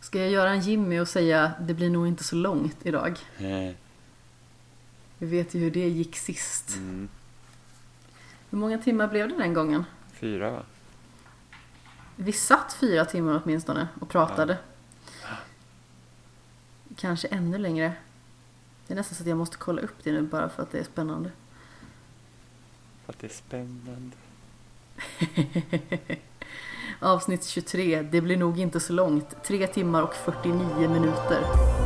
Ska jag göra en Jimmy och säga det blir nog inte så långt idag? Eh, Vi vet ju hur det gick sist. Mm, Hur många timmar blev det den gången? fyra va? Vi satt fyra timmar åtminstone och pratade. Kanske ännu längre. Det är nästan så att jag måste kolla upp det nu bara för att det är spännande. För att det är spännande. Avsnitt 23, det blir nog inte så långt. 3 timmar och 49 minuter.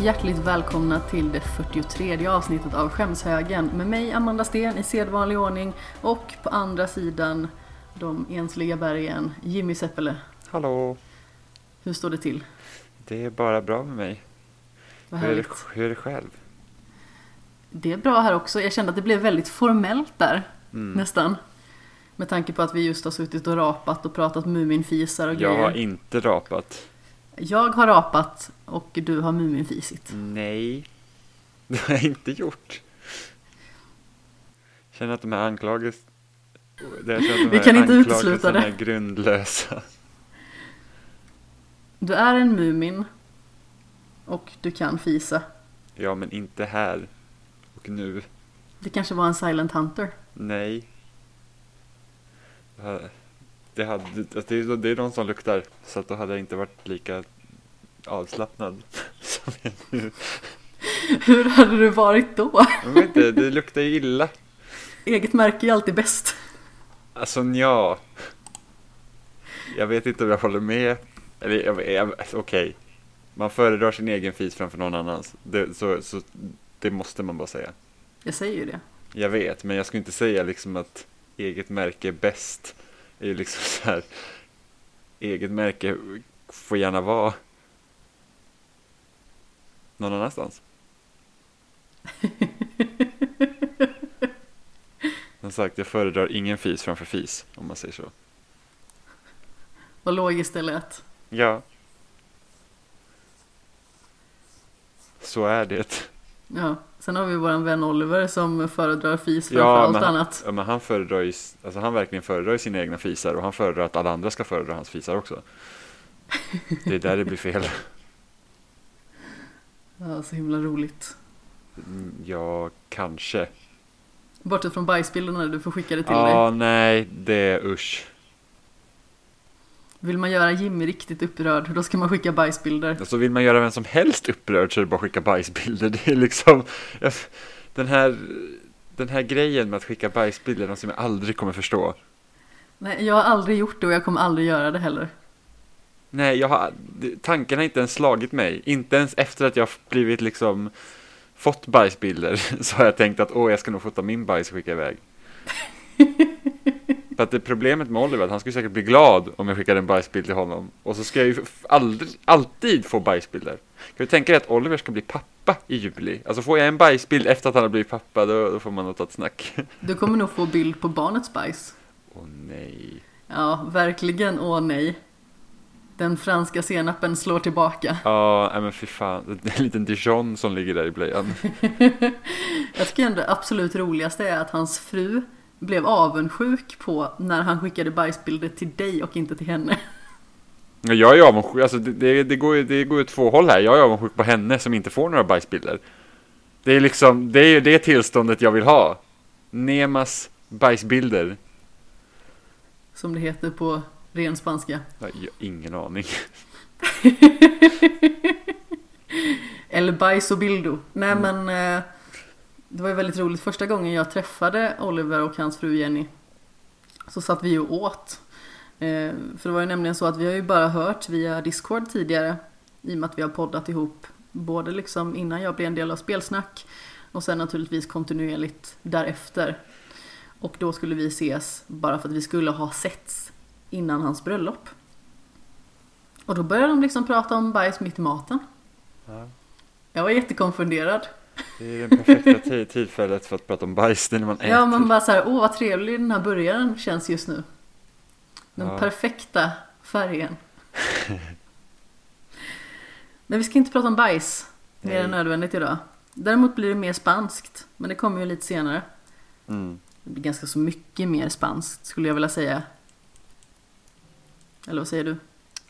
Och hjärtligt välkomna till det 43 avsnittet av Skämshögen med mig Amanda Sten i sedvanlig ordning och på andra sidan de ensliga bergen Jimmy Seppele. Hallå! Hur står det till? Det är bara bra med mig. Vad Hur är, det, hur är det själv? Det är bra här också. Jag kände att det blev väldigt formellt där Mm. nästan. Med tanke på att vi just har suttit och rapat och pratat Muminfisar och Jag grejer. har inte rapat. Jag har rapat och du har Muminfisit. Nej, det har jag inte gjort. Känner att de här anklagelserna Vi kan inte utesluta det. är grundlösa. Du är en Mumin och du kan fisa. Ja, men inte här och nu. Det kanske var en Silent Hunter. Nej. Det hade- hade, alltså, det, är, det är de som luktar, så att då hade jag inte varit lika avslappnad som jag nu. Hur hade du varit då? Jag vet inte, det luktar ju illa. Eget märke är alltid bäst. Alltså ja. Jag vet inte om jag håller med. Eller alltså, okej. Man föredrar sin egen fis framför någon annans. Det, så, så, det måste man bara säga. Jag säger ju det. Jag vet, men jag skulle inte säga liksom att eget märke är bäst. Är ju liksom så här. Eget märke får gärna vara någon annanstans. Som sagt, jag föredrar ingen fis framför fis, om man säger så. Vad logiskt det lät. Ja. Så är det. Ja. Sen har vi våran vän Oliver som föredrar fis framför Ja, allt men, annat. ja, men han föredrar ju, alltså han verkligen föredrar sina egna fisar och han föredrar att alla andra ska föredra hans fisar också. Det är där det blir fel. Ja, så himla roligt. Mm, Ja, kanske. Bortsett från bajsbilderna, du får skicka det till dig. Ja, nej, det är usch. Vill man göra Jimmy riktigt upprörd, då ska man skicka bajsbilder. Alltså vill man göra vem som helst upprörd så är det bara att skicka bajsbilder. Det är liksom, den här, den här grejen med att skicka bajsbilder är något som jag aldrig kommer förstå. Nej, jag har aldrig gjort det och jag kommer aldrig göra det heller. Nej, jag har, tanken har inte ens slagit mig. Inte ens efter att jag blivit liksom fått bajsbilder så har jag tänkt att åh, jag ska nog fota min bajs och skicka iväg. För att det problemet med Oliver är att han skulle säkert bli glad om jag skickade en bajsbild till honom. Och så ska jag ju aldrig, alltid få bajsbilder. Kan du tänka dig att Oliver ska bli pappa i juli? Alltså får jag en bajsbild efter att han har blivit pappa, då, då får man nog ta ett snack. Du kommer nog få bild på barnets bajs. Åh nej. Ja, verkligen åh nej. Den franska senapen slår tillbaka. Ja, nej men fy fan. Det är en liten Dijon som ligger där i blöjan. Jag tycker ändå det absolut roligaste är att hans fru blev avundsjuk på när han skickade bajsbilder till dig och inte till henne. Ja, Jag är avundsjuk, alltså det, det, det, går ju, det går ju åt två håll här. Jag är avundsjuk på henne som inte får några bajsbilder. Det är liksom, det är ju det tillståndet jag vill ha. Nemas bajsbilder. Som det heter på ren spanska. Jag har ingen aning. El bajs och bildo. Nej men eh, det var ju väldigt roligt. Första gången jag träffade Oliver och hans fru Jenny så satt vi och åt. Eh, för det var ju nämligen så att vi har ju bara hört via Discord tidigare i och med att vi har poddat ihop både liksom innan jag blev en del av Spelsnack och sen naturligtvis kontinuerligt därefter. Och då skulle vi ses bara för att vi skulle ha setts innan hans bröllop. Och då började de liksom prata om bajs mitt i maten. Ja. Jag var jättekonfunderad. Det är det perfekta tillfället för att prata om bajs, när man äter. Ja, man bara så här, åh vad trevlig den här burgaren känns just nu. Den Ja. perfekta färgen. Men vi ska inte prata om bajs mer Nej. än nödvändigt idag. Däremot blir det mer spanskt, men det kommer ju lite senare. Mm. Det blir ganska så mycket mer spanskt skulle jag vilja säga. Eller vad säger du?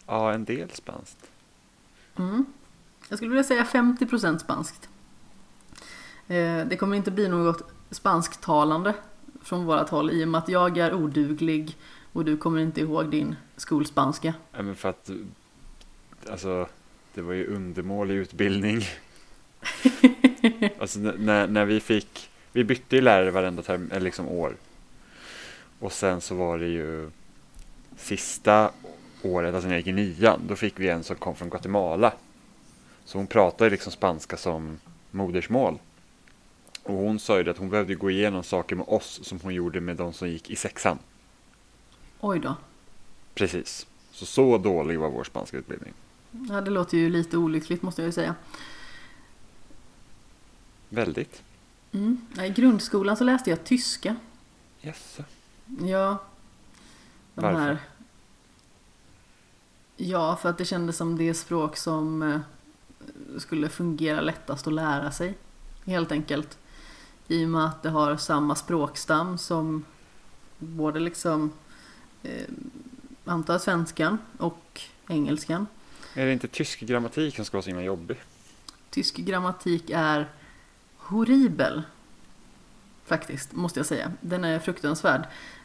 Ja, en del spanskt. Mm. Jag skulle vilja säga 50% spanskt. Eh, Det kommer inte bli något spansktalande från vårat håll i och med att jag är oduglig och du kommer inte ihåg din skolspanska. Ja, men för att, alltså, det var ju undermålig utbildning. alltså när, när vi fick, vi bytte ju lärare varenda term, eller liksom år. Och sen så var det ju sista året, alltså när jag gick i nian, då fick vi en som kom från Guatemala. Så hon pratade liksom spanska som modersmål. Och hon sa ju att hon behövde gå igenom saker med oss som hon gjorde med de som gick i sexan. Oj då. Precis. Så så dålig var vår spanska utbildning. Ja, det låter ju lite olyckligt måste jag ju säga. Väldigt. Mm. I grundskolan så läste jag tyska. Yes. Ja. De Varför? här... Ja, för att det kändes som det språk som eh, skulle fungera lättast att lära sig. Helt enkelt. I och med att det har samma språkstam som både liksom eh, antar svenskan och engelskan. Är det inte tysk grammatik som ska vara så himla jobbig? Tysk grammatik är horribel. Faktiskt, måste jag säga. Den är fruktansvärd.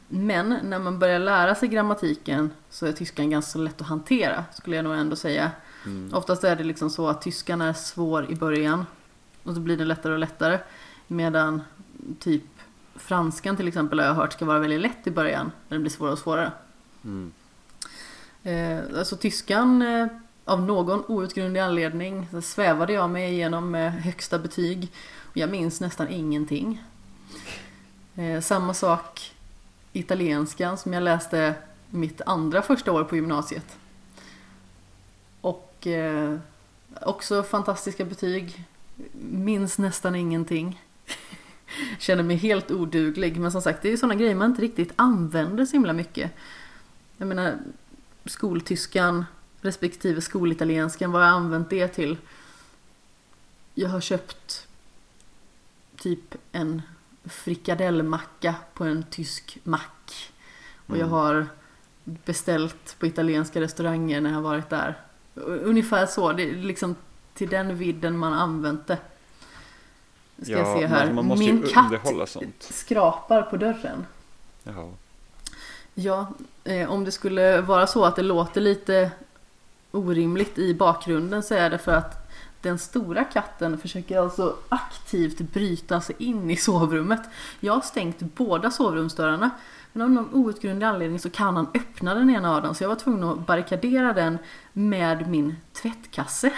Men när man börjar lära sig grammatiken så är tyskan ganska lätt att hantera, skulle jag nog ändå säga. Mm. Oftast är det liksom så att tyskan är svår i början och så blir den lättare och lättare. Medan typ franskan till exempel har jag hört ska vara väldigt lätt i början, men det blir svårare och svårare. Mm. Eh, alltså tyskan, eh, av någon outgrundlig anledning, så svävade jag mig igenom med högsta betyg. Och jag minns nästan ingenting. Eh, samma sak italienskan som jag läste mitt andra första år på gymnasiet. Och eh, också fantastiska betyg. Minns nästan ingenting. Känner mig helt oduglig. Men som sagt, det är ju sådana grejer man inte riktigt använder så himla mycket. Jag menar, skoltyskan respektive skolitalienskan, vad har jag använt det till? Jag har köpt typ en frikadellmacka på en tysk mack. Och jag Mm. har beställt på italienska restauranger när jag har varit där. Ungefär så, det är liksom till den vidden man använt det. Ska jag se men här. Man måste Min katt sånt. skrapar på dörren. Jaha. Ja, eh, om det skulle vara så att det låter lite orimligt i bakgrunden så är det för att den stora katten försöker alltså aktivt bryta sig in i sovrummet. Jag har stängt båda sovrumsdörrarna men av någon outgrundlig anledning så kan han öppna den ena av dem så jag var tvungen att barrikadera den med min tvättkasse.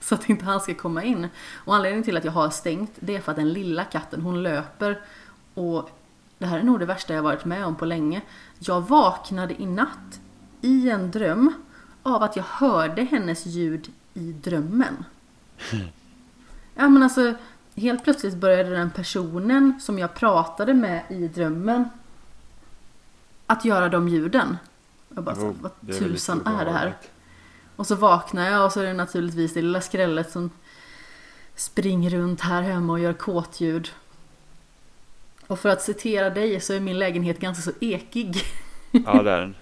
Så att inte han ska komma in. Och anledningen till att jag har stängt det är för att den lilla katten hon löper och det här är nog det värsta jag varit med om på länge. Jag vaknade i natt i en dröm av att jag hörde hennes ljud i drömmen. Ja men alltså, helt plötsligt började den personen som jag pratade med i drömmen att göra de ljuden. Jag bara, så, Jo, vad är tusan är det här? Och så vaknar jag och så är det naturligtvis det lilla skrället som springer runt här hemma och gör kåtljud. Och för att citera dig så är min lägenhet ganska så ekig. Ja, det är den.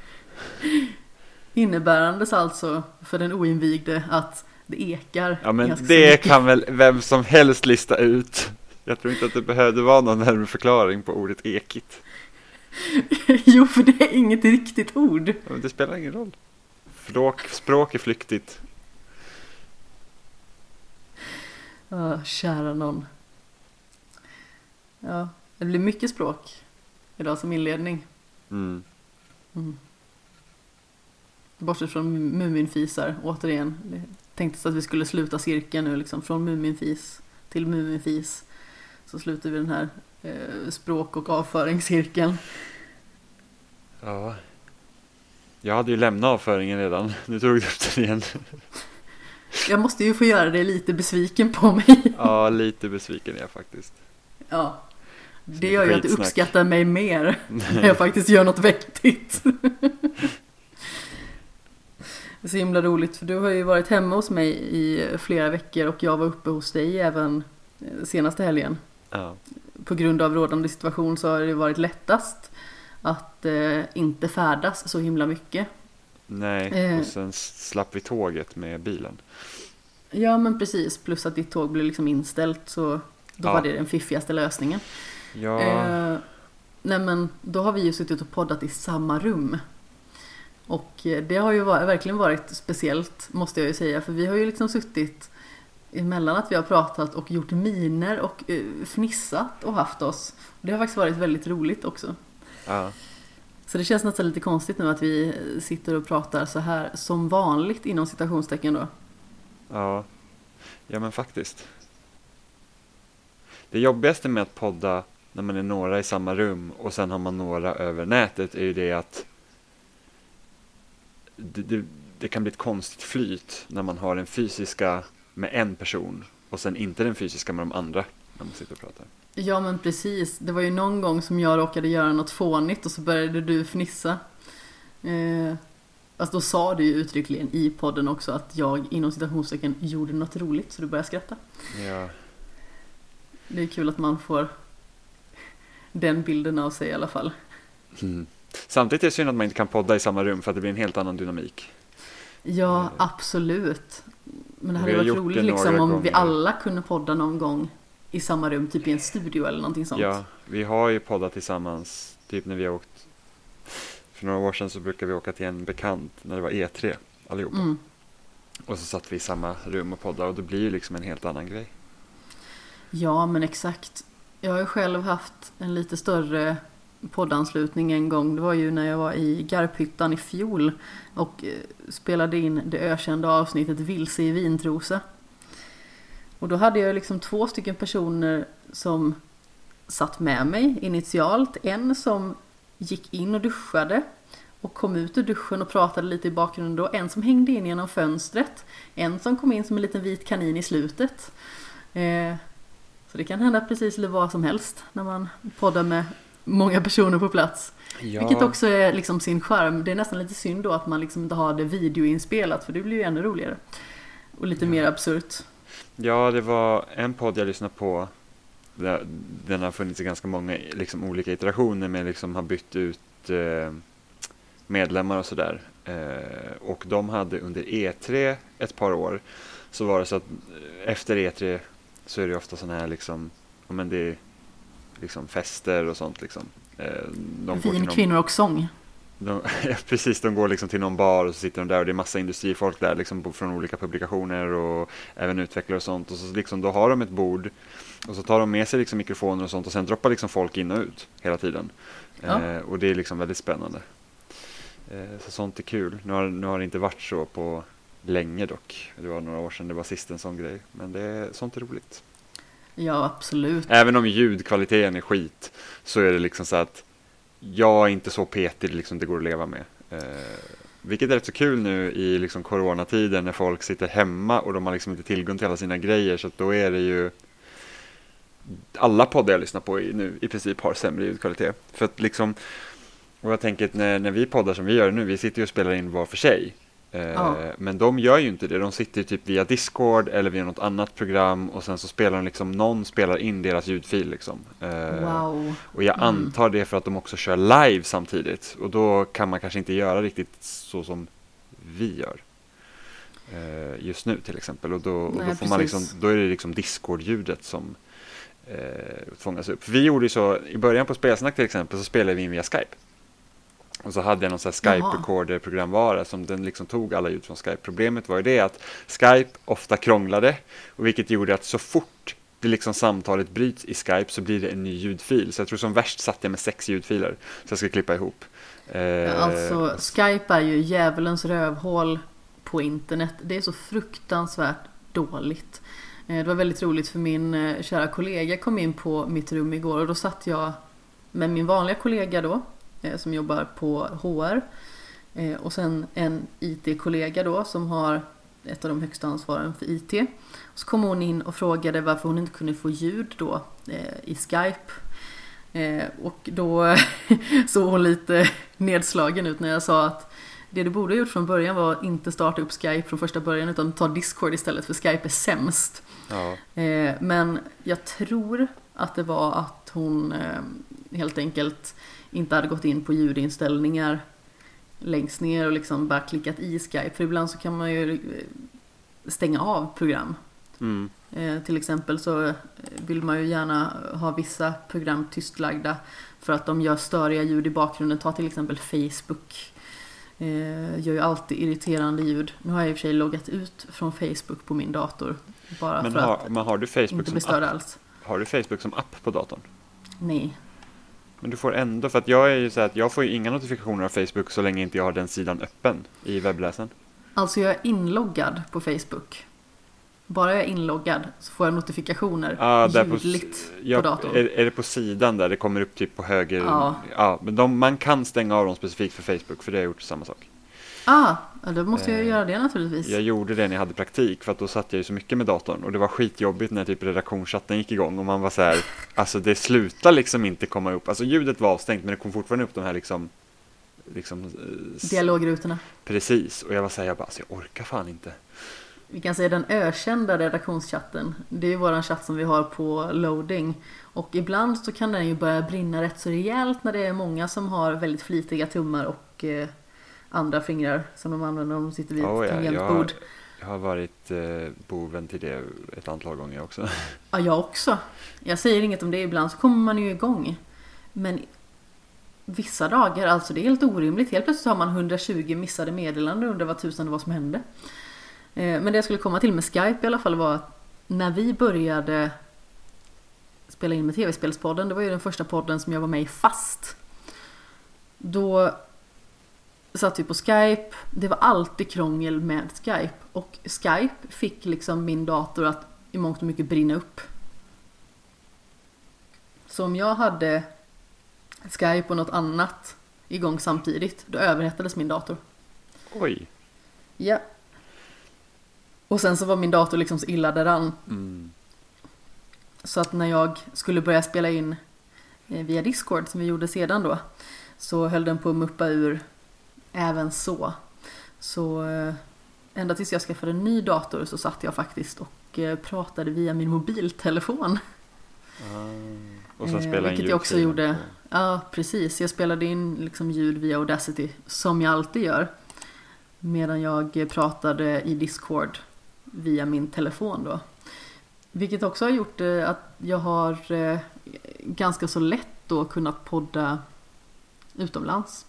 Innebärandes alltså för den oinvigde att det ekar. Ja, men det kan väl vem som helst lista ut. Jag tror inte att det behövde vara någon närmare förklaring på ordet ekigt. jo, för det är inget riktigt ord. Ja, Men det spelar ingen roll. Språk, språk är flyktigt. Ah, kära någon. Ja, det blir mycket språk idag som inledning. Mm. Bortsett från Muminfisar, återigen. Det tänktes att vi skulle sluta cirkeln nu liksom. Från Muminfis till Muminfis. Så slutar vi den här eh, språk och avföringscirkeln. Ja. Jag hade ju lämnat avföringen redan. Nu tog du upp den igen. Jag måste ju få göra dig lite besviken på mig. Ja, lite besviken är jag faktiskt. Ja. Det gör ju att du uppskattar mig mer när jag faktiskt gör något vettigt. Det är så himla roligt för du har ju varit hemma hos mig i flera veckor och jag var uppe hos dig även eh, senaste helgen. Ja. På grund av rådande situation så har det varit lättast att eh, inte färdas så himla mycket. Nej, Eh. och sen slapp vi tåget med bilen. Ja men precis, plus att ditt tåg blev liksom inställt så då Ja. var det den fiffigaste lösningen. Ja, Eh, nej men då har vi ju suttit och poddat i samma rum. Och eh, det har ju var, verkligen varit speciellt måste jag ju säga för vi har ju liksom suttit emellan att vi har pratat och gjort miner och eh, fnissat och haft oss. Det har faktiskt varit väldigt roligt också. Ja. Så det känns nästan lite konstigt nu att vi sitter och pratar så här som vanligt inom citationstecken då. Ja, ja men faktiskt. Det jobbigaste med att podda när man är några i samma rum och sen har man några över nätet är ju det att det, det, det kan bli ett konstigt flyt när man har den fysiska med en person och sen inte den fysiska med de andra när man sitter och pratar. Ja men precis, det var ju någon gång som jag råkade göra något fånigt och så började du fnissa. Eh, alltså då sa du ju uttryckligen i podden också att jag inom citationstecken gjorde något roligt så du började skratta. Ja, Det är kul att man får den bilden av sig i alla fall. mm. Samtidigt är det synd att man inte kan podda i samma rum för att det blir en helt annan dynamik. Ja, Eh. absolut. Men det Vi hade varit roligt liksom om vi gånger. alla kunde podda någon gång i samma rum, typ i en studio eller någonting sånt. Ja, vi har ju poddat tillsammans, typ när vi har åkt för några år sedan så brukade vi åka till en bekant när det var E3 allihopa. Mm. Och så satt vi i samma rum och poddade och det blir ju liksom en helt annan grej. Ja, men exakt. Jag har ju själv haft en lite större poddanslutning en gång. Det var ju när jag var i Garphyttan i fjol och eh, spelade in det ökända avsnittet Vilse i vintrosa. Och då hade jag liksom två stycken personer som satt med mig initialt. En som gick in och duschade och kom ut ur duschen och pratade lite i bakgrunden då. En som hängde in genom fönstret. En som kom in som en liten vit kanin i slutet. Eh, så det kan hända precis eller vad som helst när man poddar med många personer på plats. Ja, Vilket också är liksom sin charm. Det är nästan lite synd då att man liksom inte har det videoinspelat för det blir ju ännu roligare. Och lite Ja. mer absurt. Ja, det var en podd jag lyssnade på. där- Den har funnits i ganska många liksom, olika iterationer med liksom har bytt ut eh, medlemmar och sådär. Eh, och de hade under E3 ett par år så var det så att eh, efter E3 så är det ofta sådana här liksom, ja men det är liksom fester och sånt liksom. Eh, de Vin, någon- kvinnor och sång. De, precis, de går liksom till någon bar och så sitter de där och det är massa industrifolk där liksom från olika publikationer och även utvecklare och sånt. Och så liksom, då har de ett bord och så tar de med sig liksom mikrofoner och sånt och sen droppar liksom folk in och ut hela tiden. Ja. Eh, och det är liksom väldigt spännande. Eh, så sånt är kul. Nu har, nu har det inte varit så på länge dock. Det var några år sedan det var sist en sån grej. Men det, sånt är roligt. Ja, absolut. Även om ljudkvaliteten är skit så är det liksom så att jag är inte så petig liksom det går att leva med. Eh, vilket är rätt så kul nu i liksom coronatiden när folk sitter hemma och de har liksom inte tillgång till alla sina grejer så att då är det ju alla poddar jag lyssnar på i, nu i princip har sämre ljudkvalitet. För att liksom, och jag tänker att när, när vi poddar som vi gör nu, vi sitter ju och spelar in var för sig. Eh, Ja. Men de gör ju inte det, de sitter typ via Discord eller via något annat program och sen så spelar de liksom, någon spelar in deras ljudfil liksom. Eh, Wow. och jag Mm. antar det för att de också kör live samtidigt och då kan man kanske inte göra riktigt så som vi gör. Eh, just nu till exempel och då, och Nej, då, får man liksom, då är det liksom Discord-ljudet som eh, fångas upp. Vi gjorde ju så, i början på Spelsnack till exempel så spelade vi in via Skype. Och så hade jag någon sån här Jaha. Skype-recorder-programvara som den liksom tog alla ljud från Skype. Problemet var ju det att Skype ofta krånglade och vilket gjorde att så fort det liksom samtalet bryts i Skype så blir det en ny ljudfil. Så jag tror som värst satt jag med sex ljudfiler så jag ska klippa ihop. Eh, Alltså, Skype är ju djävulens rövhål på internet. Det är så fruktansvärt dåligt. Eh, Det var väldigt roligt för min eh, kära kollega kom in på mitt rum igår och då satt jag med min vanliga kollega då som jobbar på HR eh, och sen en IT-kollega då som har ett av de högsta ansvaren för IT. Så kom hon in och frågade varför hon inte kunde få ljud då eh, i Skype. Eh, och då såg hon lite nedslagen ut när jag sa att det du borde ha gjort från början var att inte starta upp Skype från första början utan ta Discord istället för Skype är sämst. Ja. Eh, men jag tror att det var att hon eh, helt enkelt inte hade gått in på ljudinställningar längst ner och liksom bara klickat i Skype. För ibland så kan man ju eh, stänga av program. Mm. Eh, till exempel så eh, vill man ju gärna ha vissa program tystlagda för att de gör störiga ljud i bakgrunden. Ta till exempel Facebook. Eh, gör ju alltid irriterande ljud. Nu har jag i och för sig loggat ut från Facebook på min dator. Bara Men, för har, att men har du Facebook inte bli störd alls. Har du Facebook som app på datorn? Nej. Men du får ändå, för att jag är ju så att jag får ju inga notifikationer av Facebook så länge inte jag har den sidan öppen i webbläsaren. Alltså jag är inloggad på Facebook. Bara jag är inloggad så får jag notifikationer Ah, där på, ljudligt ja, på datorn. Är, är det på sidan där det kommer upp typ på höger? Ja. ja men de, man kan stänga av dem specifikt för Facebook för det har jag gjort samma sak. Ah, ja, då måste jag Eh, göra det naturligtvis. Jag gjorde det när jag hade praktik för att då satt jag ju så mycket med datorn och det var skitjobbigt när typ redaktionschatten gick igång och man var så här, alltså det slutar liksom inte komma upp, alltså ljudet var avstängt men det kom fortfarande upp de här liksom, liksom eh, Dialogrutorna. precis och jag var så här, jag bara, alltså jag orkar fan inte. Vi kan säga den ökända redaktionschatten. Det är ju våran chatt som vi har på loading. Och ibland så kan den ju börja brinna rätt så rejält när det är många som har väldigt flitiga tummar och eh, andra fingrar som de använder när de sitter vid Oh, ett ja, jag, tangentbord. jag har varit eh, boven till det ett antal gånger också. Ja, jag också. Jag säger inget om det ibland så kommer man ju igång. Men vissa dagar, alltså det är helt orimligt. Helt plötsligt har man 120 missade meddelanden och undrar vad tusan det var som hände. Eh, Men det jag skulle komma till med Skype i alla fall var att när vi började spela in med TV-spelspodden, det var ju den första podden som jag var med i fast. Då satt vi på Skype, det var alltid krångel med Skype. Och Skype fick liksom min dator att i mångt och mycket brinna upp. Så om jag hade Skype och något annat igång samtidigt, då överhettades min dator. Oj. Ja. Och sen så var min dator liksom så illa däran. Mm. Så att när jag skulle börja spela in eh, via Discord som vi gjorde sedan då. Så höll den på att muppa ur även så. Så eh, ända tills jag skaffade en ny dator så satt jag faktiskt och eh, pratade via min mobiltelefon. Och sen Eh, spela in vilket jag också ljudfilen gjorde. Ja, precis. Jag spelade in liksom ljud via Audacity, som jag alltid gör. Medan jag pratade i Discord via min telefon då. Vilket också har gjort eh, att jag har eh, ganska så lätt då kunnat podda utomlands.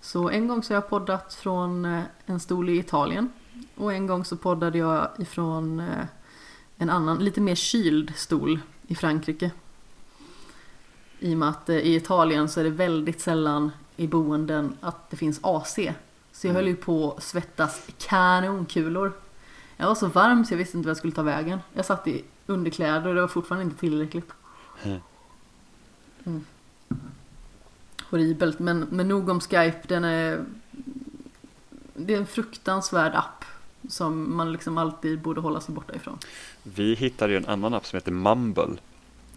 Så en gång så har jag poddat från eh, en stol i Italien. Och en gång så poddade jag ifrån eh, en annan, lite mer kyld stol i Frankrike. I och med att eh, i Italien så är det väldigt sällan i boenden att det finns AC. Så jag höll ju på att svettas kanonkulor. Jag var så varm så jag visste inte vad jag skulle ta vägen. Jag satt i underkläder och det var fortfarande inte tillräckligt. Mm. Horribelt, men, men nog om Skype. Den är, det är en fruktansvärd app som man liksom alltid borde hålla sig borta ifrån. Vi hittade ju en annan app som heter Mumble.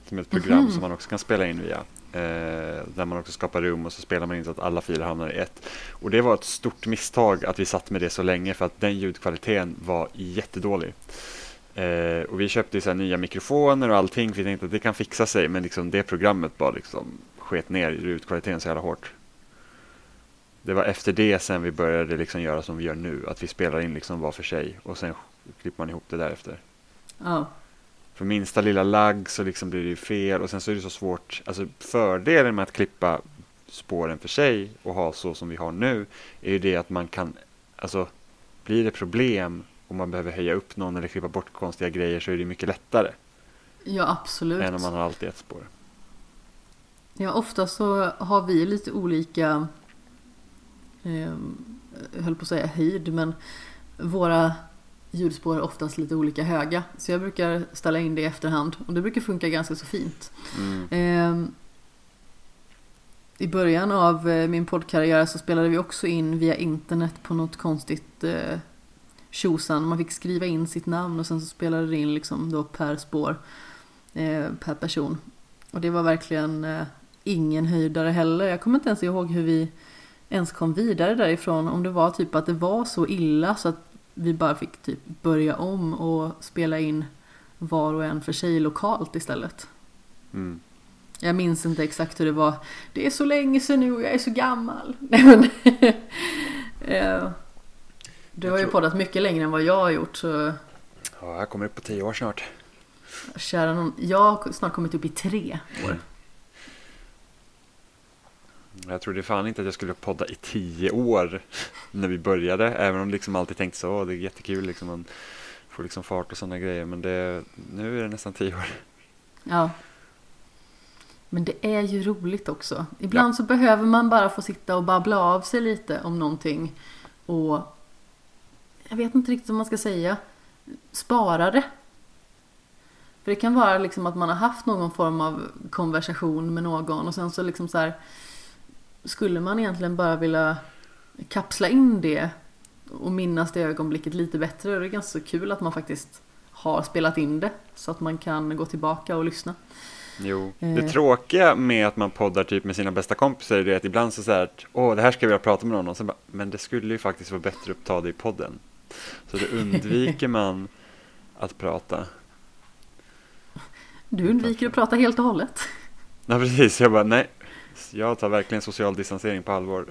Som är ett program Mhm. som man också kan spela in via. Eh, där man också skapar rum och så spelar man in så att alla filer hamnar i ett. Och det var ett stort misstag att vi satt med det så länge för att den ljudkvaliteten var jättedålig. Eh, och vi köpte så här nya mikrofoner och allting för vi tänkte att det kan fixa sig men liksom det programmet bara liksom sket ner i ljudkvaliteten så jävla hårt. Det var efter det sen vi började liksom göra som vi gör nu, att vi spelar in liksom var för sig och sen klipper man ihop det därefter. Ja, För minsta lilla lagg så liksom blir det ju fel och sen så är det så svårt. Alltså fördelen med att klippa spåren för sig och ha så som vi har nu är ju det att man kan, alltså blir det problem och man behöver höja upp någon eller klippa bort konstiga grejer så är det mycket lättare ja absolut. än om man har alltid ett spår. Ja, ofta så har vi lite olika, eh, höll på att säga höjd, men våra ljudspår är oftast lite olika höga. Så jag brukar ställa in det i efterhand och det brukar funka ganska så fint. Mm. Eh, I början av eh, min poddkarriär så spelade vi också in via internet på något konstigt eh, tjosan. Man fick skriva in sitt namn och sen så spelade det in liksom då per spår, eh, per person. Och det var verkligen eh, ingen höjdare heller. Jag kommer inte ens ihåg hur vi ens kom vidare därifrån. Om det var typ att det var så illa så att vi bara fick typ börja om och spela in var och en för sig lokalt istället. Mm. Jag minns inte exakt hur det var. Det är så länge sedan nu och jag är så gammal. Eh, du har ju tror- poddat mycket längre än vad jag har gjort. Så Ja, jag kommer upp på tio år snart. kära någon. Jag har snart kommit upp i tre år. Jag trodde fan inte att jag skulle podda i tio år när vi började. Även om liksom alltid tänkt så, "Åh, det är jättekul liksom. Man får liksom fart och sådana grejer. Men det, nu är det nästan tio år. Ja. Men det är ju roligt också. Ibland så behöver man bara få sitta och babbla av sig lite om någonting. Och jag vet inte riktigt vad man ska säga. Spara det. För det kan vara liksom att man har haft någon form av konversation med någon och sen så liksom så här skulle man egentligen bara vilja kapsla in det och minnas det ögonblicket lite bättre det är ganska kul att man faktiskt har spelat in det så att man kan gå tillbaka och lyssna. Jo. Eh. Det tråkiga med att man poddar typ med sina bästa kompisar är att ibland så säger att åh, det här ska jag vilja prata med någon och sen bara, men det skulle ju faktiskt vara bättre att ta det i podden. Så då undviker man att prata. Du undviker att prata helt och hållet. Ja, precis. Jag bara, nej, jag tar verkligen social distansering på allvar.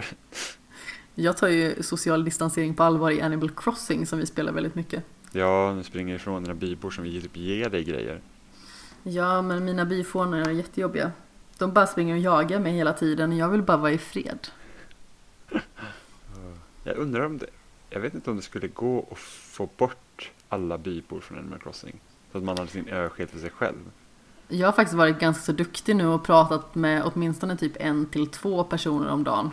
Jag tar ju social distansering på allvar i Animal Crossing som vi spelar väldigt mycket. Ja, nu springer ifrån dina bybor som vi typ ger dig grejer. Ja, men mina byfånar är jättejobbiga. De bara springer och jagar mig hela tiden. Jag vill bara vara i fred. Jag undrar om det, jag vet inte om det skulle gå att få bort alla bybor från Animal Crossing. Så att man hade sin ö helt för sig själv. Jag har faktiskt varit ganska så duktig nu och pratat med åtminstone typ en till två personer om dagen.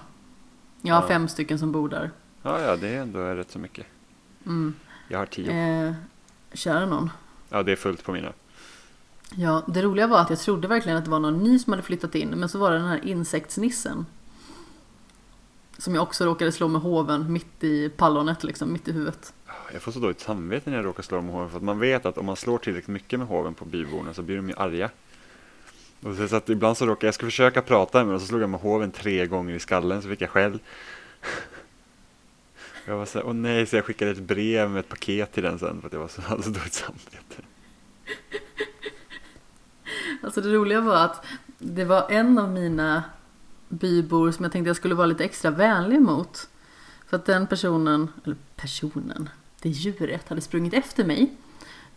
Jag har Ja. fem stycken som bor där. Ja, ja, det är ändå rätt så mycket. Mm. Jag har tio. Eh, kära någon. Ja, det är fullt på mina. Ja, det roliga var att jag trodde verkligen att det var någon ny som hade flyttat in. Men så var det den här insektsnissen. Som jag också råkade slå med hoven mitt i pallonet, liksom, mitt i huvudet. Jag får så dåligt samvete när jag råkar slå med hoven för att man vet att om man slår tillräckligt mycket med hoven på byborna så blir de ju arga. Och så, så att ibland så råkar jag ska försöka prata med dem så slog jag med hoven tre gånger i skallen så fick jag skäll. Jag var så här, åh nej, så jag skickade ett brev med ett paket till den sen för att jag var så, hade så dåligt samvete. Alltså det roliga var att det var en av mina bybor som jag tänkte jag skulle vara lite extra vänlig mot. För att den personen, eller personen, det djuret hade sprungit efter mig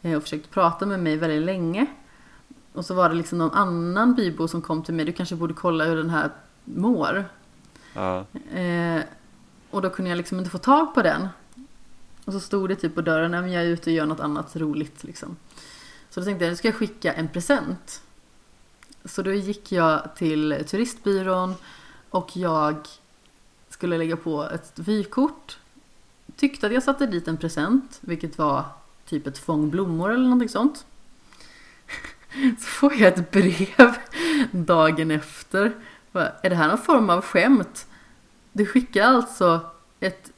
eh, och försökt prata med mig väldigt länge. Och så var det liksom någon annan bybo som kom till mig, du kanske borde kolla hur den här mår. Ja, Eh, och då kunde jag liksom inte få tag på den. Och så stod det typ på dörren, nej men jag är ute och gör något annat roligt liksom. Så då tänkte jag, nu ska jag skicka en present. Så då gick jag till turistbyrån och jag skulle lägga på ett vykort. Tyckte att jag satte dit en present, vilket var typ ett fång blommor eller någonting sånt. Så får jag ett brev dagen efter. Är det här någon form av skämt? Du skickar alltså ett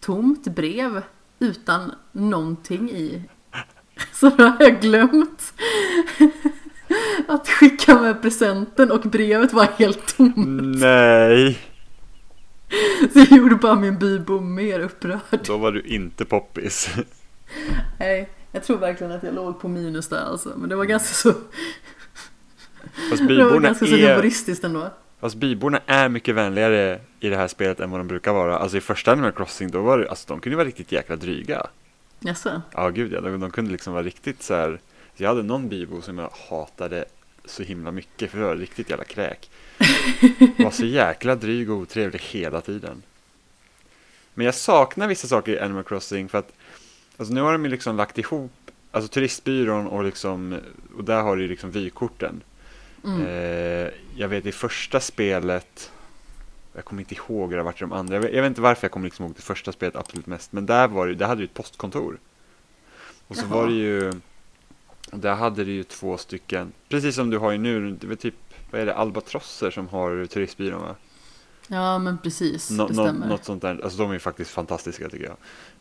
tomt brev utan någonting i. Så då har jag glömt att skicka med presenten och brevet var helt tomt. nej, Så jag gjorde bara min bybo mer upprörd. då var du inte poppis. Nej, jag tror verkligen att jag låg på minus där alltså. Men det var ganska så, Fast det var ganska så är, humoristiskt ändå. fast byborna är mycket vänligare i det här spelet än vad de brukar vara. Alltså i första Animal Crossing då var det, alltså de kunde vara riktigt jäkla dryga. Jaså? Ja, gud ja. De, de kunde liksom vara riktigt så här. Så jag hade någon bybo som jag hatade så himla mycket för det var riktigt jävla kräk. Var så jäkla dryg och otrevlig hela tiden. Men jag saknar vissa saker i Animal Crossing för att alltså nu har de ju liksom lagt ihop alltså turistbyrån och liksom och där har du ju liksom vykorten. Mm. Eh, jag vet i första spelet jag kommer inte ihåg det i de andra. Jag vet, jag vet inte varför jag kommer liksom ihåg det första spelet absolut mest. Men där var det, där hade du ett postkontor. Och så Jaha. var det ju, där hade du ju två stycken, precis som du har ju nu, det väl typ, vad är det, albatrosser som har turistbyrån va? Ja men precis, Nå, det nå, stämmer. något sånt där. Alltså de är ju faktiskt fantastiska tycker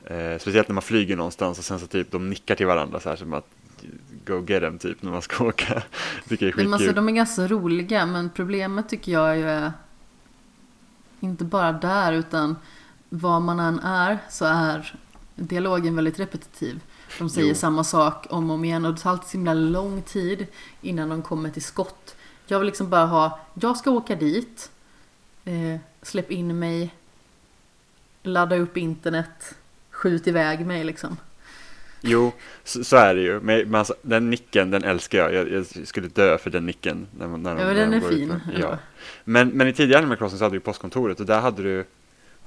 jag. Eh, speciellt när man flyger någonstans och sen så typ de nickar till varandra så här som att go get them typ när man ska åka. tycker jag är Men alltså, de är ganska roliga men problemet tycker jag ju är inte bara där utan var man än är så är dialogen väldigt repetitiv. De säger Jo. samma sak om och om igen och det tar alltid så himla lång tid innan de kommer till skott. Jag vill liksom bara ha, jag ska åka dit, eh, släpp in mig, ladda upp internet, skjut iväg mig liksom. Jo, så, så är det ju. Men, men alltså, den nicken, den älskar jag. jag. Jag skulle dö för den nicken. När, när de- Ja, men när den de är fin. med-. Ja. Men, men i tidigare Animal Crossing så hade du postkontoret och där hade du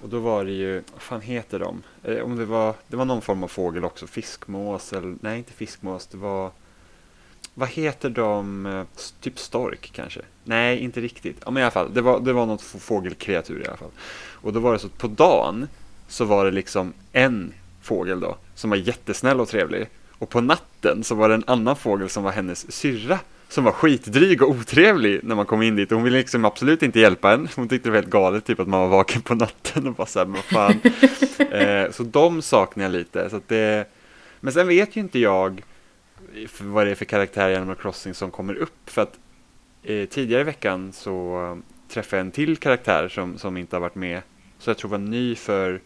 och då var det ju, vad fan heter de? Eh, om det var, det var någon form av fågel också, fiskmås eller, nej inte fiskmås, det var, vad heter de, Eh, typ stork kanske? Nej, inte riktigt. Ja men i alla fall, det var, det var något få- fågelkreatur i alla fall. Och då var det så att på dagen så var det liksom en fågel då, som var jättesnäll och trevlig. Och på natten så var det en annan fågel som var hennes syrra. Som var skitdryg och otrevlig när man kom in dit. Och hon ville liksom absolut inte hjälpa en. Hon tyckte det var helt galet typ att man var vaken på natten och bara såhär, men fan. eh, så de saknar jag lite. Så det... Men sen vet ju inte jag vad det är för karaktär i Animal Crossing som kommer upp. För att eh, tidigare i veckan så eh, träffade jag en till karaktär som, som inte har varit med. Så jag tror var ny för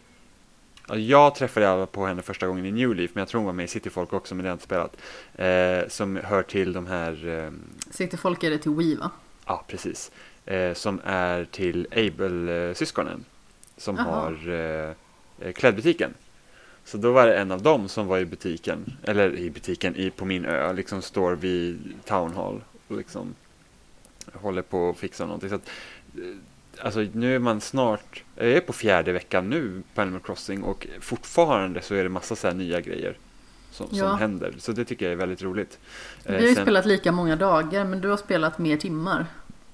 Ja, jag träffade alla på henne första gången i New Leaf, men jag tror hon var med i City Folk också, men det har jag inte spelat. Eh, som hör till de här, eh, City folk är det till Wii va? ja precis, eh, som är till Able-syskonen. Som Jaha. har eh, eh, klädbutiken. Så då var det en av dem som var i butiken, eller i butiken i, på min ö, liksom står vid Town Hall och liksom håller på att fixa någonting. Så att, eh, alltså nu är man snart, jag är på fjärde veckan nu på Animal Crossing och fortfarande så är det massa så här nya grejer som, Ja. som händer. Så det tycker jag är väldigt roligt. Vi Eh, har ju sen- spelat lika många dagar men du har spelat mer timmar.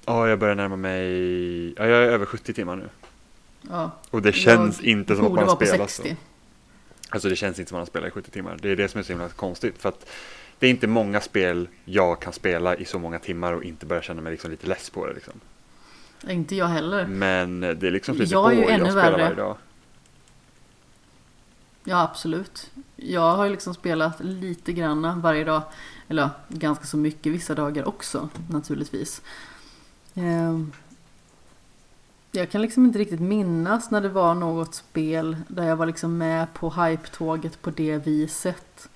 Ja, jag börjar närma mig, ja, jag är över 70 timmar nu. Ja, Och det känns inte som att man spelar 60. så. Alltså det känns inte som att man spelar i 70 timmar. Det är det som är så himla konstigt. För att det är inte många spel jag kan spela i så många timmar och inte börja känna mig liksom lite less på det. Liksom. Inte jag heller. Men det är liksom Jag på och jag spelar värre. varje dag. Ja, absolut. Jag har ju liksom spelat lite granna varje dag. Eller ganska så mycket vissa dagar också naturligtvis. Ehm, jag kan liksom inte riktigt minnas när det var något spel där jag var liksom med på hype-tåget på det viset.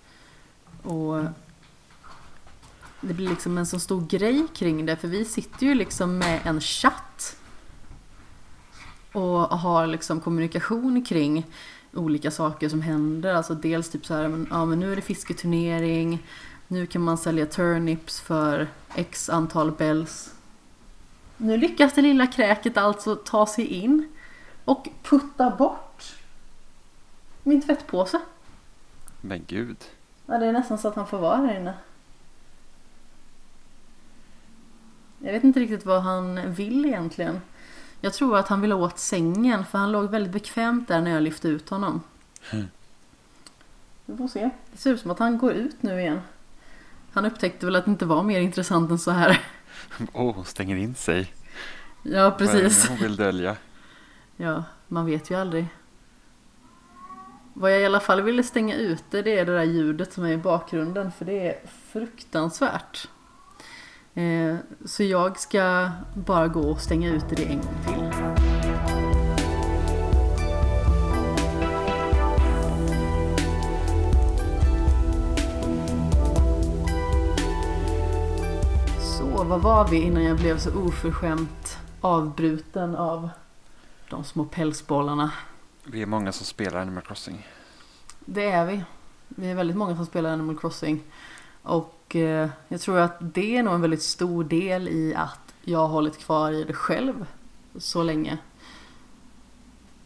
Och det blir liksom en så stor grej kring det för vi sitter ju liksom med en chatt och har liksom kommunikation kring olika saker som händer. Alltså dels typ så här, men, ja men nu är det fisketurnering, nu kan man sälja turnips för x antal bells. Nu lyckas det lilla kräket alltså ta sig in och putta bort min tvättpåse. Men gud. Ja, det är nästan så att han får vara här inne. Jag vet inte riktigt vad han vill egentligen. Jag tror att han vill åt sängen för han låg väldigt bekvämt där när jag lyfte ut honom. Mm. Vi får se. Det ser ut som att han går ut nu igen. Han upptäckte väl att det inte var mer intressant än så här. Åh, hon stänger in sig. Ja, precis. Vad hon vill dölja. Ja, man vet ju aldrig. Vad jag i alla fall ville stänga ute det är det där ljudet som är i bakgrunden för det är fruktansvärt. Eh, så jag ska bara gå och stänga ute det en gång till. Så, vad var vi innan jag blev så oförskämt avbruten av de små pälsbollarna? Vi är många som spelar Animal Crossing. Det är vi. Vi är väldigt många som spelar Animal Crossing. Och eh, jag tror att det är nog en väldigt stor del i att jag har hållit kvar i det själv så länge.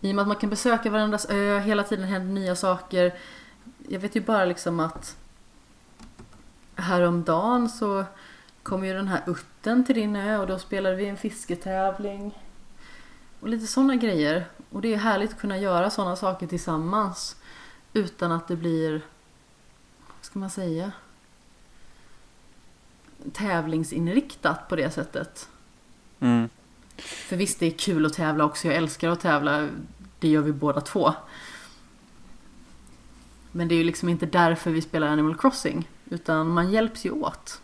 I och med att man kan besöka varandras ö, hela tiden händer nya saker. Jag vet ju bara liksom att häromdagen så kom ju den här utten till din ö och då spelade vi en fisketävling. Och lite sådana grejer. Och det är härligt att kunna göra sådana saker tillsammans. Utan att det blir, vad ska man säga, tävlingsinriktat på det sättet. Mm. För visst, det är kul att tävla också. Jag älskar att tävla. Det gör vi båda två. Men det är ju liksom inte därför vi spelar Animal Crossing. Utan man hjälps ju åt.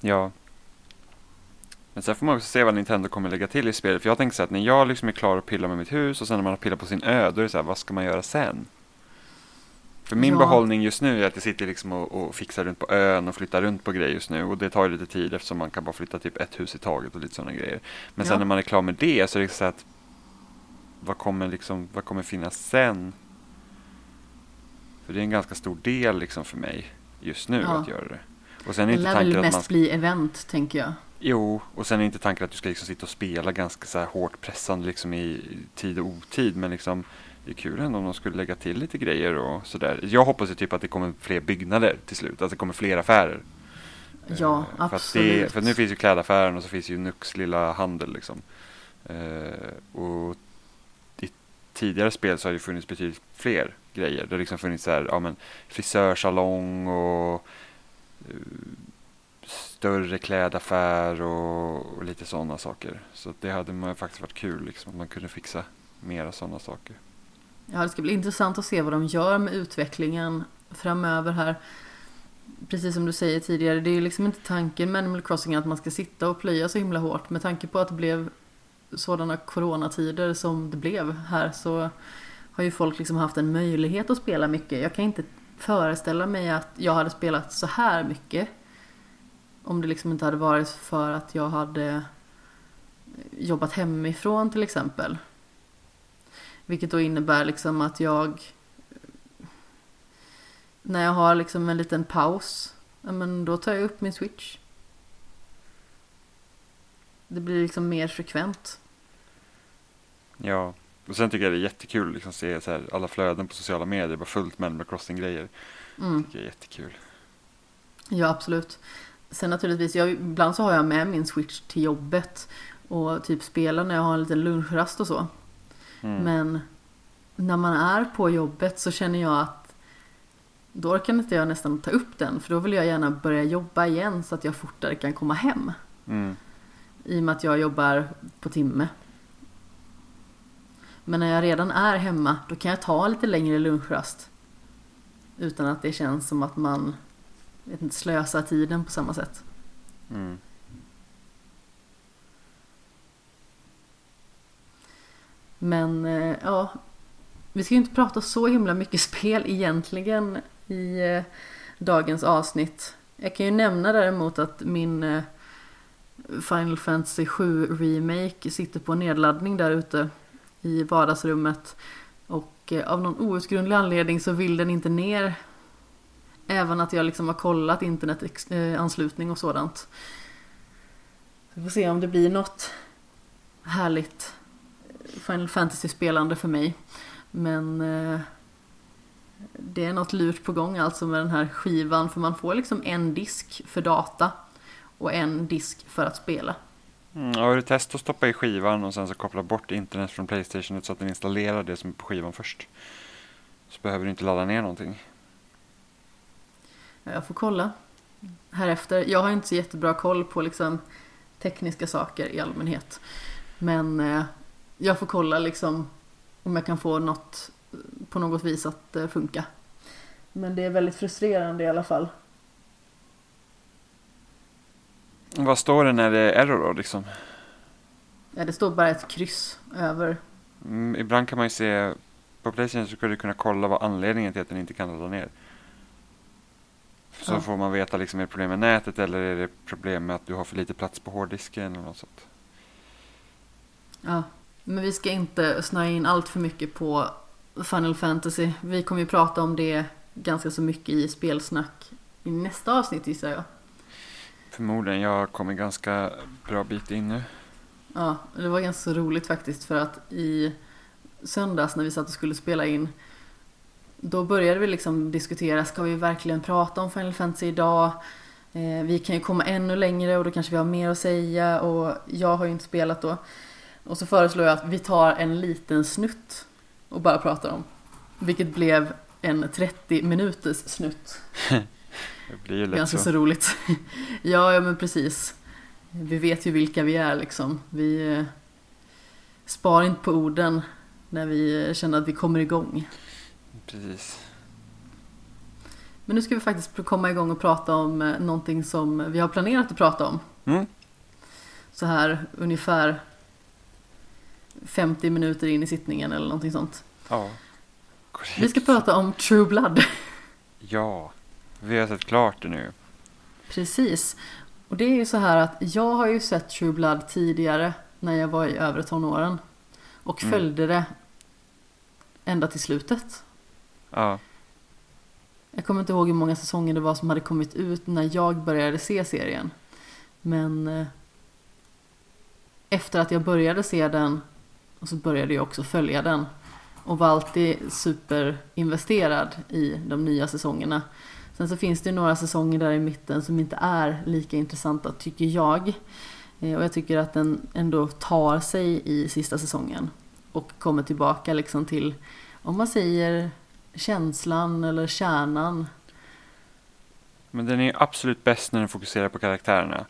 Ja. Men sen får man också se vad Nintendo kommer lägga till i spelet. För jag tänker så att när jag liksom är klar att pilla med mitt hus och sen när man har pillat på sin ö, då är det så här, vad ska man göra sen? För min Ja. behållning just nu är att jag sitter liksom och, och fixar runt på ön och flyttar runt på grejer just nu. Och det tar ju lite tid eftersom man kan bara flytta typ ett hus i taget och lite sådana grejer. Men sen Ja. när man är klar med det så är det så här att vad kommer, liksom, vad kommer finnas sen? För det är en ganska stor del liksom för mig just nu Ja. att göra det. Och sen är Det inte tanken väl att man mest bli event, tänker jag. Jo, och sen är inte tanken att du ska liksom sitta och spela ganska så här hårt pressande liksom i tid och otid. Men liksom, det är kul ändå om de skulle lägga till lite grejer och sådär. Jag hoppas ju typ att det kommer fler byggnader till slut, att det kommer fler affärer. Ja, Eh, för absolut. Det, för nu finns ju klädaffären och så finns ju Nux lilla handel liksom. Eh, och i tidigare spel så har det funnits betydligt fler grejer. Det har liksom funnits så här, ja men frisörsalong och större klädaffär och, och lite sådana saker. Så det hade man faktiskt varit kul liksom, att man kunde fixa mera sådana saker. Ja, det ska bli intressant att se vad de gör med utvecklingen framöver här. Precis som du säger tidigare, det är ju liksom inte tanken med Animal Crossing att man ska sitta och plöja så himla hårt. Med tanke på att det blev sådana coronatider som det blev här så har ju folk liksom haft en möjlighet att spela mycket. Jag kan inte föreställa mig att jag hade spelat så här mycket om det liksom inte hade varit för att jag hade eh, jobbat hemifrån till exempel. Vilket då innebär liksom att jag eh, när jag har liksom en liten paus, ja, men då tar jag upp min switch. Det blir liksom mer frekvent. Ja, och sen tycker jag det är jättekul att liksom se så här, alla flöden på sociala medier bara fullt med Animal Crossing-grejer. Mm. tycker jag är jättekul. Ja, absolut. Sen naturligtvis, jag, ibland så har jag med min switch till jobbet och typ spelar när jag har en liten lunchrast och så. Mm. Men när man är på jobbet så känner jag att då orkar inte jag nästan ta upp den för då vill jag gärna börja jobba igen så att jag fortare kan komma hem. Mm. I och med att jag jobbar på timme. Men när jag redan är hemma då kan jag ta lite längre lunchrast. Utan att det känns som att man vet inte, slösar tiden på samma sätt. Mm. Men eh, ja, vi ska ju inte prata så himla mycket spel egentligen i eh, dagens avsnitt. Jag kan ju nämna däremot att min eh, Final Fantasy 7 Remake sitter på nedladdning där ute i vardagsrummet. Och eh, av någon outgrundlig anledning så vill den inte ner. Även att jag liksom har kollat internetanslutning och sådant. Vi får se om det blir något härligt eh, Final Fantasy-spelande för mig. Men eh, det är något lurt på gång alltså med den här skivan. För man får liksom en disk för data och en disk för att spela. Mm, har du testat att stoppa i skivan och sen så koppla bort internet från Playstation så att den installerar det som är på skivan först? Så behöver du inte ladda ner någonting. Jag får kolla här efter. Jag har inte så jättebra koll på liksom tekniska saker i allmänhet. Men eh, jag får kolla liksom om jag kan få något eh, på något vis att eh, funka. Men det är väldigt frustrerande i alla fall. Vad står det när det är error då liksom? Ja, det står bara ett kryss över. Mm, ibland kan man ju se på Playstation så skulle du kunna kolla vad anledningen till att den inte kan ladda ner. Så Ja. får man veta liksom är det problem med nätet eller är det problem med att du har för lite plats på hårddisken eller något sånt. Ja, men vi ska inte snöa in allt för mycket på Final Fantasy. Vi kommer ju prata om det ganska så mycket i spelsnack i nästa avsnitt gissar jag. Förmodligen, jag har kommit ganska bra bit in nu. Ja, det var ganska roligt faktiskt för att i söndags när vi satt och skulle spela in då började vi liksom diskutera, ska vi verkligen prata om Final Fantasy idag? Eh, vi kan ju komma ännu längre och då kanske vi har mer att säga och jag har ju inte spelat då. Och så föreslår jag att vi tar en liten snutt och bara pratar om. Vilket blev en 30 minuters snutt. Det blir ju lätt Ganska så. så roligt. ja, ja men precis. Vi vet ju vilka vi är liksom. Vi eh, spar inte på orden när vi eh, känner att vi kommer igång. Precis. Men nu ska vi faktiskt komma igång och prata om eh, någonting som vi har planerat att prata om. Mm. Så här ungefär 50 minuter in i sittningen eller någonting sånt. Ja. Korrekt. Vi ska prata om True Blood. Ja. Vi har sett klart det nu. Precis. Och det är ju så här att jag har ju sett True Blood tidigare när jag var i övre tonåren. Och Mm. följde det ända till slutet. Ja. Jag kommer inte ihåg hur många säsonger det var som hade kommit ut när jag började se serien. Men eh, efter att jag började se den och så började jag också följa den. Och var alltid superinvesterad i de nya säsongerna. Sen så finns det några säsonger där i mitten som inte är lika intressanta tycker jag. Eh, Och jag tycker att den ändå tar sig i sista säsongen. Och kommer tillbaka liksom till, om man säger känslan eller kärnan. Men den är absolut bäst när den fokuserar på karaktärerna.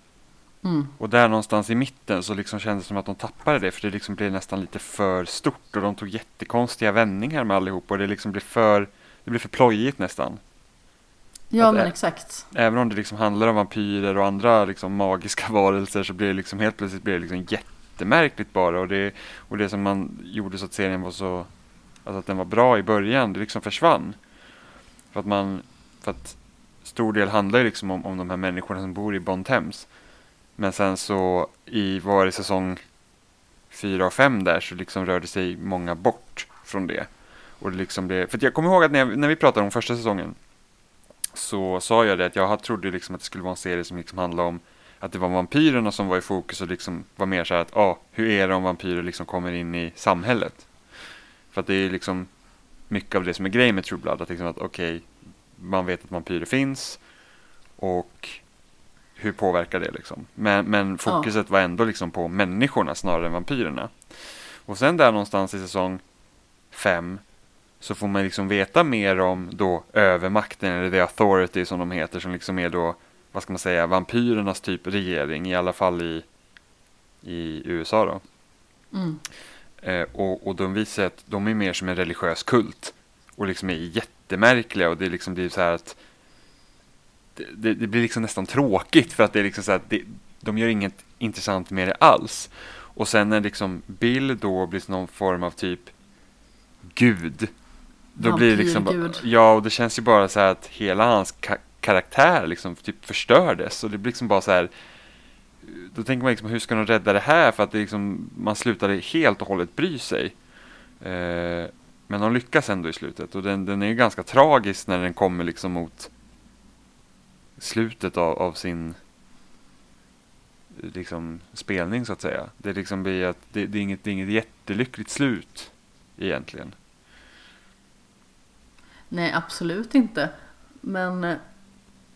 Mm. Och där någonstans i mitten så liksom kändes det som att de tappade det för det liksom blev nästan lite för stort och de tog jättekonstiga vändningar med allihop och det liksom blev för, det blev för plojigt nästan. Ja men exakt. Även om det liksom handlar om vampyrer och andra liksom magiska varelser så blir det liksom helt plötsligt blir det liksom jättemärkligt bara och det, och det som man gjorde så att serien var så, alltså att den var bra i början, det liksom försvann. För att man, för att stor del handlar ju liksom om, om de här människorna som bor i Bon Thames. Men sen så i var det säsong fyra och fem där så liksom rörde sig många bort från det. Och det liksom blev, för jag kommer ihåg att när, jag, när vi pratade om första säsongen så sa jag det att jag trodde liksom att det skulle vara en serie som liksom handlade om att det var vampyrerna som var i fokus och liksom var mer så här att ah, hur är det om vampyrer liksom kommer in i samhället? För att det är liksom mycket av det som är grejen med True Blood, att liksom att okej, man vet att vampyrer finns och hur påverkar det liksom? Men, men fokuset var ändå liksom på människorna snarare än vampyrerna. Och sen där någonstans i säsong fem så får man liksom veta mer om då övermakten eller the authority som de heter som liksom är då vad ska man säga vampyrernas typ regering i alla fall i i USA då. Mm. Eh, och, och de visar att de är mer som en religiös kult och liksom är jättemärkliga och det liksom blir så här att det, det, blir liksom nästan tråkigt för att det är liksom så att det, de gör inget intressant med det alls. Och sen när liksom Bill då blir någon form av typ gud. Då blir det liksom ja och det känns ju bara så här att hela hans ka- karaktär liksom typ förstördes och det blir liksom bara så här då tänker man liksom hur ska de rädda det här för att det liksom, man slutade helt och hållet bry sig. Eh, men de lyckas ändå i slutet och den, den är ju ganska tragisk när den kommer liksom mot slutet av, av sin liksom spelning så att säga. Det liksom blir att det, det, är inget, det är inget jättelyckligt slut egentligen. Nej absolut inte. Men eh,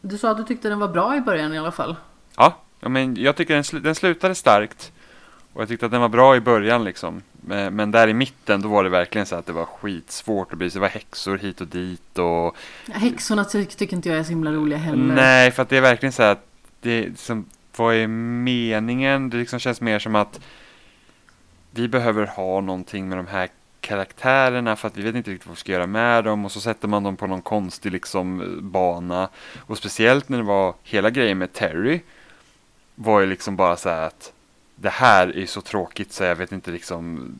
du sa att du tyckte den var bra i början i alla fall. Ja, men jag tycker den, sl- den slutade starkt. Och jag tyckte att den var bra i början liksom. Men, men där i mitten då var det verkligen så att det var skitsvårt att bry sig. Det var häxor hit och dit och Häxorna ty- tycker inte jag är så himla roliga heller. Nej, för att det är verkligen så att det som, vad är meningen? Det liksom känns mer som att vi behöver ha någonting med de här karaktärerna för att vi vet inte riktigt vad vi ska göra med dem och så sätter man dem på någon konstig liksom bana och speciellt när det var hela grejen med Terry var ju liksom bara så här att det här är så tråkigt så jag vet inte liksom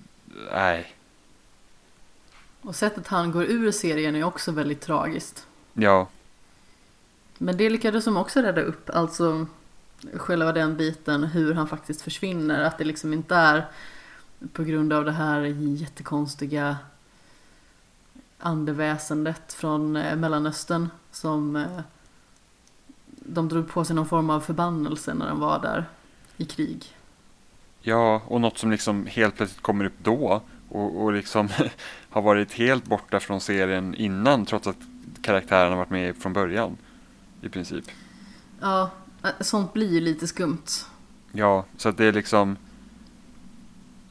nej Och sättet han går ur serien är också väldigt tragiskt. ja Men det lyckades de också rädda upp. Alltså själva den biten hur han faktiskt försvinner. Att det liksom inte är på grund av det här jättekonstiga andeväsendet från eh, Mellanöstern som eh, de drog på sig någon form av förbannelse när de var där i krig. Ja, och något som liksom helt plötsligt kommer upp då och, och liksom har varit helt borta från serien innan trots att karaktären har varit med från början. I princip. Ja, eh, sånt blir ju lite skumt. Ja, så att det är liksom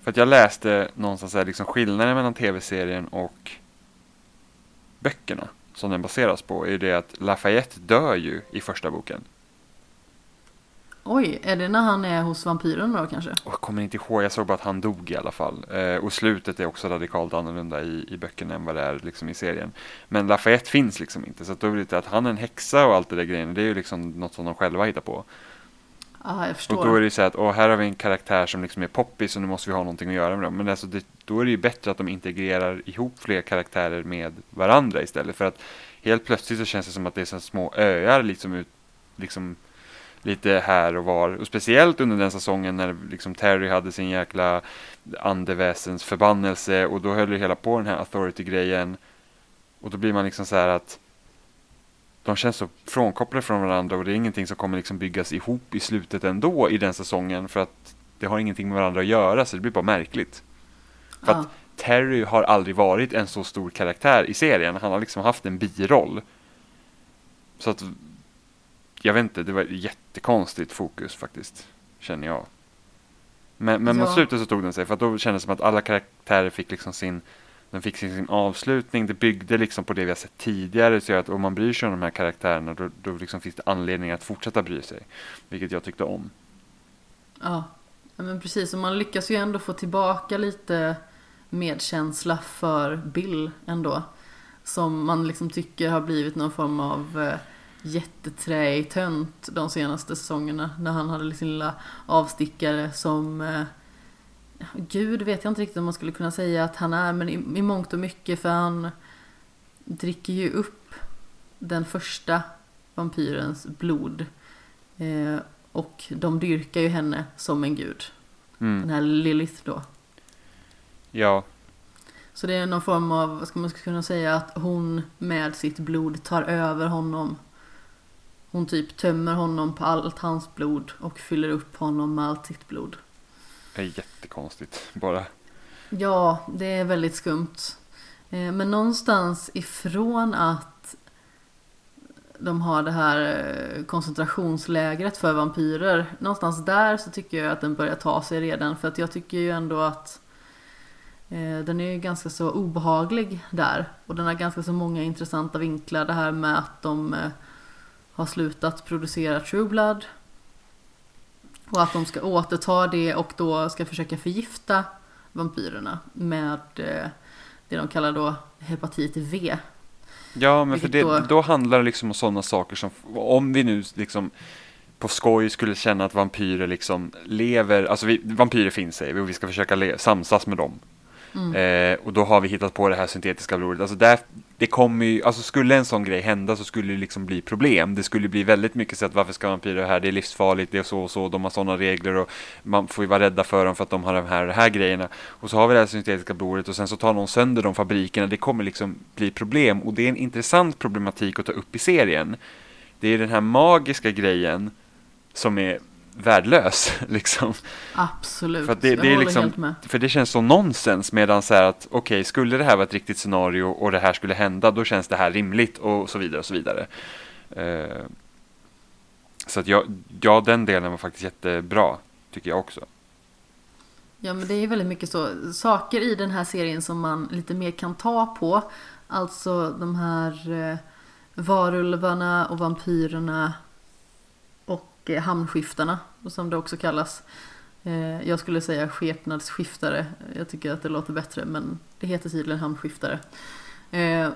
för att jag läste någonstans här liksom skillnaden mellan tv-serien och böckerna som den baseras på är det att Lafayette dör ju i första boken. Oj, är det när han är hos vampyren då kanske? Jag kommer inte ihåg, jag såg bara att han dog i alla fall. Eh, och slutet är också radikalt annorlunda i, i böckerna än vad det är liksom, i serien. Men Lafayette finns liksom inte, så att då är det att han är en häxa och allt det där grejen, det är ju liksom något som de själva hittar på. Aha, jag förstår. Och då är det så här att, åh, här har vi en karaktär som liksom är poppis och nu måste vi ha någonting att göra med dem. Men alltså det, då är det ju bättre att de integrerar ihop fler karaktärer med varandra istället. För att helt plötsligt så känns det som att det är så små öar liksom, ut, liksom lite här och var. Och speciellt under den säsongen när liksom Terry hade sin jäkla andeväsens förbannelse och då höll det hela på den här authority-grejen. Och då blir man liksom så här att de känns så frånkopplade från varandra och det är ingenting som kommer liksom byggas ihop i slutet ändå i den säsongen för att det har ingenting med varandra att göra så det blir bara märkligt. För Ja. att Terry har aldrig varit en så stor karaktär i serien. Han har liksom haft en biroll. Så att jag vet inte, det var ett jättekonstigt fokus faktiskt, känner jag. Men, men mot Ja. slutet så tog den sig, för då kändes det som att alla karaktärer fick liksom sin, den fick sin, avslutning. Det byggde liksom på det vi har sett tidigare, så att om man bryr sig om de här karaktärerna, då, då liksom finns det anledning att fortsätta bry sig. Vilket jag tyckte om. Ja, men precis. Och man lyckas ju ändå få tillbaka lite medkänsla för Bill ändå. Som man liksom tycker har blivit någon form av eh, jätteträig tönt de senaste säsongerna. När han hade sin lilla avstickare som... Eh, Gud vet jag inte riktigt om man skulle kunna säga att han är, men i, i mångt och mycket för han dricker ju upp den första vampyrens blod. Eh, och de dyrkar ju henne som en gud. Den Mm. här Lilith då. Ja, Så det är någon form av, vad ska man kunna säga, att hon med sitt blod tar över honom. Hon typ tömmer honom på allt hans blod och fyller upp honom med allt sitt blod det är jättekonstigt bara. Ja, det är väldigt skumt. Eh, men någonstans ifrån att de har det här eh, koncentrationslägret för vampyrer. Någonstans där så tycker jag att den börjar ta sig redan. För att jag tycker ju ändå att eh, den är ju ganska så obehaglig där. Och den har ganska så många intressanta vinklar. Det här med att de har slutat producera True Blood. Och att de ska återta det och då ska försöka förgifta vampyrerna med eh, det de kallar då hepatit V. Ja, men för det, då- då... handlar det liksom om sådana saker som, om vi nu liksom på skoj skulle känna att vampyrer liksom lever, alltså vi, vampyrer finns säger vi och vi ska försöka le, samsas med dem. Mm. Eh, och då har vi hittat på det här syntetiska blodet. Alltså där, det kommer ju, alltså skulle en sån grej hända så skulle det liksom bli problem. Det skulle bli väldigt mycket så att varför ska vampyrer här, det är livsfarligt, det är så och så, de har sådana regler och man får ju vara rädda för dem för att de har de här, de här grejerna. Och så har vi det här syntetiska blodet och sen så tar någon sönder de fabrikerna. Det kommer liksom bli problem och det är en intressant problematik att ta upp i serien. Det är den här magiska grejen som är värdelös liksom. Absolut, För att det- jag det håller liksom- helt med. För det känns så nonsens medan så här att okej, skulle det här vara ett riktigt scenario och det här skulle hända, då känns det här rimligt och så vidare och så vidare. Eh, så att jag, ja, den delen var faktiskt jättebra, tycker jag också. Ja men det är väldigt mycket så. Saker i den här serien som man lite mer kan ta på. Alltså de här eh, varulvarna och vampyrerna. Och eh, hamnskiftarna som det också kallas. Eh, jag skulle säga skepnadsskiftare. Jag tycker att det låter bättre men det heter tydligen hamnskiftare. Eh,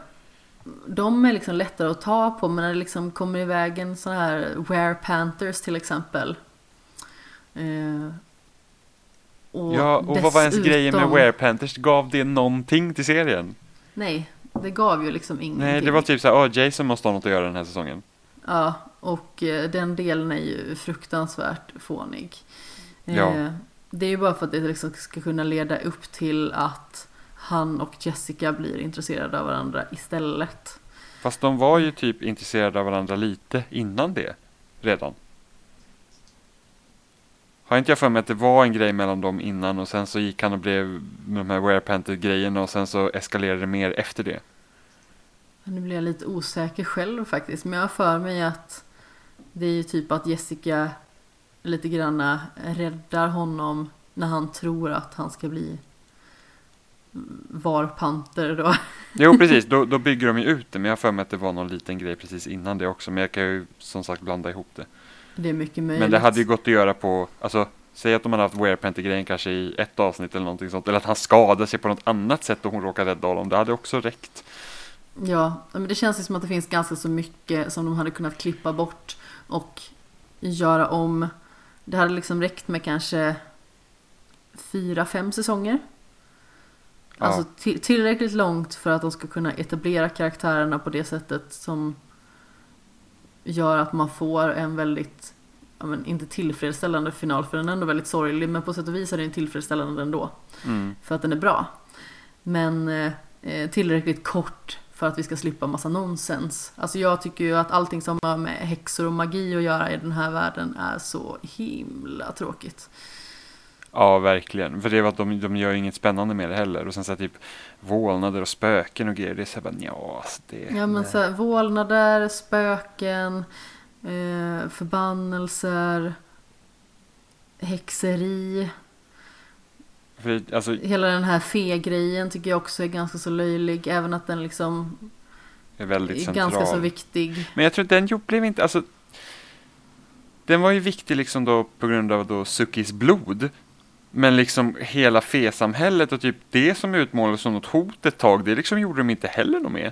de är liksom lättare att ta på men när det liksom kommer i vägen sådana här Were Panthers till exempel. Och ja, och vad var ens dessutom- grejen med Were Panthers? Gav det någonting till serien? Nej, det gav ju liksom ingenting. Nej, det var typ så här, åh, Jason måste ha något att göra den här säsongen. Ja, och eh, den delen är ju fruktansvärt fånig. Ja. Eh, Det är ju bara för att det liksom ska kunna leda upp till att han och Jessica blir intresserade av varandra istället. Fast de var ju typ intresserade av varandra lite innan det, redan. Har inte jag för mig att det var en grej mellan dem innan och sen så gick han och blev med de här Were Panther-grejerna och sen så eskalerade det mer efter det. Nu blir jag lite osäker själv faktiskt. Men jag har för mig att det är ju typ att Jessica lite granna räddar honom när han tror att han ska bli varpanter då. Jo, precis. Då, då bygger de ju ut det. Men jag har för mig att det var någon liten grej precis innan det också. Men jag kan ju som sagt blanda ihop det. Det är mycket möjligt. Men det hade ju gått att göra på, alltså säg att de hade haft Werepenter-grejen kanske i ett avsnitt eller någonting sånt. Eller att han skadade sig på något annat sätt och hon råkar rädda honom. Det hade också räckt. Ja, men det känns ju som att det finns ganska så mycket som de hade kunnat klippa bort och göra om. Det hade liksom räckt med kanske fyra, fem säsonger. Ja. Alltså till, tillräckligt långt för att de ska kunna etablera karaktärerna på det sättet som gör att man får en väldigt, ja men inte tillfredsställande final för den är ändå väldigt sorglig men på sätt och vis är den tillfredsställande ändå. Mm. För att den är bra. Men eh, tillräckligt kort för att vi ska slippa massa nonsens. Alltså jag tycker ju att allting som har med häxor och magi att göra i den här världen är så himla tråkigt. Ja, verkligen. För det var att de, de gör inget spännande med det heller. Och sen så här, typ vålnader och spöken och grejer. Det är så här bara, nja, alltså det... Ja men så här, vålnader, spöken, eh, förbannelser, häxeri. För, alltså, Hela den här fe-grejen tycker jag också är ganska så löjlig. Även att den liksom är väldigt är central. ganska så viktig. Men jag tror att den blev inte, alltså. Den var ju viktig liksom då på grund av då Sukis blod. Men liksom hela fesamhället och typ det som utmålades som något hot ett tag, det liksom gjorde de inte heller något med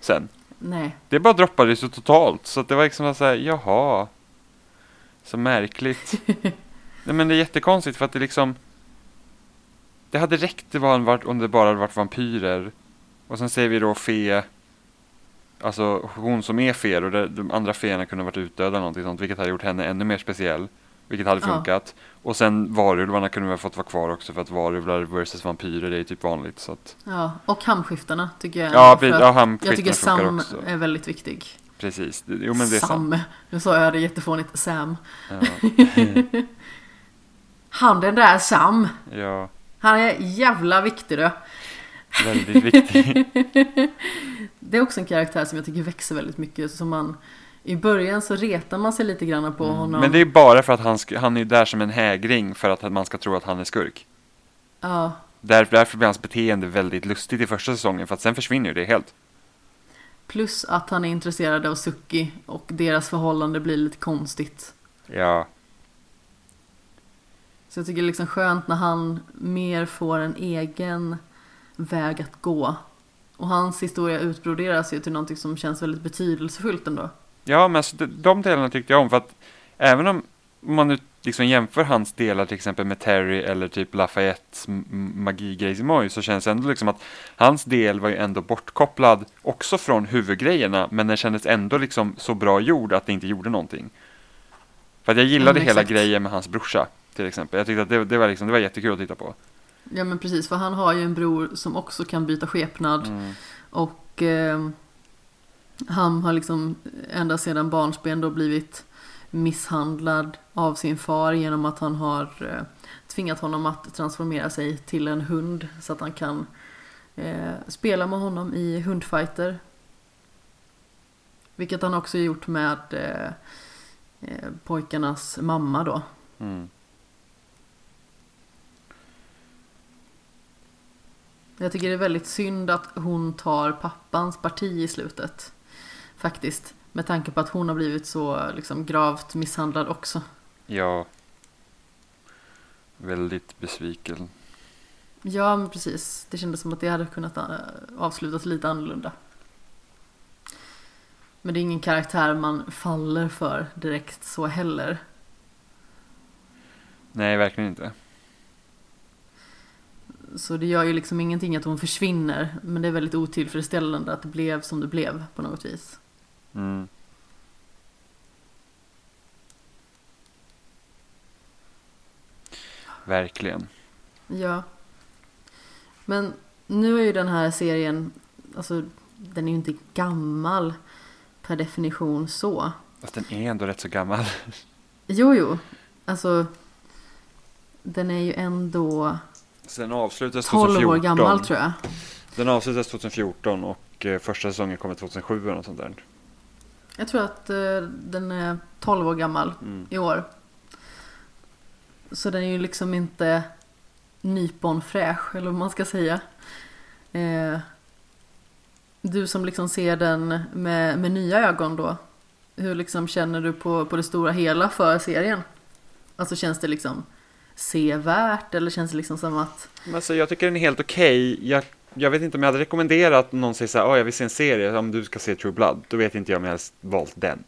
sen. Nej. Det bara droppades ju totalt, så det var liksom så här, jaha. Så märkligt. Nej men det är jättekonstigt för att det liksom. Det hade räckt det var om det bara hade varit vampyrer. Och sen ser vi då fe. Alltså hon som är fe och de andra feerna kunde ha varit utdöda eller någonting sånt. Vilket hade gjort henne ännu mer speciell. Vilket hade Ja. funkat. Och sen varulvarna kunde vi ha fått vara kvar också för att varulvar versus vampyrer är typ vanligt. Så att, Ja, och hamskiftarna tycker jag. ja, för ja att Jag tycker Sam också. är väldigt viktig. Precis, jo men det är sant. Sam. Nu sa jag det jättefånigt. Sam. Ja, Han den där Sam. ja, Han är jävla viktig du. väldigt viktigt. Det är också en karaktär som jag tycker växer väldigt mycket. Som man, I början så retar man sig lite grann på honom. Mm. Men det är bara för att han, han är där som en hägring för att man ska tro att han är skurk. Ja, Där, därför blir hans beteende väldigt lustigt i första säsongen för att sen försvinner det helt. plus att han är intresserad av Suki och deras förhållande blir lite konstigt. Ja, Så jag tycker det är liksom skönt när han mer får en egen väg att gå. Och hans historia utbroderas ju till någonting som känns väldigt betydelsefullt ändå. ja men alltså, de, de delarna tyckte jag om för att även om man nu liksom jämför hans delar till exempel med Terry eller typ Lafayettes magigrejsimoj så känns det ändå liksom att hans del var ju ändå bortkopplad också från huvudgrejerna men den kändes ändå liksom så bra gjord att det inte gjorde någonting. För att jag gillade Mm, hela grejen med hans brorsa till exempel. Jag tyckte att det, det, var, liksom, det var jättekul att titta på. Ja men precis, för han har ju en bror som också kan byta skepnad. Mm. Och eh, han har liksom ända sedan barnsben då blivit misshandlad av sin far genom att han har eh, tvingat honom att transformera sig till en hund så att han kan eh, spela med honom i hundfighter. Vilket han också gjort med eh, eh, pojkarnas mamma då. Mm. Jag tycker det är väldigt synd att hon tar pappans parti i slutet. Faktiskt. Med tanke på att hon har blivit så liksom, gravt misshandlad också. Ja. Väldigt besviken. Ja, men precis. Det kändes som att det hade kunnat äh, avslutas lite annorlunda. Men det är ingen karaktär man faller för direkt så heller. Nej, verkligen inte. Så det gör ju liksom ingenting att hon försvinner. Men det är väldigt otillfredsställande att det blev som det blev på något vis. Mm. Verkligen. Ja. Men nu är ju den här serien, alltså den är ju inte gammal per definition så. Fast den är ändå rätt så gammal. Jo, jo. Alltså den är ju ändå Sen avslutades 12 2014. år gammal tror jag. Den avslutades 2014 och eh, första säsongen kommer 2007 eller något sånt där. Jag tror att eh, den är 12 år gammal Mm. i år. Så den är ju liksom inte nyponfräsch eller vad man ska säga. Eh, du som liksom ser den med, med nya ögon då. hur liksom känner du på, på det stora hela för serien? Alltså känns det liksom sevärt eller känns det liksom som att Alltså, jag tycker den är helt okej. Jag, jag vet inte om jag hade rekommenderat någon säger så här, "Åh, jag vill se en serie, om du ska se True Blood. Då vet inte jag om jag hade valt den.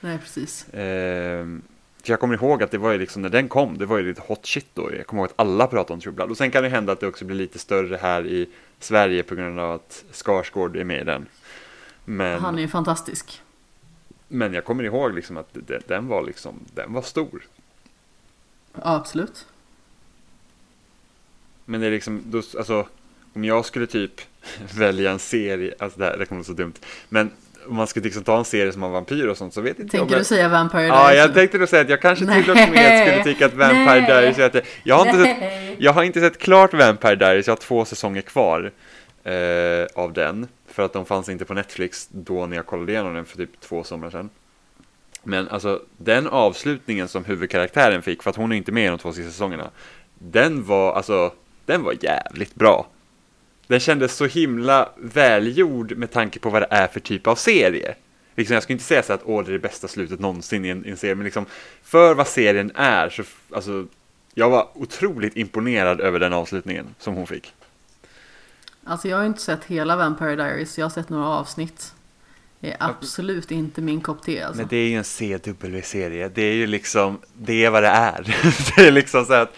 Nej precis. Ehm, för jag kommer ihåg att det var ju liksom, när den kom, det var ju lite hot shit då. Jag kommer ihåg att alla pratade om True Blood. Och sen kan det hända att det också blir lite större här i Sverige på grund av att Skarsgård är med i den. Men, Han är ju fantastisk. men jag kommer ihåg liksom att den var liksom, den var stor. Ja, absolut. Men det är liksom, då, alltså, om jag skulle typ välja en serie, alltså det här det kommer vara så dumt, men om man skulle liksom ta en serie som har vampyr och sånt så vet inte jag Tänker jag... du säga Vampire Ja, Diaries jag nu? tänkte nog säga att jag kanske till och med skulle tycka att Vampire Nej. Diaries är att det, jag, har inte sett, jag har inte sett klart Vampire Diaries, jag har två säsonger kvar eh, av den. För att de fanns inte på Netflix då när jag kollade igenom den för typ två somrar sedan. Men alltså den avslutningen som huvudkaraktären fick, för att hon är inte med i de två sista säsongerna. Den var, alltså, den var jävligt bra. Den kändes så himla välgjord med tanke på vad det är för typ av serie. Liksom, jag skulle inte säga så att åh, det är det bästa slutet någonsin i en, i en serie, men liksom för vad serien är så, alltså, jag var otroligt imponerad över den avslutningen som hon fick. Alltså jag har inte sett hela Vampire Diaries, jag har sett några avsnitt. Det är absolut inte min kopp te alltså. Men det är ju en CW-serie, det är ju liksom, det är vad det är. det är liksom så att,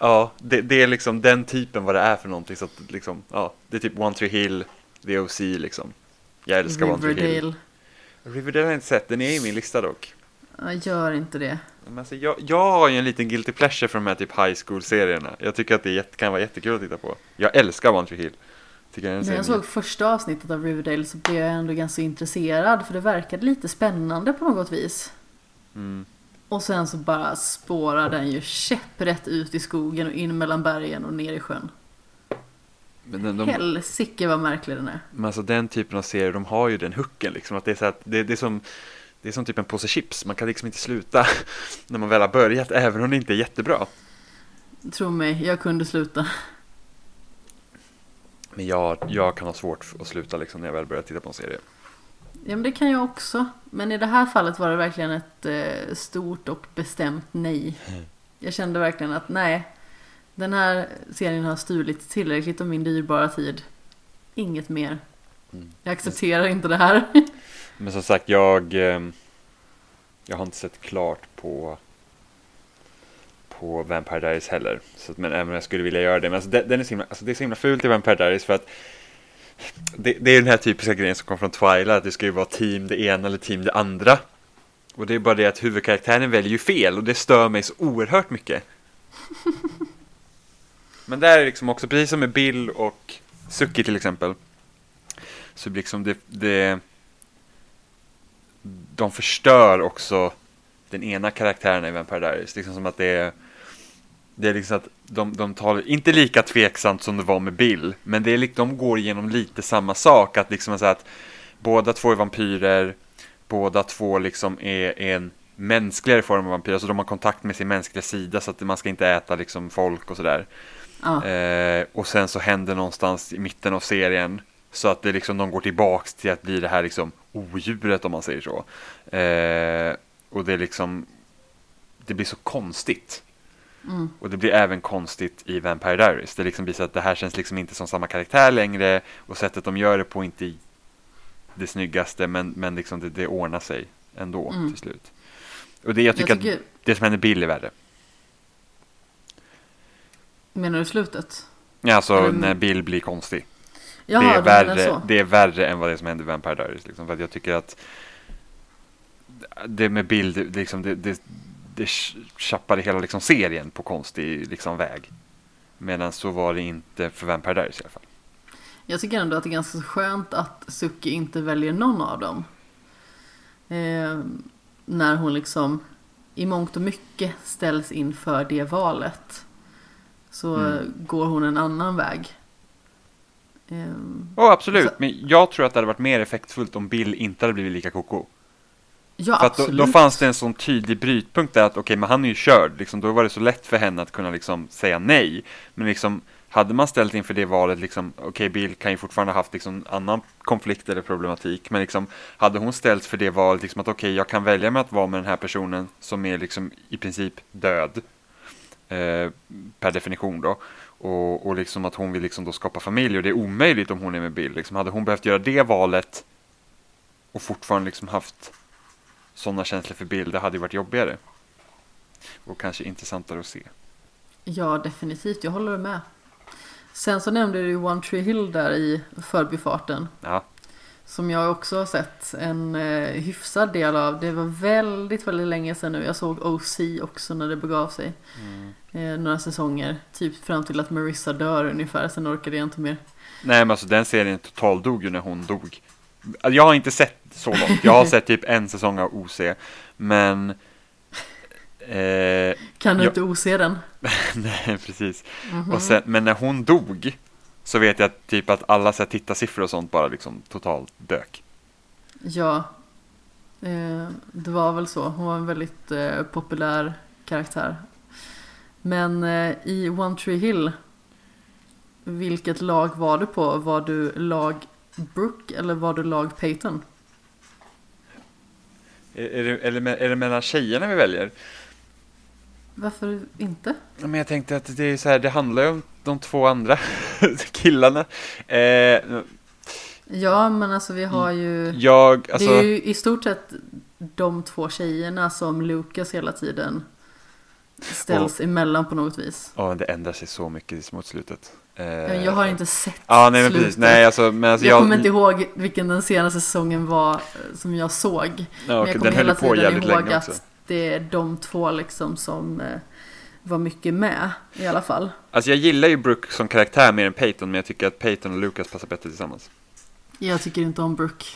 ja, det, det är liksom den typen vad det är för någonting. Så att liksom, ja, det är typ One Tree Hill, The OC liksom. Jag älskar One Tree Hill. Riverdale. Riverdale har jag inte sett, den är i min lista dock. Jag gör inte det. Men alltså, jag, jag har ju en liten guilty pleasure för de här typ high school-serierna. Jag tycker att det kan vara jättekul att titta på. Jag älskar One Tree Hill. När jag såg första avsnittet av Riverdale så blev jag ändå ganska intresserad för det verkade lite spännande på något vis. Mm. Och sen så bara spårar den ju käpprätt ut i skogen och in mellan bergen och ner i sjön. Men den, de, Helsike vad märklig den är. Men alltså den typen av serier, de har ju den hooken liksom. Att det är så att det, det är som det är som typ en påse chips. Man kan liksom inte sluta när man väl har börjat, även om det inte är jättebra. Tro mig, jag kunde sluta. Men jag, jag kan ha svårt att sluta liksom när jag väl börjar titta på en serie. Ja men det kan jag också. Men i det här fallet var det verkligen ett eh, stort och bestämt nej. Jag kände verkligen att nej. Den här serien har stulit tillräckligt av min dyrbara tid. Inget mer. Mm. Jag accepterar inte det här. Men som sagt, jag, eh, jag har inte sett klart på på Vampire Diaries heller. Så, att- men även om jag skulle vilja göra det. Men alltså, den, den är så himla, alltså, det är så himla fult i Vampire Diaries för att det, det är den här typiska grejen som kommer från Twilight. Att det ska ju vara team det ena eller team det andra. Och det är bara det att huvudkaraktären väljer ju fel och det stör mig så oerhört mycket. Men där är liksom också, precis som med Bill och Suki till exempel. Så liksom det, det de förstör också den ena karaktären i Vampire Diaries. Liksom som att det är det är liksom att de, de tar, inte lika tveksamt som det var med Bill, men det är, lik- de går igenom lite samma sak. Att liksom så att båda två är vampyrer, båda två liksom är, är en mänskligare form av vampyr, alltså de har kontakt med sin mänskliga sida så att man ska inte äta liksom folk och sådär. Ja, Eh, och sen så händer någonstans i mitten av serien så att det liksom, de går tillbaks till att bli det här liksom odjuret om man säger så. Eh, och det är liksom, det blir så konstigt. Mm, Och det blir även konstigt i Vampire Diaries. Det liksom så att det här känns liksom inte som samma karaktär längre och sättet de gör det på inte det snyggaste men, men liksom det, det ordnar sig ändå Mm. till slut. Och det, jag tycker, jag tycker, att det som händer Bill är värre. menar du slutet? Ja, Alltså Eller- när Bill blir konstig. Jaha, det, är värre, det är värre än vad det är som händer i Vampire Diaries. Liksom, för jag tycker att det med Bill, det, liksom, det, det, det tjappade hela liksom, serien på konstig liksom, väg. Medan så var det inte för Vampire Diaries i alla fall. Jag tycker ändå att det är ganska skönt att Suki inte väljer någon av dem. Eh, när hon liksom i mångt och mycket ställs inför det valet. Så Mm. går hon en annan väg. Eh, Oh, absolut, Så- men jag tror att det hade varit mer effektfullt om Bill inte hade blivit lika koko. Ja, För att då, absolut. då fanns det en sån tydlig brytpunkt där att okej, men han är ju körd. Liksom, då var det så lätt för henne att kunna liksom säga nej. Men liksom, hade man ställt inför det valet, liksom, okej okay, Bill kan ju fortfarande haft liksom annan konflikt eller problematik, men liksom, hade hon ställts för det valet, liksom, att okej, okay, jag kan välja med att vara med den här personen som är liksom i princip död, eh, per definition då, och, och liksom att hon vill liksom då skapa familj och det är omöjligt om hon är med Bill. Liksom, hade hon behövt göra det valet och fortfarande liksom haft sådana känslor för Bill, det hade ju varit jobbigare. Och kanske intressantare att se. Ja, definitivt. Jag håller med. Sen så nämnde du One Tree Hill där i förbifarten. Ja. Som jag också har sett en eh, hyfsad del av. Det var väldigt, väldigt länge sedan nu. Jag såg OC också när det begav sig. Mm. Eh, några säsonger. Typ fram till att Marissa dör ungefär. Sen orkade jag inte mer. Nej men alltså den serien totaldog ju när hon dog. Jag har inte sett så långt. Jag har sett typ en säsong av OC. Men Eh, kan du jag, inte ose den? nej, precis. Mm -hmm. och sen, men när hon dog så vet jag typ att alla så här, tittarsiffror och sånt bara liksom totalt dök. Ja, eh, det var väl så. Hon var en väldigt eh, populär karaktär. Men eh, i One Tree Hill, vilket lag var du på? Var du lag Brooke eller var du lag Peyton? Är, är, det, är, det, är det mellan tjejerna vi väljer? Varför inte? Men jag tänkte att det är så här, det handlar ju om de två andra killarna. Eh, ja, men alltså vi har ju... Jag, alltså... Det är ju i stort sett de två tjejerna som Lucas hela tiden ställs och, emellan på något vis. Ja, det ändrar sig så mycket mot slutet. Eh, jag har inte sett ja, nej, men slutet. Nej, alltså, men alltså, jag, jag kommer inte ihåg vilken den senaste säsongen var eh, som jag såg. Ja, men jag kommer hela tiden ihåg att det är de två liksom som eh, var mycket med i alla fall. Alltså jag gillar ju Brooke som karaktär mer än Peyton, men jag tycker att Peyton och Lucas passar bättre tillsammans. Jag tycker inte om Brooke.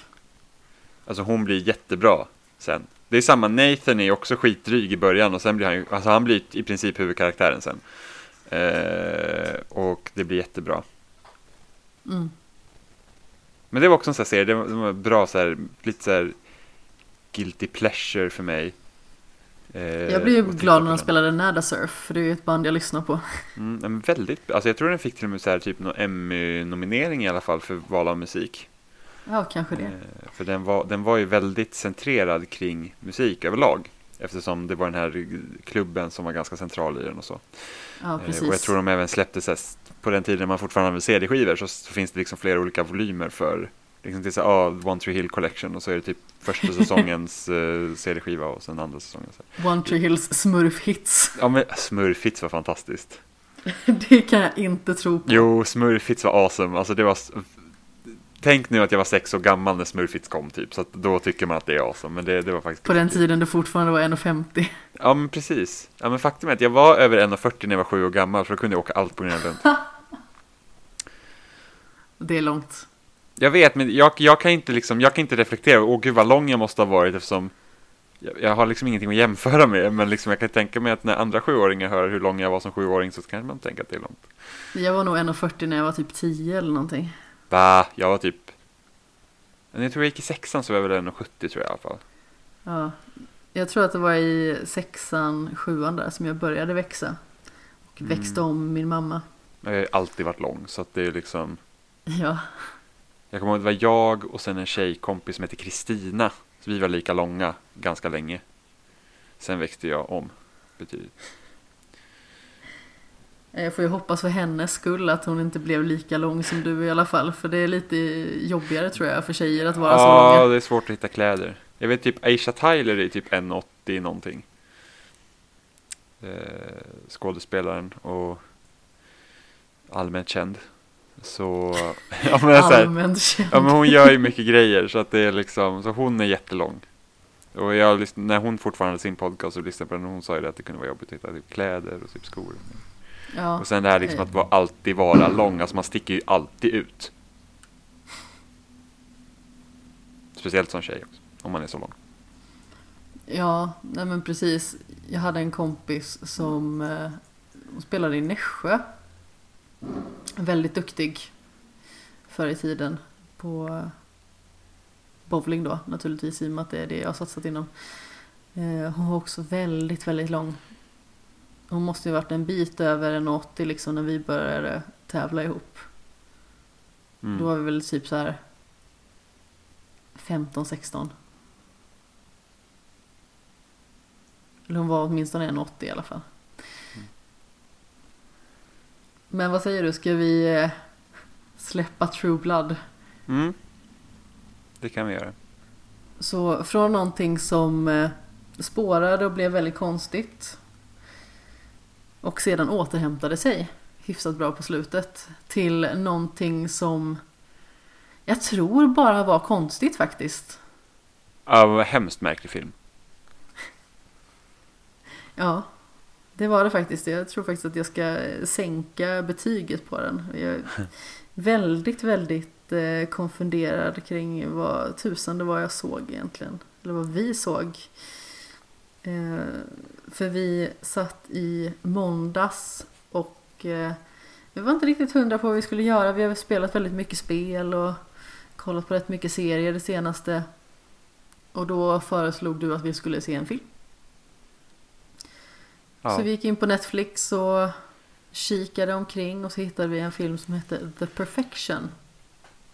Alltså hon blir jättebra sen. Det är samma, Nathan är också skitdryg i början och sen blir han ju, alltså han blir i princip huvudkaraktären sen. Eh, och det blir jättebra. Mm. Men det var också en sån här serie, det var, det var bra så här, lite så här guilty pleasure för mig. Eh, jag blev ju glad när de spelade Nada Surf, för det är ju ett band jag lyssnar på. Mm, men väldigt, alltså jag tror den fick till och med så här, typ någon Emmy-nominering i alla fall för val av musik. Ja, kanske det. Eh, för den var, den var ju väldigt centrerad kring musik överlag. Eftersom det var den här klubben som var ganska central i den och så. Ja. Eh, och jag tror de även släppte så här, på den tiden man fortfarande använde CD-skivor så, så, finns det liksom flera olika volymer för liksom till så ah, One Tree Hill Collection och så är det typ första säsongens uh, CD-skiva och sen andra säsongen. Så. One Tree Hills Smurf-hits. Ja men Smurf-hits var fantastiskt. det kan jag inte tro på. Jo, Smurf-hits var awesome. Alltså det var... Tänk nu att jag var sex år gammal när Smurfits kom typ, så då tycker man att det är awesome, men det, det var faktiskt På den tiden du fortfarande var 1,50 Ja men precis, ja men faktum är att jag var över 1,40 när jag var sju år gammal, för då kunde jag åka allt på grund av Det är långt. Jag vet, men jag, jag, kan inte liksom, jag kan inte reflektera, åh gud vad lång jag måste ha varit eftersom jag, jag har liksom ingenting att jämföra med, men liksom jag kan tänka mig att när andra sjuåringar hör hur lång jag var som sjuåring så kan man tänka att det är långt. Jag var nog 1,40 när jag var typ 10 eller någonting. Va? Jag var typ, jag tror jag gick i sexan så var jag väl 1,70 tror jag i alla fall. Ja, jag tror att det var i sexan, sjuan där som jag började växa. Och mm. växte om min mamma. Jag har alltid varit lång så att det är liksom. Ja. Jag kommer ihåg det var jag och sen en tjejkompis som heter Kristina. Så vi var lika långa ganska länge. Sen växte jag om betydligt. Jag får ju hoppas för hennes skull att hon inte blev lika lång som du i alla fall. För det är lite jobbigare tror jag för tjejer att vara ja, så långa. Ja, det är svårt att hitta kläder. Jag vet typ Aisha Tyler är typ 1,80 någonting. Eh, skådespelaren och allmänt känd. Så, ja, men så här, ja, men hon gör ju mycket grejer så att det är liksom, så hon är jättelång. Och jag, när hon fortfarande hade sin podcast och lyssnade på den, hon sa ju det att det kunde vara jobbigt att hitta typ kläder och typ skor. Ja. Och sen det här liksom att alltid vara lång, alltså man sticker ju alltid ut. Speciellt som tjej också, om man är så lång. Ja, nej men precis. Jag hade en kompis som eh, spelade i Nässjö väldigt duktig förr i tiden på bowling då naturligtvis i och med att det är det jag har satsat inom. Eh, hon var också väldigt, väldigt lång. Hon måste ju varit en bit över en 80 liksom när vi började tävla ihop. Mm. Då var vi väl typ så här 15-16. Eller hon var åtminstone 1,80 i alla fall. Men vad säger du, ska vi eh, släppa True Blood? Mm. Det kan vi göra. Så från någonting som eh, spårade och blev väldigt konstigt och sedan återhämtade sig hyfsat bra på slutet till någonting som jag tror bara var konstigt faktiskt. Ja, vad hemskt märklig film. Ja, det var det faktiskt. Jag tror faktiskt att jag ska sänka betyget på den. Jag är väldigt, väldigt eh, konfunderad kring vad tusan det var jag såg egentligen. Eller vad vi såg. Eh, för vi satt i måndags och eh, vi var inte riktigt hundra på vad vi skulle göra. Vi har spelat väldigt mycket spel och kollat på rätt mycket serier det senaste. Och då föreslog du att vi skulle se en film. Ja. Så vi gick in på Netflix och kikade omkring och så hittade vi en film som hette The Perfection.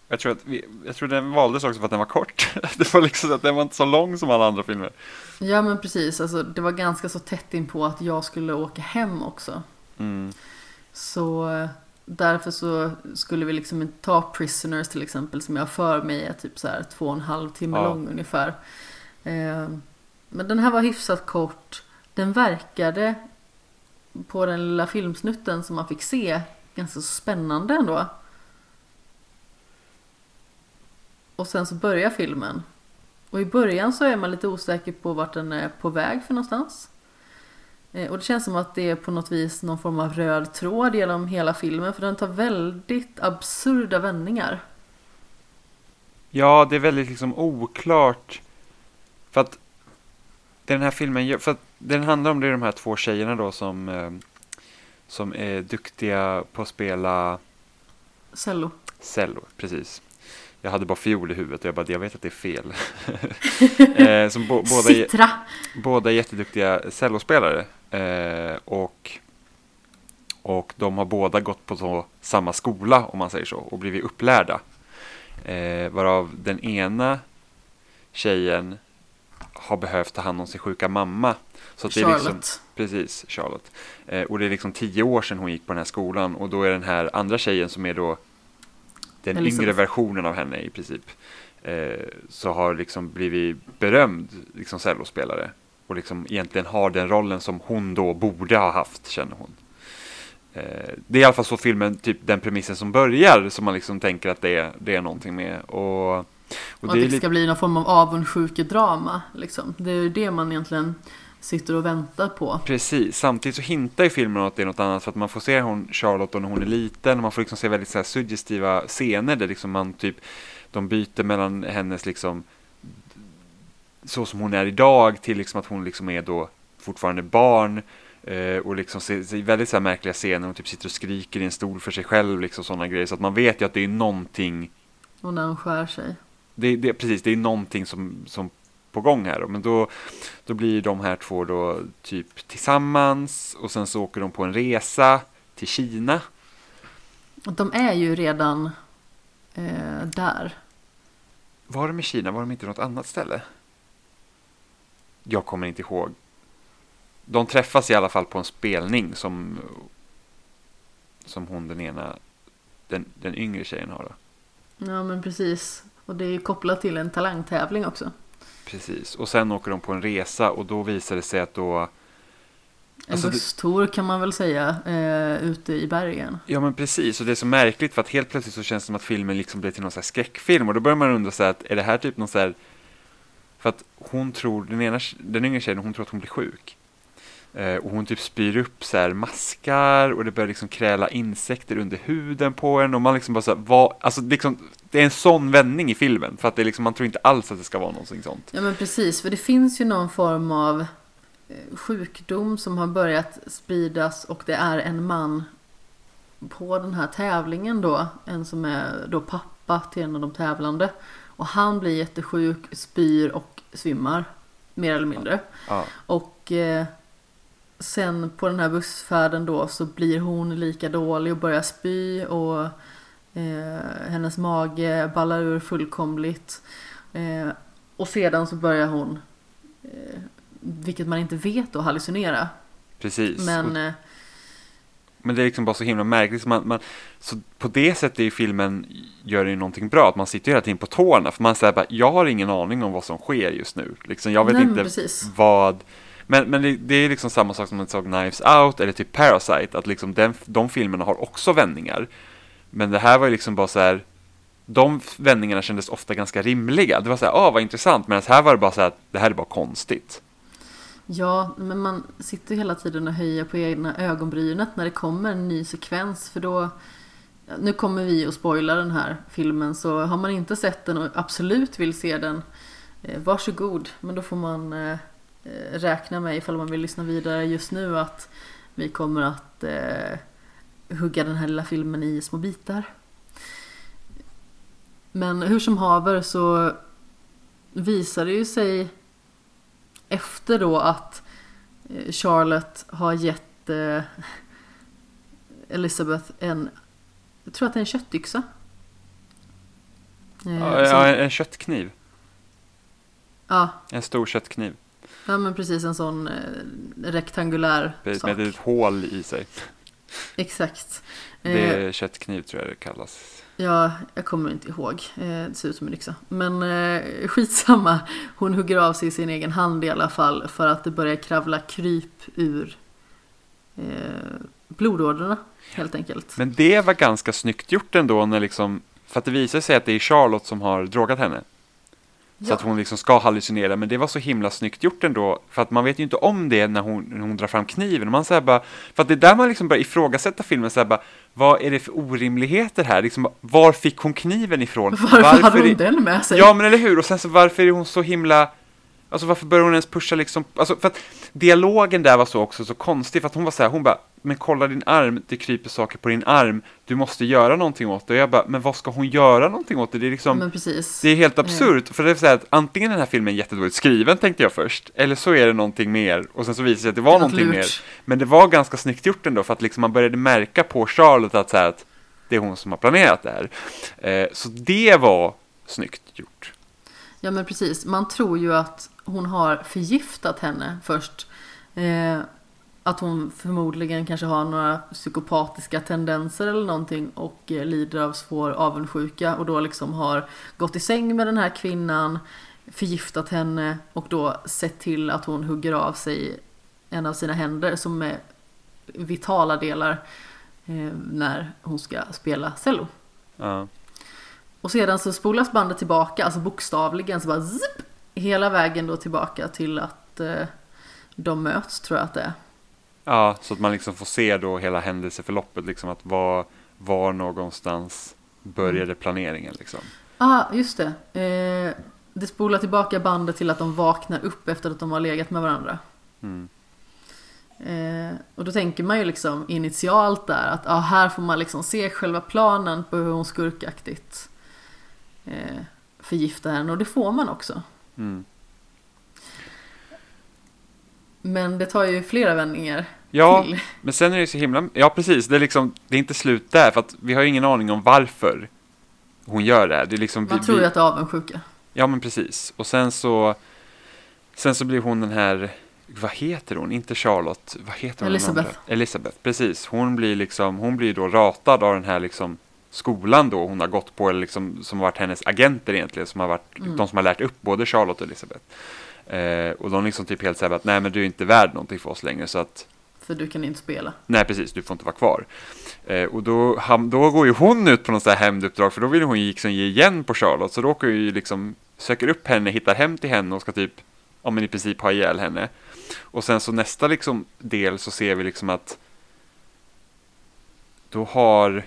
Jag tror att vi, jag tror den valdes också för att den var kort. Det var liksom att den var inte så lång som alla andra filmer. Ja men precis, alltså, det var ganska så tätt in på att jag skulle åka hem också. Mm. Så därför så skulle vi liksom inte ta Prisoners till exempel som jag för mig är typ så här två och en halv timme Ja. lång ungefär. Eh, Men den här var hyfsat kort. Den verkade på den lilla filmsnutten som man fick se ganska så spännande ändå. Och sen så börjar filmen. Och i början så är man lite osäker på vart den är på väg för någonstans. Eh, Och det känns som att det är på något vis någon form av röd tråd genom hela filmen för den tar väldigt absurda vändningar. Ja, det är väldigt liksom oklart. För att den här filmen, för att den handlar om det är de här två tjejerna då som, eh, som är duktiga på att spela Cello. cello, precis. Jag hade bara fiol i huvudet och jag bara, jag vet att det är fel. eh, som bo, båda, Citra! båda är jätteduktiga cellospelare. Eh, och, och de har båda gått på så, samma skola, om man säger så, och blivit upplärda. Eh, varav den ena tjejen har behövt ta hand om sin sjuka mamma. Så det är liksom, Charlotte. Precis, Charlotte. Eh, och det är liksom tio år sedan hon gick på den här skolan och då är den här andra tjejen som är då den Elizabeth. yngre versionen av henne i princip. Eh, så har liksom blivit berömd liksom cellospelare. Och liksom egentligen har den rollen som hon då borde ha haft, känner hon. Eh, det är i alla fall så filmen, typ den premissen som börjar, som man liksom tänker att det är, det är någonting med. Och, och Och att det är det ska bli någon form av avundsjukedrama. Liksom. Det är ju det man egentligen sitter och väntar på. Precis, samtidigt så hintar ju filmen att det är något annat för att man får se hon Charlotte när hon är liten och man får liksom se väldigt så här suggestiva scener där liksom man typ de byter mellan hennes liksom så som hon är idag till liksom att hon liksom är då fortfarande barn eh, och liksom ser, väldigt så här märkliga scener hon typ sitter och skriker i en stol för sig själv liksom sådana grejer så att man vet ju att det är någonting Och när hon skär sig. det, det, precis, det är någonting som, som på gång här. Men då, då blir de här två då typ tillsammans och sen så åker de på en resa till Kina. De är ju redan eh, där. Var de i Kina? Var de inte något annat ställe? Jag kommer inte ihåg. De träffas i alla fall på en spelning som, som hon den ena, den, den yngre tjejen har då. Ja men precis. Och det är ju kopplat till en talangtävling också. Precis, och sen åker de på en resa och då visar det sig att då En Alltså busstour kan man väl säga eh, ute i bergen. Ja men precis, och det är så märkligt för att helt plötsligt så känns det som att filmen liksom blir till någon så här skräckfilm och då börjar man undra så här att är det här typ någon så här för att hon tror, den ena, den yngre tjejen, hon tror att hon blir sjuk. Eh, och hon typ spyr upp så här maskar och det börjar liksom kräla insekter under huden på en och man liksom bara så här, vad, alltså liksom, det är en sån vändning i filmen för att det är liksom, man tror inte alls att det ska vara någonting sånt. Ja men precis, för det finns ju någon form av eh, sjukdom som har börjat spridas och det är en man på den här tävlingen då, en som är då pappa till en av de tävlande. Och han blir jättesjuk, spyr och svimmar, mer eller mindre. Ja, Och eh, sen på den här bussfärden då så blir hon lika dålig och börjar spy och eh, hennes mage ballar ur fullkomligt. Eh, och sedan så börjar hon, eh, vilket man inte vet då, hallucinera. Precis. Men eh, Men det är liksom bara så himla märkligt. Så man, man, så på det sättet i filmen gör det ju någonting bra. Att man sitter ju hela tiden på tårna. För man säger bara, jag har ingen aning om vad som sker just nu. Liksom, jag vet Nej, inte precis. vad... Men, men det, det är liksom samma sak som man såg Knives Out eller typ Parasite. Att liksom den, de filmerna har också vändningar. Men det här var ju liksom bara så här. De vändningarna kändes ofta ganska rimliga. Det var så här, ah vad intressant. Men här var det bara så här, det här är bara konstigt. Ja, men man sitter hela tiden och höjer på egna ögonbrynet när det kommer en ny sekvens för då Nu kommer vi att spoila den här filmen så har man inte sett den och absolut vill se den eh, Varsågod, men då får man eh, räkna med ifall man vill lyssna vidare just nu att vi kommer att eh, hugga den här lilla filmen i små bitar. Men hur som haver så visar det ju sig efter då att eh, Charlotte har gett eh, Elizabeth en, jag tror att det är en köttyxa. Eh, Ja, som- en köttkniv. ja, En stor köttkniv. Ja, men precis en sån eh, rektangulär Med sak. ett hål i sig. Exakt. Det Eh, är köttkniv tror jag det kallas. Ja, jag kommer inte ihåg. Eh, Det ser ut som en yxa. Men eh, skitsamma. Hon hugger av sig sin egen hand i alla fall för att det börjar kravla kryp ur eh, blodådrorna helt enkelt. Men det var ganska snyggt gjort ändå när liksom, för att det visar sig att det är Charlotte som har drogat henne. Så Ja. att hon liksom ska hallucinera, men det var så himla snyggt gjort ändå, för att man vet ju inte om det när hon, när hon drar fram kniven. Och man säger bara, för att det är där man liksom börjar ifrågasätta filmen, så här bara, vad är det för orimligheter här? Liksom, var fick hon kniven ifrån? Varför, hade hon är- den med sig? Ja, men eller hur? Och sen så varför är hon så himla... Alltså varför börjar hon ens pusha liksom... Alltså för att dialogen där var så också så konstig, för att hon var så här, hon bara, men kolla din arm, det kryper saker på din arm, du måste göra någonting åt det. Och jag bara, men vad ska hon göra någonting åt det? Det är liksom... Det är helt absurt, för det är så här att antingen den här filmen är jättedåligt skriven tänkte jag först, eller så är det någonting mer, och sen så visar det sig att det var Något någonting lurt. mer. Men det var ganska snyggt gjort ändå, för att liksom man började märka på Charlotte att, så här, att det är hon som har planerat det här. Eh, så det var snyggt gjort. Ja men precis, man tror ju att hon har förgiftat henne först. Eh, att hon förmodligen kanske har några psykopatiska tendenser eller någonting och eh, lider av svår avundsjuka och då liksom har gått i säng med den här kvinnan, förgiftat henne och då sett till att hon hugger av sig en av sina händer som är vitala delar eh, när hon ska spela cello. Ja. Och sedan så spolas bandet tillbaka, alltså bokstavligen så bara zip, hela vägen då tillbaka till att eh, de möts tror jag att det är. Ja, så att man liksom får se då hela händelseförloppet, liksom att var, var någonstans började planeringen liksom. ah, just det. Eh, det spolar tillbaka bandet till att de vaknar upp efter att de har legat med varandra. Mm. Eh, och då tänker man ju liksom initialt där att ah, här får man liksom se själva planen på hur hon skurkaktigt eh, förgiftar henne och det får man också. Mm. Men det tar ju flera vändningar Ja, till. men sen är det så himla, ja precis, det är liksom, det är inte slut där, för att vi har ju ingen aning om varför hon gör det här. Det är liksom, Man vi, tror ju att det är avundsjuka. Ja, men precis. Och sen så, sen så blir hon den här, vad heter hon? Inte Charlotte, vad heter hon? Elisabeth. Elisabeth, precis. Hon blir liksom, hon blir då ratad av den här liksom skolan då hon har gått på, eller liksom, som har varit hennes agenter egentligen, som har varit, Mm. de som har lärt upp både Charlotte och Elisabeth. Eh, och de liksom typ helt säger att nej men du är inte värd någonting för oss längre så att För du kan inte spela. Nej, precis, du får inte vara kvar. Eh, och då, ham- då går ju hon ut på något så här hämnduppdrag, för då vill hon ju liksom ge igen på Charlotte, så då åker ju liksom, söker upp henne, hittar hem till henne och ska typ, ja men i princip ha ihjäl henne. Och sen så nästa liksom del så ser vi liksom att då har,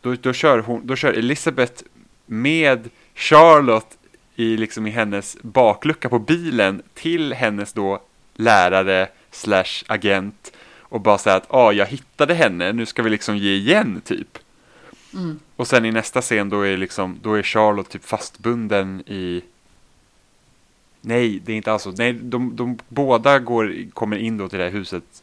då, då, kör, hon, då kör Elisabeth med Charlotte i, liksom i hennes baklucka på bilen till hennes då lärare slash agent och bara säga att ah, jag hittade henne, nu ska vi liksom ge igen typ. Mm. Och sen i nästa scen då är, liksom, då är Charlotte typ fastbunden i, Nej, det är inte alls så. Nej, de, de båda går, kommer in då till det här huset.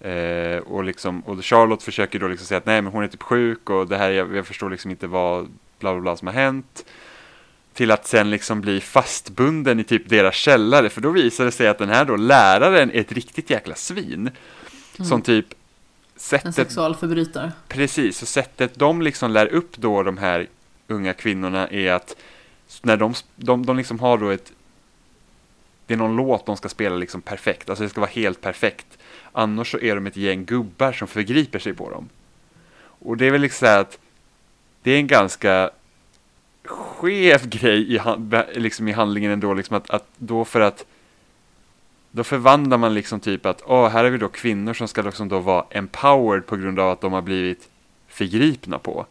Eh, och, liksom, och Charlotte försöker då liksom säga att nej men hon är typ sjuk och det här, jag, jag förstår liksom inte vad bla bla bla som har hänt. Till att sen liksom bli fastbunden i typ deras källare. För då visar det sig att den här då läraren är ett riktigt jäkla svin. Mm. Som typ En sättet sexualförbrytare. Precis, och sättet de liksom lär upp då de här unga kvinnorna är att när de, de, de liksom har då ett det är någon låt de ska spela liksom perfekt, alltså det ska vara helt perfekt. Annars så är de ett gäng gubbar som förgriper sig på dem. Och det är väl liksom så att det är en ganska skev grej i, liksom i handlingen ändå, liksom att, att då för att då förvandlar man liksom typ att åh, här har vi då kvinnor som ska liksom då vara empowered på grund av att de har blivit förgripna på.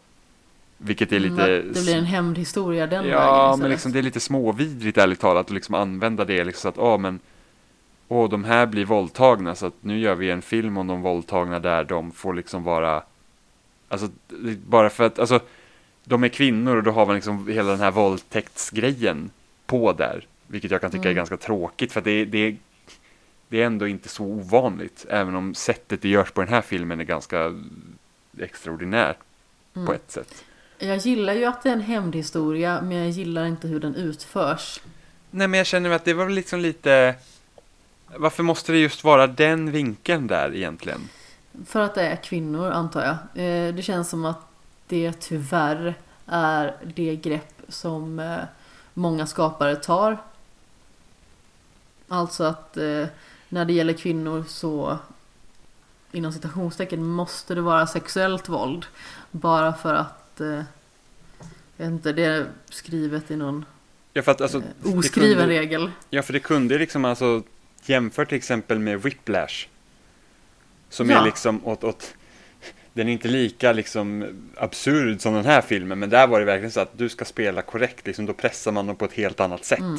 Vilket är lite... Mm, det blir en hämndhistoria den vägen Ja, istället. men liksom det är lite småvidrigt ärligt talat att liksom använda det liksom så att, åh men, åh de här blir våldtagna så att nu gör vi en film om de våldtagna där de får liksom vara, alltså bara för att, alltså de är kvinnor och då har man liksom hela den här våldtäktsgrejen på där, vilket jag kan tycka är Mm. ganska tråkigt för att det, det, det är ändå inte så ovanligt, även om sättet det görs på den här filmen är ganska extraordinärt på Mm. ett sätt. Jag gillar ju att det är en hämndhistoria, men jag gillar inte hur den utförs. Nej, men jag känner att det var väl liksom lite... Varför måste det just vara den vinkeln där egentligen? För att det är kvinnor, antar jag. Eh, Det känns som att det tyvärr är det grepp som eh, många skapare tar. Alltså att eh, när det gäller kvinnor så inom citationstecken måste det vara sexuellt våld. Bara för att eh, jag vet inte, det är skrivet i någon Ja, för att alltså... eh, oskriven kunde- regel. Ja, för det kunde liksom alltså jämför till exempel med Whiplash. Som Ja. är liksom åt, åt... Den är inte lika liksom absurd som den här filmen, men där var det verkligen så att du ska spela korrekt, liksom, då pressar man dem på ett helt annat sätt. Mm.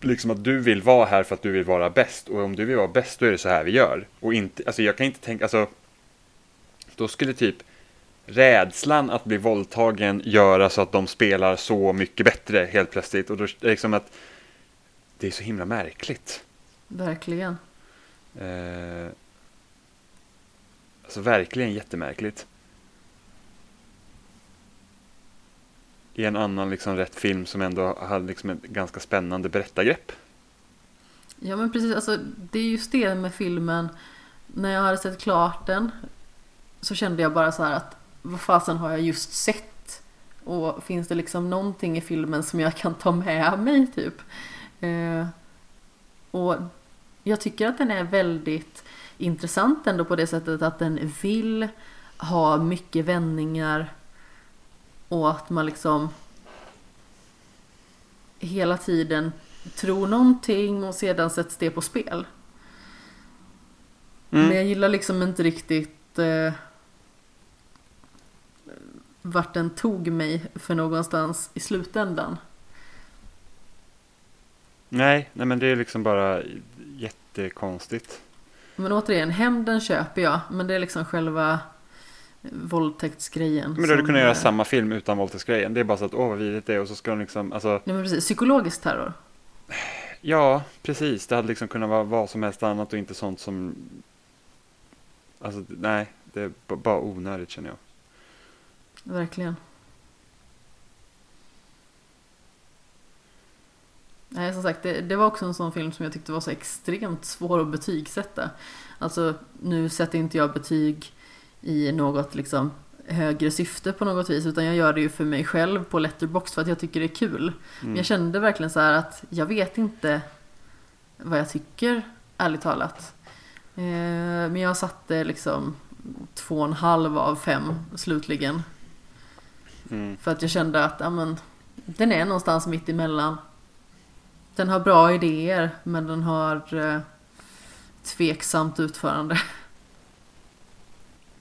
Liksom att du vill vara här för att du vill vara bäst, och om du vill vara bäst då är det så här vi gör. Och inte, alltså jag kan inte tänka, alltså... Då skulle typ rädslan att bli våldtagen göra så att de spelar så mycket bättre helt plötsligt. Och då liksom att det är så himla märkligt. Verkligen. Eh, alltså verkligen jättemärkligt. I en annan liksom rätt film som ändå hade liksom ett ganska spännande berättargrepp. Ja men precis, alltså det är just det med filmen. När jag hade sett klart den så kände jag bara så här att vad fasen har jag just sett? Och finns det liksom någonting i filmen som jag kan ta med mig typ? Eh, och jag tycker att den är väldigt intressant ändå på det sättet att den vill ha mycket vändningar och att man liksom hela tiden tror någonting och sedan sätts det på spel. Mm. Men jag gillar liksom inte riktigt eh, vart den tog mig för någonstans i slutändan. Nej, nej men det är liksom bara jättekonstigt. Men återigen, hämnden köper jag, men det är liksom själva våldtäktsgrejen. Men då hade du kunnat göra eh, samma film utan våldtäktsgrejen. Det är bara så att åh vad vidrigt det är och så ska de liksom, alltså Nej men precis, psykologisk terror. Ja, precis. Det hade liksom kunnat vara vad som helst annat och inte sånt som... Alltså, nej, det är bara onödigt känner jag. Verkligen. Nej, som sagt, det, det var också en sån film som jag tyckte var så extremt svår att betygsätta. Alltså, nu sätter inte jag betyg i något liksom högre syfte på något vis, utan jag gör det ju för mig själv på Letterboxd för att jag tycker det är kul. Men Mm. jag kände verkligen så här att jag vet inte vad jag tycker, ärligt talat. Eh, men jag satte liksom två och en halv av fem slutligen. Mm. För att jag kände att ja, men, den är någonstans mitt emellan. Den har bra idéer men den har eh, tveksamt utförande.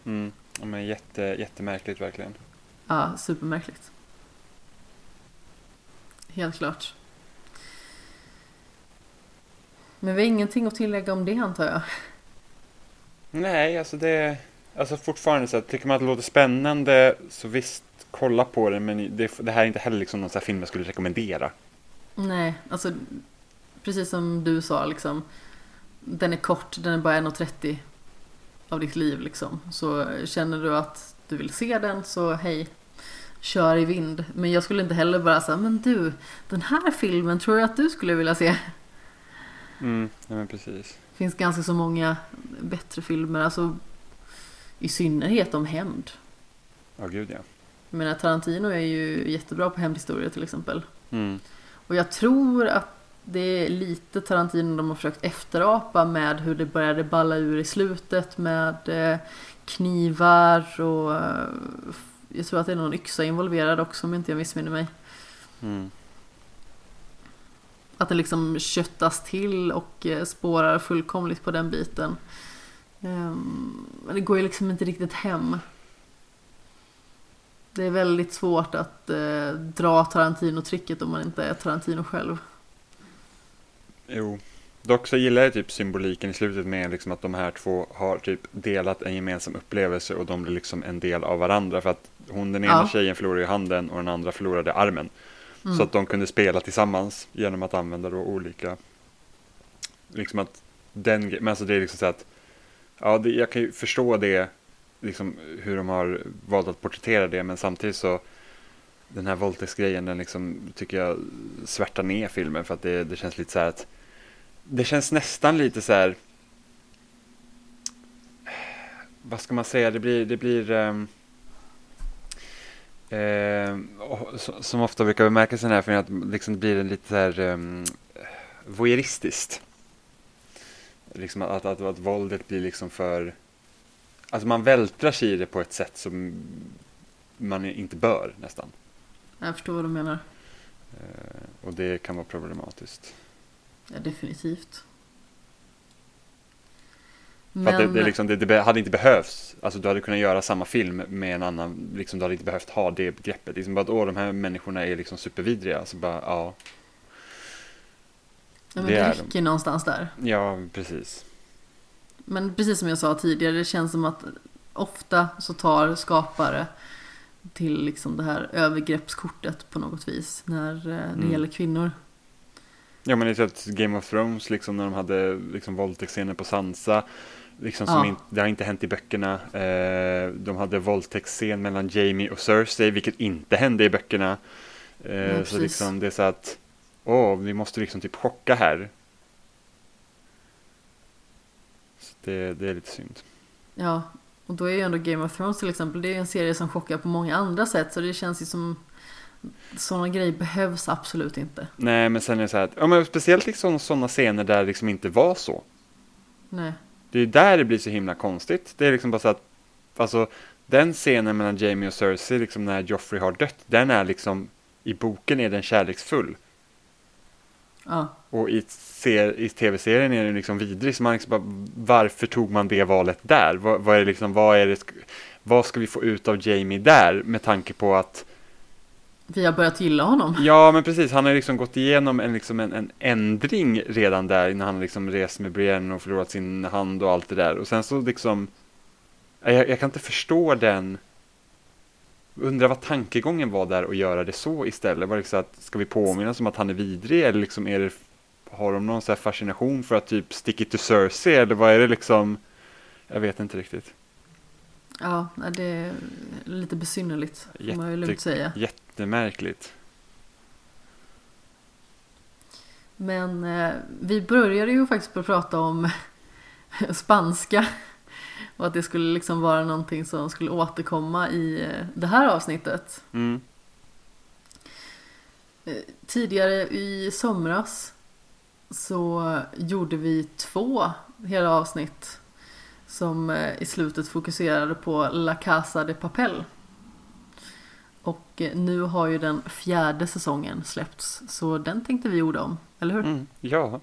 Mm. Ja, men jätte, jättemärkligt verkligen. Ja, supermärkligt. Helt klart. Men vi har ingenting att tillägga om det antar jag. Nej, alltså det... Alltså fortfarande så att tycker man att det låter spännande så visst, kolla på det. Men det, det här är inte heller liksom någon sån här film jag skulle rekommendera. Nej, alltså precis som du sa liksom. Den är kort, den är bara 1.30 av ditt liv liksom. Så känner du att du vill se den så hej, kör i vind. Men jag skulle inte heller bara säga, men du, den här filmen tror jag att du skulle vilja se. Mm, nej men precis. Det finns ganska så många bättre filmer, alltså i synnerhet om hämnd. Ja, gud ja. Jag menar Tarantino är ju jättebra på hämndhistorier till exempel. Mm. Och jag tror att det är lite Tarantino de har försökt efterapa med hur det började balla ur i slutet med eh, knivar och eh, jag tror att det är någon yxa involverad också om inte jag missminner mig. Mm. Att det liksom köttas till och eh, spårar fullkomligt på den biten. Ehm, Men det går ju liksom inte riktigt hem. Det är väldigt svårt att eh, dra Tarantino-tricket om man inte är Tarantino själv. Jo. Dock så gillar jag typ symboliken i slutet med liksom att de här två har typ delat en gemensam upplevelse och de blir liksom en del av varandra. För att hon, den ena Ja. tjejen förlorade ju handen och den andra förlorade armen. Mm. Så att de kunde spela tillsammans genom att använda då olika, liksom att den, men alltså det är liksom så att, ja det, jag kan ju förstå det, liksom hur de har valt att porträttera det, men samtidigt så, den här våldtäktsgrejen, den liksom tycker jag svärtar ner filmen för att det, det känns lite så här att, det känns nästan lite så här, vad ska man säga, det blir, det blir, um, Eh, som ofta brukar bemärkas i den här filmen att liksom det blir en lite så här um, voyeuristiskt. Liksom att, att, att, att våldet blir liksom för... Alltså man vältrar sig i det på ett sätt som man inte bör nästan. Jag förstår vad du menar. Eh, och det kan vara problematiskt. Ja, definitivt. För att det, det, liksom, det, det hade inte behövts. Alltså du hade kunnat göra samma film med en annan, liksom, du hade inte behövt ha det begreppet. Liksom bara att åh, de här människorna är liksom supervidriga. Alltså bara, ja, ja, men det det, är räcker någonstans där. ja precis. Men precis som jag sa tidigare, det känns som att ofta så tar skapare till liksom det här övergreppskortet på något vis när eh, det Mm. gäller kvinnor. Ja men det är att Game of Thrones liksom när de hade liksom våldtäktsscener på Sansa. Liksom som Ja. inte, det har inte hänt i böckerna. Eh, de hade våldtäktsscen mellan Jamie och Cersei vilket inte hände i böckerna. Eh, Nej, så liksom det är så att åh, vi måste liksom typ chocka här. Så det, det är lite synd. Ja, och då är ju ändå Game of Thrones till exempel, det är en serie som chockar på många andra sätt så det känns ju som sådana grejer behövs absolut inte. Nej men sen är det så här att, ja men speciellt liksom sådana scener där det liksom inte var så. Nej. Det är där det blir så himla konstigt. Det är liksom bara så att, alltså den scenen mellan Jamie och Cersei, liksom när Joffrey har dött, den är liksom, i boken är den kärleksfull. Ja, Och i, i tv-serien är den liksom vidrig, så man liksom bara, varför tog man det valet där? Vad, vad är det liksom, vad är det, vad ska vi få ut av Jamie där? Med tanke på att, vi har börjat gilla honom. ja men precis, han har liksom gått igenom en, liksom en, en ändring redan där, när han liksom rest med Brienne och förlorat sin hand och allt det där. Och sen så liksom, jag, jag kan inte förstå den, undrar vad tankegången var där att göra det så istället. Var det liksom att, ska vi påminnas om att han är vidrig eller liksom är det, har de någon så här fascination för att typ stick it to Cersei eller vad är det liksom? Jag vet inte riktigt. Ja, det är lite besynnerligt får man ju lugnt Jätte- säga. Jättemärkligt. Men eh, vi började ju faktiskt att prata om spanska. Och att det skulle liksom vara någonting som skulle återkomma i eh, det här avsnittet. Mm. Eh, Tidigare i somras så gjorde vi två hela avsnitt som eh, i slutet fokuserade på La Casa de Papel. Och eh, nu har ju den fjärde säsongen släppts så den tänkte vi orda om, eller hur? Mm. Ja.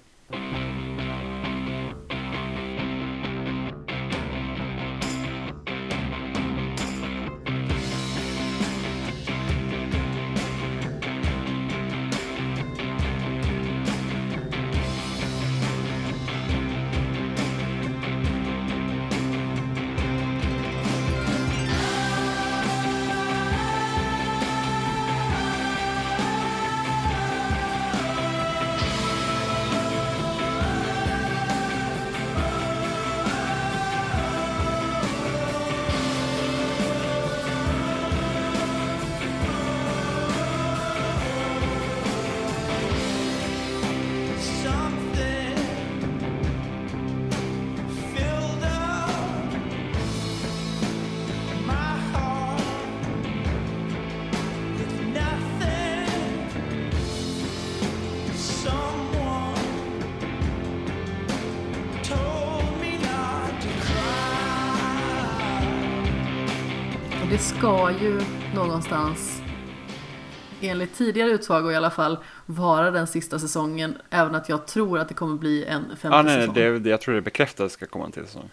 Någonstans, enligt tidigare utsagor i alla fall, vara den sista säsongen. Även att jag tror att det kommer bli en femte Ja, nej, säsong. det, jag tror det är bekräftat att det ska komma en till säsong.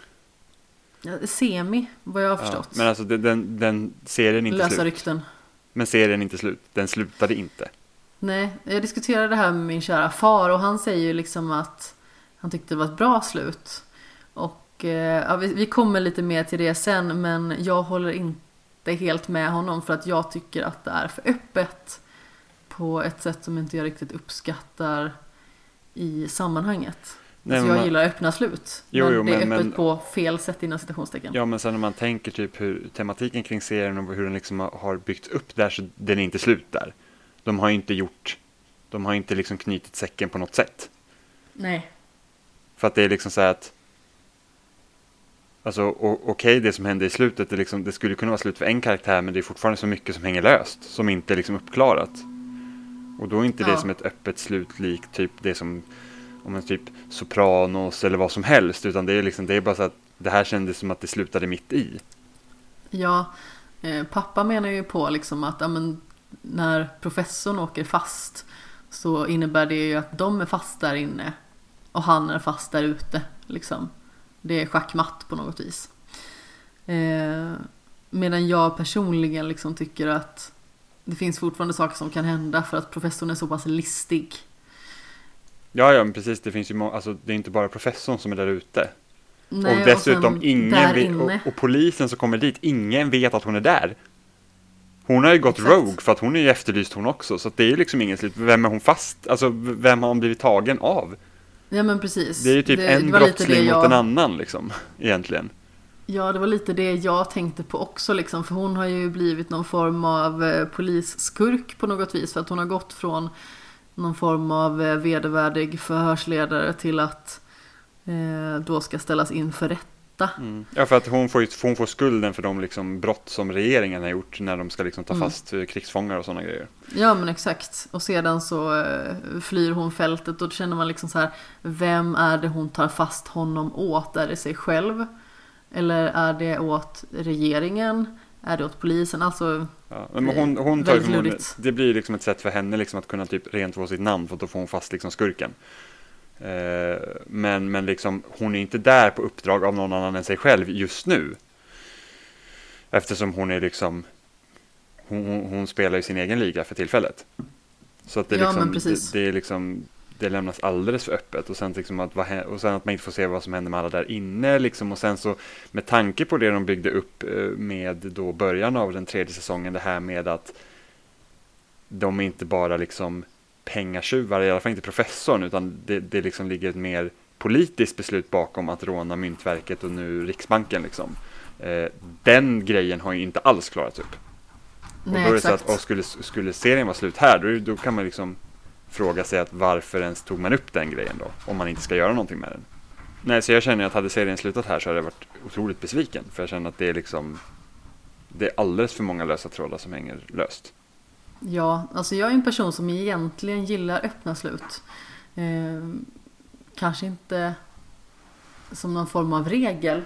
Ja, Semi, vad jag har Ja, förstått. men alltså det, den, den serien är inte Lösa slut. rykten. Men serien är inte slut. Den slutade inte. Nej, jag diskuterade det här med min kära far och han säger ju liksom att han tyckte det var ett bra slut. Och eh, ja, vi, vi kommer lite mer till det sen men jag håller inte helt med honom för att jag tycker att det är för öppet på ett sätt som inte jag riktigt uppskattar i sammanhanget. Nej, alltså jag man- gillar öppna slut. Jo, men jo, det är men- öppet men- på fel sätt inom citationstecken. Ja, men sen när man tänker typ hur tematiken kring serien och hur den liksom har- byggts upp där så den är inte slut där. De har ju inte gjort, de har inte liksom knutit säcken på något sätt. Nej. För att det är liksom så här att Alltså okej det som hände i slutet, det, liksom, det skulle kunna vara slut för en karaktär men det är fortfarande så mycket som hänger löst som inte är liksom uppklarat. Och då är inte det Ja. som ett öppet slut likt typ det som om en typ Sopranos eller vad som helst utan det är liksom det är bara så att det här kändes som att det slutade mitt i. Ja, eh, pappa menar ju på liksom att ja, men, när professorn åker fast så innebär det ju att de är fast där inne och han är fast där ute. Liksom. Det är schackmatt på något vis. Eh, medan jag personligen liksom tycker att det finns fortfarande saker som kan hända för att professorn är så pass listig. Ja, ja, men precis. Det finns ju må- alltså, det är inte bara professorn som är där ute. Nej, och dessutom sen ingen vet, och, och polisen som kommer dit, ingen vet att hon är där. Hon har ju gått Exakt. rogue för att hon är ju efterlyst hon också. Så att det är ju liksom ingen slut. Vem är hon fast? Alltså vem har hon blivit tagen av? Ja men precis. Det är ju typ en det var lite brottsling det mot jag- en annan liksom. Egentligen. Ja, det var lite det jag tänkte på också liksom, för hon har ju blivit någon form av eh, polisskurk på något vis, för att hon har gått från någon form av eh, vedervärdig förhörsledare till att eh, då ska ställas inför rätta. Mm. Ja, för att hon får, ju, hon får skulden för de liksom brott som regeringen har gjort när de ska liksom ta Mm. fast eh, krigsfångar och sådana grejer. Ja men exakt. Och sedan så eh, flyr hon fältet och då känner man liksom så här, vem är det hon tar fast honom åt? Är det sig själv? Eller är det åt regeringen? Är det åt polisen? Alltså, Ja, men hon, hon tar Väldigt luddigt. det blir liksom ett sätt för henne liksom att kunna typ rent få sitt namn för att då får hon fast liksom skurken. Eh, men, men liksom hon är inte där på uppdrag av någon annan än sig själv just nu. Eftersom hon är liksom hon, hon, spelar ju sin egen liga för tillfället. Så att det, Ja, liksom, det, det är liksom det lämnas alldeles för öppet och sen, liksom att, och sen att man inte får se vad som händer med alla där inne liksom och sen så med tanke på det de byggde upp eh, med då början av den tredje säsongen det här med att de inte bara liksom pengatjuvar, i alla fall inte professorn utan det, det liksom ligger ett mer politiskt beslut bakom att råna myntverket och nu Riksbanken liksom. Eh, den grejen har ju inte alls klarats upp. Och nej då är det så att, och skulle, skulle serien vara slut här, då, då kan man liksom fråga sig att varför ens tog man upp den grejen då? Om man inte ska göra någonting med den. Nej, så jag känner att hade serien slutat här så hade jag varit otroligt besviken. För jag känner att det är liksom, det är alldeles för många lösa trådar som hänger löst. Ja, alltså jag är en person som egentligen gillar öppna slut. Eh, kanske inte som någon form av regel.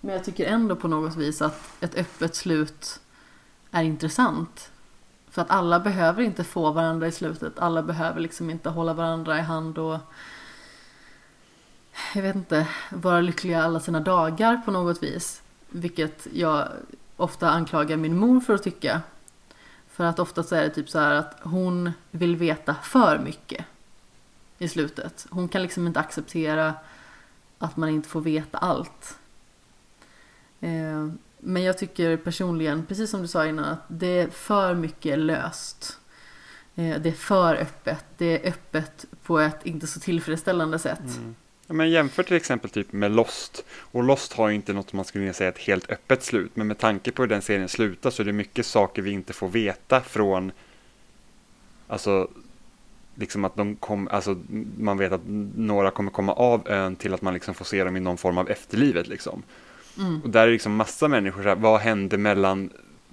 Men jag tycker ändå på något vis att ett öppet slut är intressant. För att alla behöver inte få varandra i slutet. Alla behöver liksom inte hålla varandra i hand och jag vet inte, vara lyckliga alla sina dagar på något vis. Vilket jag ofta anklagar min mor för att tycka. För att ofta så är det typ så här att hon vill veta för mycket i slutet. Hon kan liksom inte acceptera att man inte får veta allt. Eh, Men jag tycker personligen, precis som du sa innan, att det är för mycket löst. Eh, Det är för öppet. Det är öppet på ett inte så tillfredsställande sätt. Mm. Ja, men jämför till exempel typ med Lost. Och Lost har ju inte något man skulle kunna säga ett helt öppet slut. Men med tanke på hur den serien slutar så är det mycket saker vi inte får veta från Alltså Liksom att de kom, alltså man vet att några kommer komma av ön till att man liksom får se dem i någon form av efterlivet liksom. Mm. Och där är liksom massa människor så här, vad hände mellan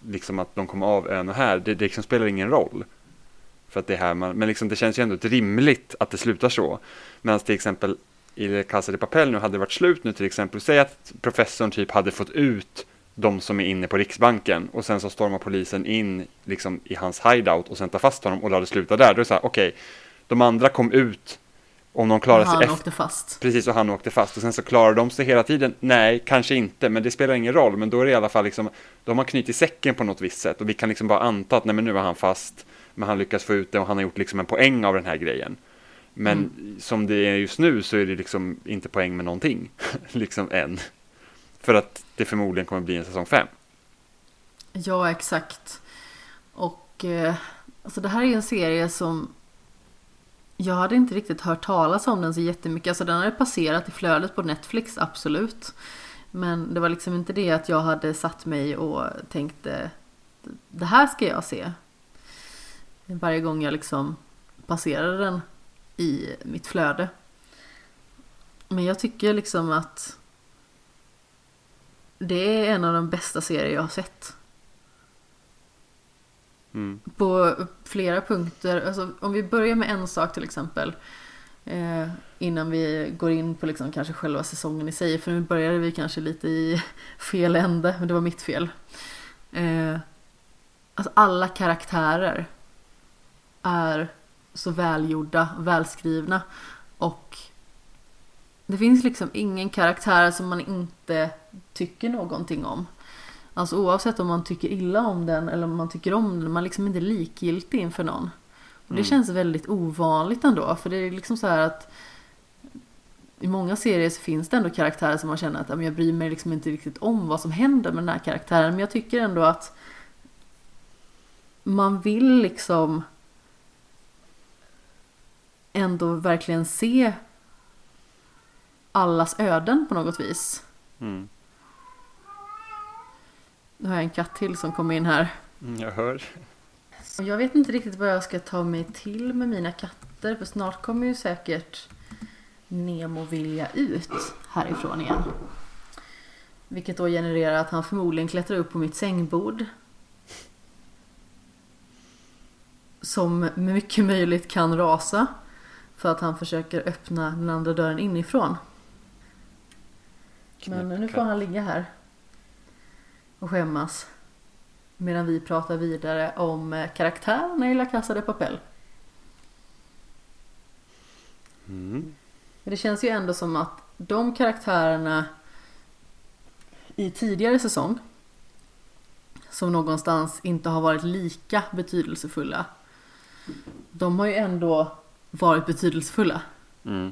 liksom att de kom av ön och här? Det, det liksom spelar ingen roll. För att det är här man, men liksom det känns ju ändå rimligt att det slutar så. Medan till exempel i Casa de Papel nu hade varit slut nu till exempel. Säg att professorn typ hade fått ut de som är inne på Riksbanken och sen så stormar polisen in liksom i hans hideout och sen tar fast honom och det sluta där. Då är det så här, okej, de andra kom ut om de klarar sig Han efter. åkte fast. Precis, och han åkte fast. Och sen så klarar de sig hela tiden. Nej, kanske inte, men det spelar ingen roll. Men då är det i alla fall liksom, då har man knutit säcken på något visst sätt. Och vi kan liksom bara anta att nej, men nu är han fast. Men han lyckas få ut det och han har gjort liksom en poäng av den här grejen. Men som det är just nu så är det liksom inte poäng med någonting. liksom än. För att det förmodligen kommer bli en säsong fem. Ja, exakt. Och eh, alltså det här är en serie som jag hade inte riktigt hört talas om den så jättemycket. Alltså den hade passerat i flödet på Netflix, absolut. Men det var liksom inte det att jag hade satt mig och tänkte det här ska jag se. Varje gång jag liksom passerade den i mitt flöde. Men jag tycker liksom att det är en av de bästa serier jag har sett. Mm. På flera punkter. Alltså, om vi börjar med en sak till exempel. Eh, innan vi går in på liksom kanske själva säsongen i sig. För nu började vi kanske lite i fel ände. Men det var mitt fel. Eh, alltså alla karaktärer är så välgjorda, välskrivna. Och det finns liksom ingen karaktär som man inte tycker någonting om. Alltså oavsett om man tycker illa om den eller om man tycker om den, man är liksom inte likgiltig inför någon. Och det Mm. känns väldigt ovanligt ändå, för det är liksom så här att i många serier så finns det ändå karaktärer som man känner att "Ja, men jag bryr mig liksom inte riktigt om vad som händer med den här karaktären. Men jag tycker ändå att man vill liksom ändå verkligen se allas öden på något vis. Mm. Nu har jag en katt till som kommer in här. Mm, Jag hör. Jag vet inte riktigt vad jag ska ta mig till med mina katter för snart kommer ju säkert Nemo vilja ut härifrån igen. Vilket då genererar att han förmodligen klättrar upp på mitt sängbord. Som mycket möjligt kan rasa. För att han försöker öppna den andra dörren inifrån. Men nu får han ligga här. Och skämmas. Medan vi pratar vidare om eh, karaktärerna i La Casa de Papel. Mm. Men det känns ju ändå som att de karaktärerna i tidigare säsong som någonstans inte har varit lika betydelsefulla. De har ju ändå varit betydelsefulla. Mm.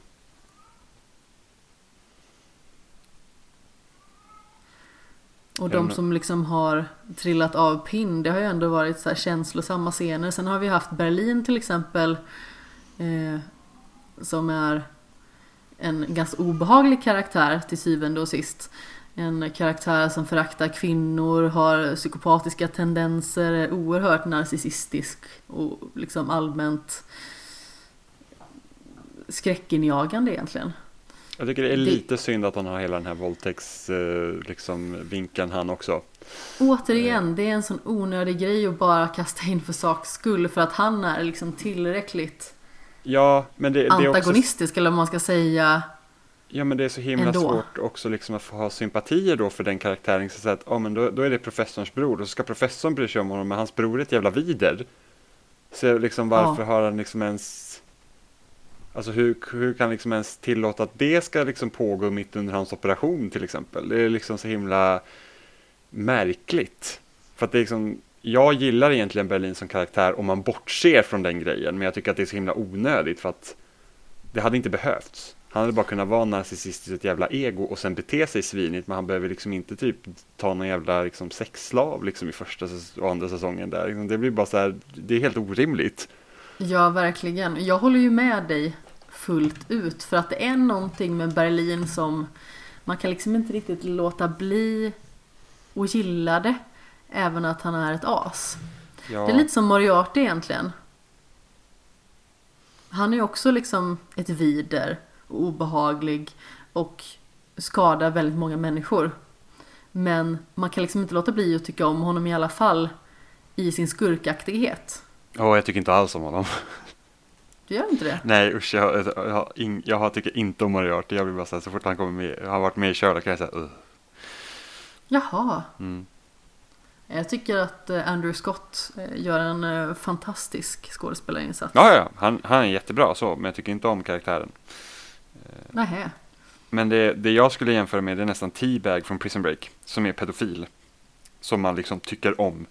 Och de som liksom har trillat av pinn, det har ju ändå varit så här känslosamma scener. Sen har vi haft Berlin till exempel. Eh, som är en ganska obehaglig karaktär till syvende och sist. En karaktär som föraktar kvinnor, har psykopatiska tendenser, är oerhört narcissistisk och liksom allmänt skräckinjagande egentligen. Jag tycker det är Det- lite synd att han har hela den här våldtäkts eh, liksom, vinkeln han också. Återigen, det är en sån onödig grej att bara kasta in för saks skull för att han är liksom tillräckligt Ja, men det, det är också, antagonistisk eller vad man ska säga. ja, men det är så himla ändå. svårt också liksom att få ha sympatier då för den karaktären. Så att, ja, men då, då är det professorns bror och så ska professorn bry sig om honom, men hans bror är ett jävla vider. Så liksom varför har han liksom ens Alltså hur, hur kan liksom ens tillåta att det ska liksom pågå mitt under hans operation till exempel? Det är liksom så himla märkligt. För att det är liksom, jag gillar egentligen Berlin som karaktär om man bortser från den grejen, men jag tycker att det är så himla onödigt för att det hade inte behövts. Han hade bara kunnat vara narcissistiskt ett jävla ego och sen bete sig svinigt, men han behöver liksom inte typ ta någon jävla liksom sexslav liksom i första och andra säsongen där. Det blir bara så här, det är helt orimligt. Ja, verkligen. Jag håller ju med dig fullt ut för att det är någonting med Berlin som man kan liksom inte riktigt låta bli och gilla det. Även att han är ett as. Ja, Det är lite som Moriarty egentligen. Han är ju också liksom ett vider och obehaglig och skadar väldigt många människor. Men man kan liksom inte låta bli att tycka om honom i alla fall i sin skurkaktighet. Åh, jag tycker inte alls om honom. Du gör inte det? Nej usch, jag, jag, jag, jag har- tycker inte om Moriarty. Jag blir bara säga så fort han kommer med, har varit med i Sherlock kan jag säga uh. Jaha. Mm. Jag tycker att eh, Andrew Scott eh, gör en eh, fantastisk skådespelarinsats. Ja, ja, han, han är jättebra så, men jag tycker inte om karaktären. Nähä. Men det, det jag skulle jämföra med det är nästan T-Bag från Prison Break, som är pedofil. Som man liksom tycker om.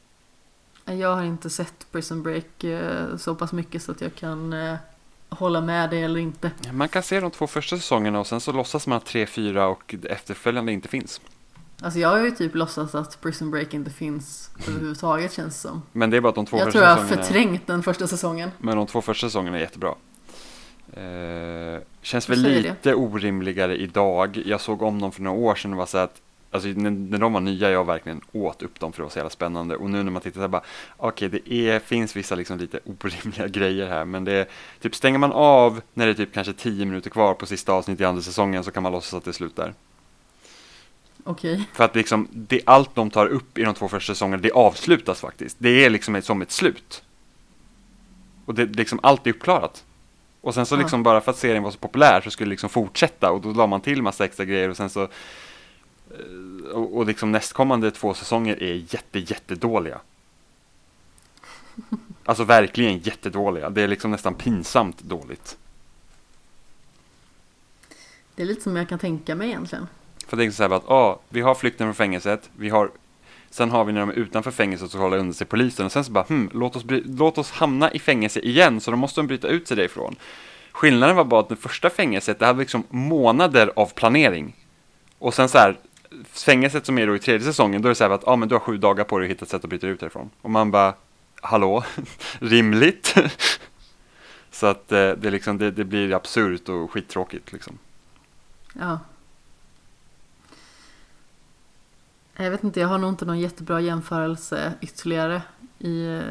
Jag har inte sett Prison Break eh, så pass mycket så att jag kan eh, hålla med det eller inte. Man kan se de två första säsongerna och sen så låtsas man att 3, 4 och det efterföljande inte finns. Alltså jag har ju typ låtsats att Prison Break inte finns överhuvudtaget känns det som. Men det är bara att de två Jag första tror jag har säsongerna. förträngt den första säsongen. Men de två första säsongerna är jättebra. Eh, känns Jag väl lite orimligare idag. Jag såg om dem för några år sedan och var så att Alltså när, när de var nya, jag verkligen åt upp dem för det var så jävla spännande. Och nu när man tittar så här bara, okej det är, finns vissa liksom lite orimliga grejer här. Men det är, typ stänger man av när det är typ kanske 10 minuter kvar på sista avsnittet i andra säsongen så kan man låtsas att det är slut där. Okej. För att liksom, det, allt de tar upp i de två första säsongerna, det avslutas faktiskt. Det är liksom ett, som ett slut. Och det, liksom, allt är uppklarat. Och sen så liksom bara för att serien var så populär så skulle det liksom fortsätta och då la man till massa extra grejer och sen så och, och liksom nästkommande två säsonger är jätte, jättedåliga. Alltså verkligen jättedåliga. Det är liksom nästan pinsamt dåligt. Det är lite som jag kan tänka mig egentligen. För det är så här att, ah, vi har flykten från fängelset, vi har, sen har vi när de är utanför fängelset så håller under sig polisen och sen så bara, hmm, låt oss, låt oss hamna i fängelse igen, så då måste de bryta ut sig därifrån. Skillnaden var bara att det första fängelset, det hade liksom månader av planering. Och sen så här, fängelset som är då i tredje säsongen, då är det så här att, ja ah, men du har sju dagar på dig att hitta ett sätt att bryta ut därifrån. Och man bara, hallå, rimligt? så att eh, det, liksom, det, det blir absurt och skittråkigt liksom. Ja. Jag vet inte, jag har nog inte någon jättebra jämförelse ytterligare i eh,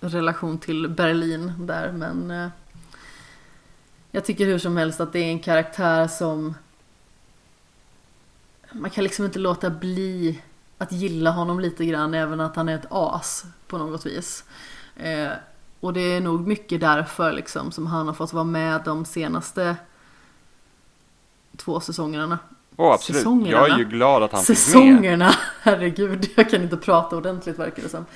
relation till Berlin där, men eh, jag tycker hur som helst att det är en karaktär som man kan liksom inte låta bli att gilla honom lite grann även att han är ett as på något vis. Eh, och det är nog mycket därför liksom som han har fått vara med de senaste två säsongerna. Åh, absolut. Säsongerna. Jag är ju glad att han fick med. Säsongerna! Herregud, jag kan inte prata ordentligt verkar det som.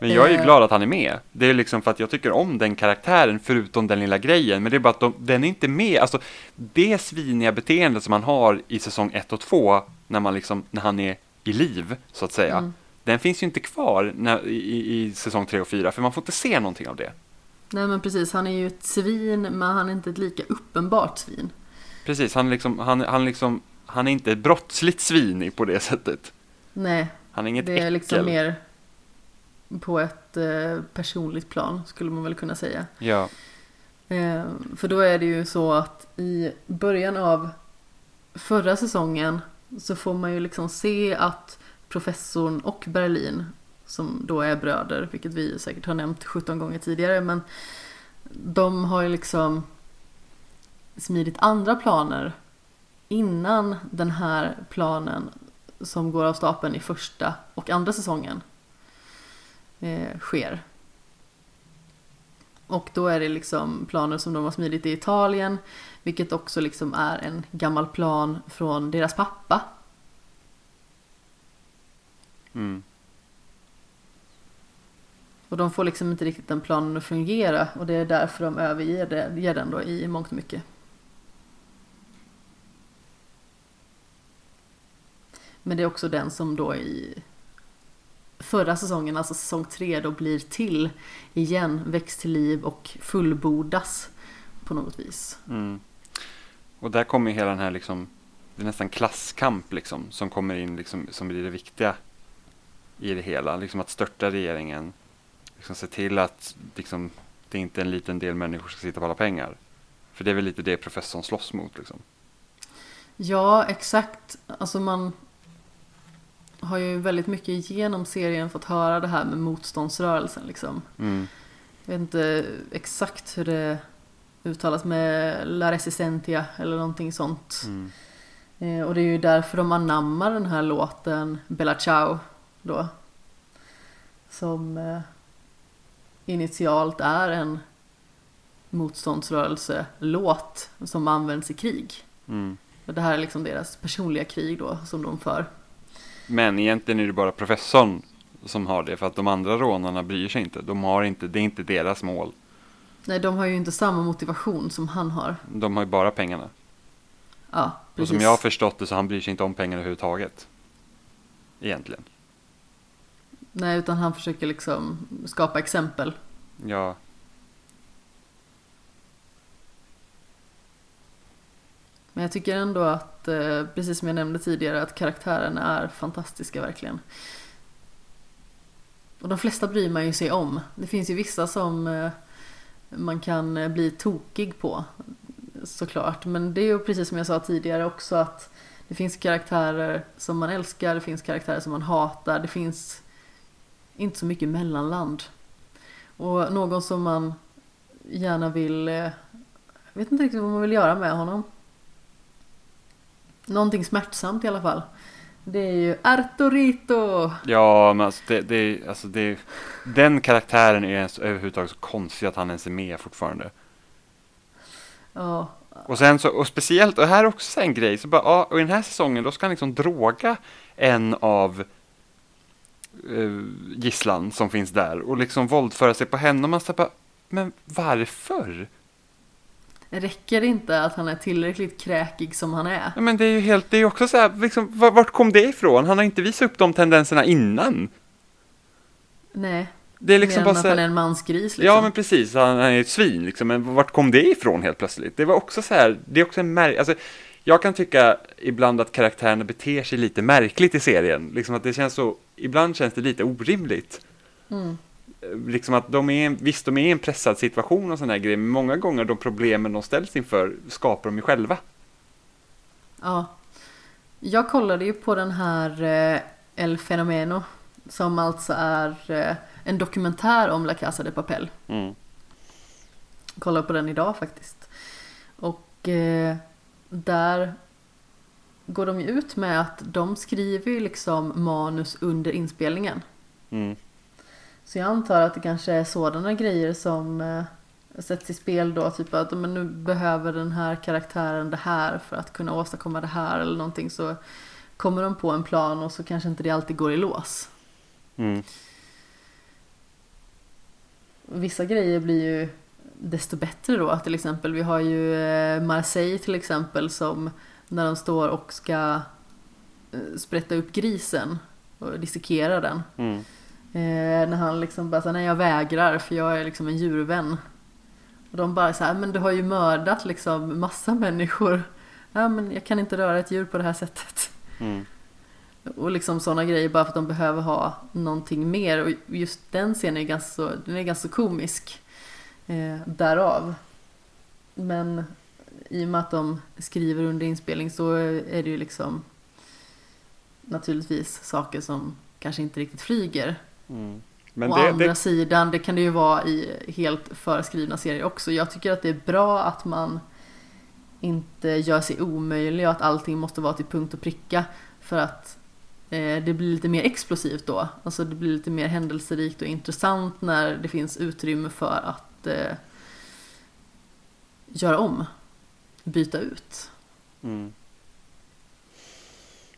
Men jag är ju Eh. glad att han är med. Det är liksom för att jag tycker om den karaktären förutom den lilla grejen. Men det är bara att de, den är inte med. Alltså det sviniga beteendet som han har i säsong 1 och 2 när, man liksom, när han är i liv, så att säga. Mm. Den finns ju inte kvar när, i, i säsong 3 och 4 för man får inte se någonting av det. Nej men precis, han är ju ett svin men han är inte ett lika uppenbart svin. Precis, han, liksom, han, han, liksom, han är inte ett brottsligt svin på det sättet. Nej, Han är inget det är äckel. liksom mer på ett eh, personligt plan skulle man väl kunna säga. Ja, Eh, för då är det ju så att i början av förra säsongen så får man ju liksom se att professorn och Berlin, som då är bröder, vilket vi säkert har nämnt 17 gånger tidigare, men de har ju liksom smidit andra planer innan den här planen som går av stapeln i första och andra säsongen eh, sker. Och då är det liksom planer som de har smidit i Italien, vilket också liksom är en gammal plan från deras pappa. mm. Och de får liksom inte riktigt den planen att fungera och det är därför de överger det- ger den då i mångt och mycket. Men det är också den som då i förra säsongen, alltså säsong tre, då blir till igen, väcks till liv och fullbordas på något vis. Mm. Och där kommer ju hela den här liksom, det är nästan klasskamp liksom, som kommer in liksom, som blir det viktiga i det hela. Liksom att störta regeringen, liksom se till att liksom, det inte är en liten del människor ska sitta på alla pengar. För det är väl lite det professorn slåss mot liksom. Ja, exakt. Alltså man har ju väldigt mycket genom serien fått höra det här med motståndsrörelsen liksom. Mm. Jag vet inte exakt hur det uttalas med La Resistentia eller någonting sånt. Mm. Eh, och det är ju därför de anammar den här låten Bella Ciao då. Som eh, initialt är en motståndsrörelselåt som används i krig. Mm. Det här är liksom deras personliga krig då som de för. Men egentligen är det bara professorn som har det för att de andra rånarna bryr sig inte. De har inte, det är inte deras mål. Nej, de har ju inte samma motivation som han har. De har ju bara pengarna. Ja, Och precis. som jag har förstått det så han bryr sig inte om pengar överhuvudtaget. Egentligen. Nej, utan han försöker liksom skapa exempel. Ja, Men jag tycker ändå att, Eh, precis som jag nämnde tidigare, att karaktärerna är fantastiska verkligen. Och de flesta bryr man ju sig om. Det finns ju vissa som eh, man kan eh, bli tokig på, såklart. Men det är ju precis som jag sa tidigare också att det finns karaktärer som man älskar, det finns karaktärer som man hatar, det finns inte så mycket mellanland. Och någon som man gärna vill, jag vet inte riktigt vad man vill göra med honom. Någonting smärtsamt i alla fall. Det är ju Arturito! ja men alltså, det, det, alltså det, den karaktären är ens överhuvudtaget så konstig att han ens är med fortfarande. Ja, Och sen så, och speciellt, och här är också en grej, så bara, ja, och i den här säsongen då ska han liksom droga en av eh, gisslan som finns där och liksom våldföra sig på henne och man så bara, men varför? Räcker det inte att han är tillräckligt kräkig som han är? Ja, men det är ju helt, det är ju också så här, liksom, var- vart kom det ifrån? Han har inte visat upp de tendenserna innan. Nej, Det är liksom bara så han är här, en mansgris liksom. Ja men precis, han, han är ett svin liksom, men vart kom det ifrån helt plötsligt? Det var också så här, det är också en märk... Alltså, jag kan tycka ibland att karaktärerna beter sig lite märkligt i serien. Liksom att det känns så, ibland känns det lite orimligt. Mm. Liksom att de är, visst de är i en pressad situation och sådana här grejer, men många gånger de problemen de ställs inför skapar de ju själva. Ja. Jag kollade ju på den här eh, El Fenomeno. Som alltså är eh, en dokumentär om La Casa de Papel. Mm. Kollade på den idag faktiskt. Och eh, där går de ju ut med att de skriver ju liksom manus under inspelningen. Mm. Så jag antar att det kanske är sådana grejer som eh, sätts i spel då. Typ att men nu behöver den här karaktären det här för att kunna åstadkomma det här eller någonting. Så kommer de på en plan och så kanske inte det alltid går i lås. Mm. Vissa grejer blir ju desto bättre då. Till exempel vi har ju eh, Marseille till exempel som när de står och ska eh, sprätta upp grisen och dissekera den. Mm. Eh, när han liksom bara säger nej jag vägrar för jag är liksom en djurvän. Och de bara så här, men du har ju mördat liksom massa människor. Ja men jag kan inte röra ett djur på det här sättet. Mm. Och liksom sådana grejer bara för att de behöver ha någonting mer. Och just den scenen är ganska, den är ganska komisk. Eh, därav. Men i och med att de skriver under inspelning så är det ju liksom naturligtvis saker som kanske inte riktigt flyger. Mm. Men Å det, andra det, sidan, det kan det ju vara i helt föreskrivna serier också. Jag tycker att det är bra att man inte gör sig omöjlig och att allting måste vara till punkt och pricka. För att eh, det blir lite mer explosivt då. Alltså det blir lite mer händelserikt och intressant när det finns utrymme för att eh, göra om. Byta ut. Mm.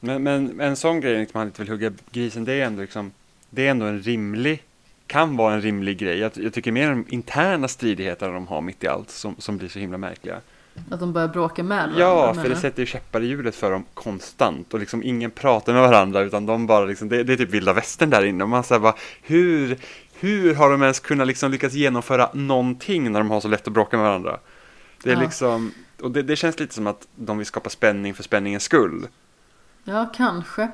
Men, men en sån grej, liksom, man inte vill hugga grisen, det är ändå liksom, det är ändå en rimlig, kan vara en rimlig grej. Jag, jag tycker mer de interna stridigheterna de har mitt i allt som, som blir så himla märkliga. Att de börjar bråka med varandra. Ja, för det sätter ju käppar i hjulet för dem konstant och liksom ingen pratar med varandra utan de bara liksom, det, det är typ vilda västern där inne och man säger bara hur, hur har de ens kunnat liksom lyckas genomföra någonting när de har så lätt att bråka med varandra? Det är Ja. liksom, och det, det känns lite som att de vill skapa spänning för spänningens skull. Ja, kanske.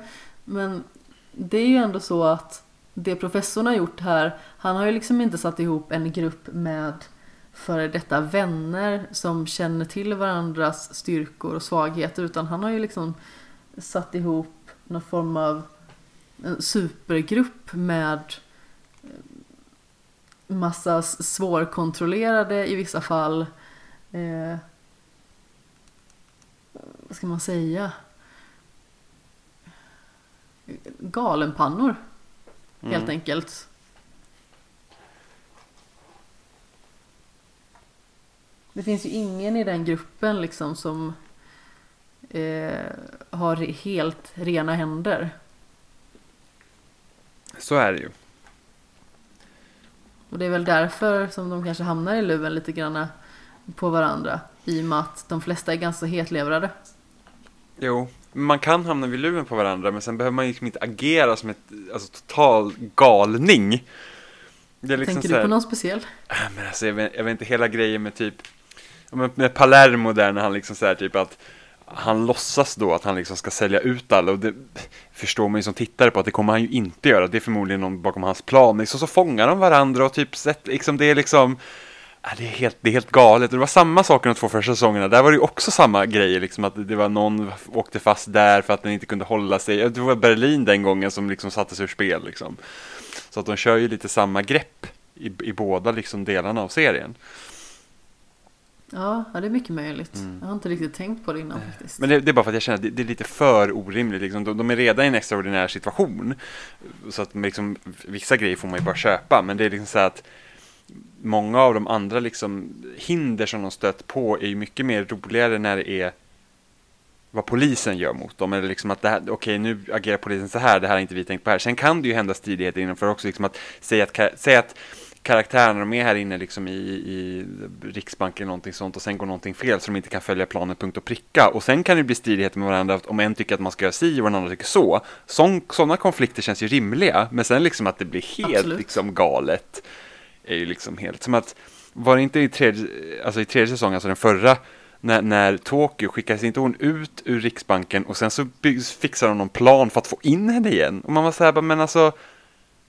Men det är ju ändå så att det professorn har gjort här, han har ju liksom inte satt ihop en grupp med före detta vänner som känner till varandras styrkor och svagheter utan han har ju liksom satt ihop någon form av supergrupp med eh, massa svårkontrollerade i vissa fall eh, vad ska man säga? Galenpannor helt Mm. enkelt. Det finns ju ingen i den gruppen liksom som eh, har helt rena händer. Så är det ju. Och det är väl därför som de kanske hamnar i luven lite grann på varandra. I och med att de flesta är ganska hetlevrade. Jo, man kan hamna vid luven på varandra men sen behöver man liksom inte agera som ett alltså, total galning. Det är liksom Tänker du på någon speciell? Äh, men alltså, jag, vet, jag vet inte, hela grejen med typ med Palermo där när han liksom säger typ att han låtsas då att han liksom ska sälja ut alla och det förstår man ju som tittare på att det kommer han ju inte göra. Det är förmodligen någon bakom hans plan. Liksom så fångar de varandra och typ sett, liksom det är liksom det är, helt, det är helt galet. Det var samma sak de två första säsongerna. Där var det ju också samma grejer, liksom att det var någon åkte fast där för att den inte kunde hålla sig. Det var Berlin den gången som liksom sattes ur spel. Liksom. Så att de kör ju lite samma grepp i, i båda liksom delarna av serien. Ja, det är mycket möjligt. Mm. Jag har inte riktigt tänkt på det innan faktiskt. Men det, det är bara för att jag känner att det, det är lite för orimligt. Liksom. De, de, är redan i en extraordinär situation. Så att liksom, vissa grejer får man ju bara köpa. Men det är liksom så att många av de andra liksom, hinder som de stött på är ju mycket mer roligare när det är vad polisen gör mot dem. Eller liksom att det här, okej okay, nu agerar polisen så här, det här har inte vi tänkt på här. Sen kan det ju hända stridigheter innanför också, liksom att säga att, säga att karaktärerna de är här inne liksom i, i Riksbanken eller någonting sånt och sen går någonting fel så de inte kan följa planen punkt och pricka och sen kan det bli stridigheter med varandra om en tycker att man ska göra si och den andra tycker så. Sådana konflikter känns ju rimliga men sen liksom att det blir helt liksom galet är ju liksom helt som att var det inte i tredje, alltså i tredje säsongen, alltså den förra när, när Tokyo skickades inte hon ut ur Riksbanken och sen så byggs, fixar de någon plan för att få in henne igen och man var så här, men alltså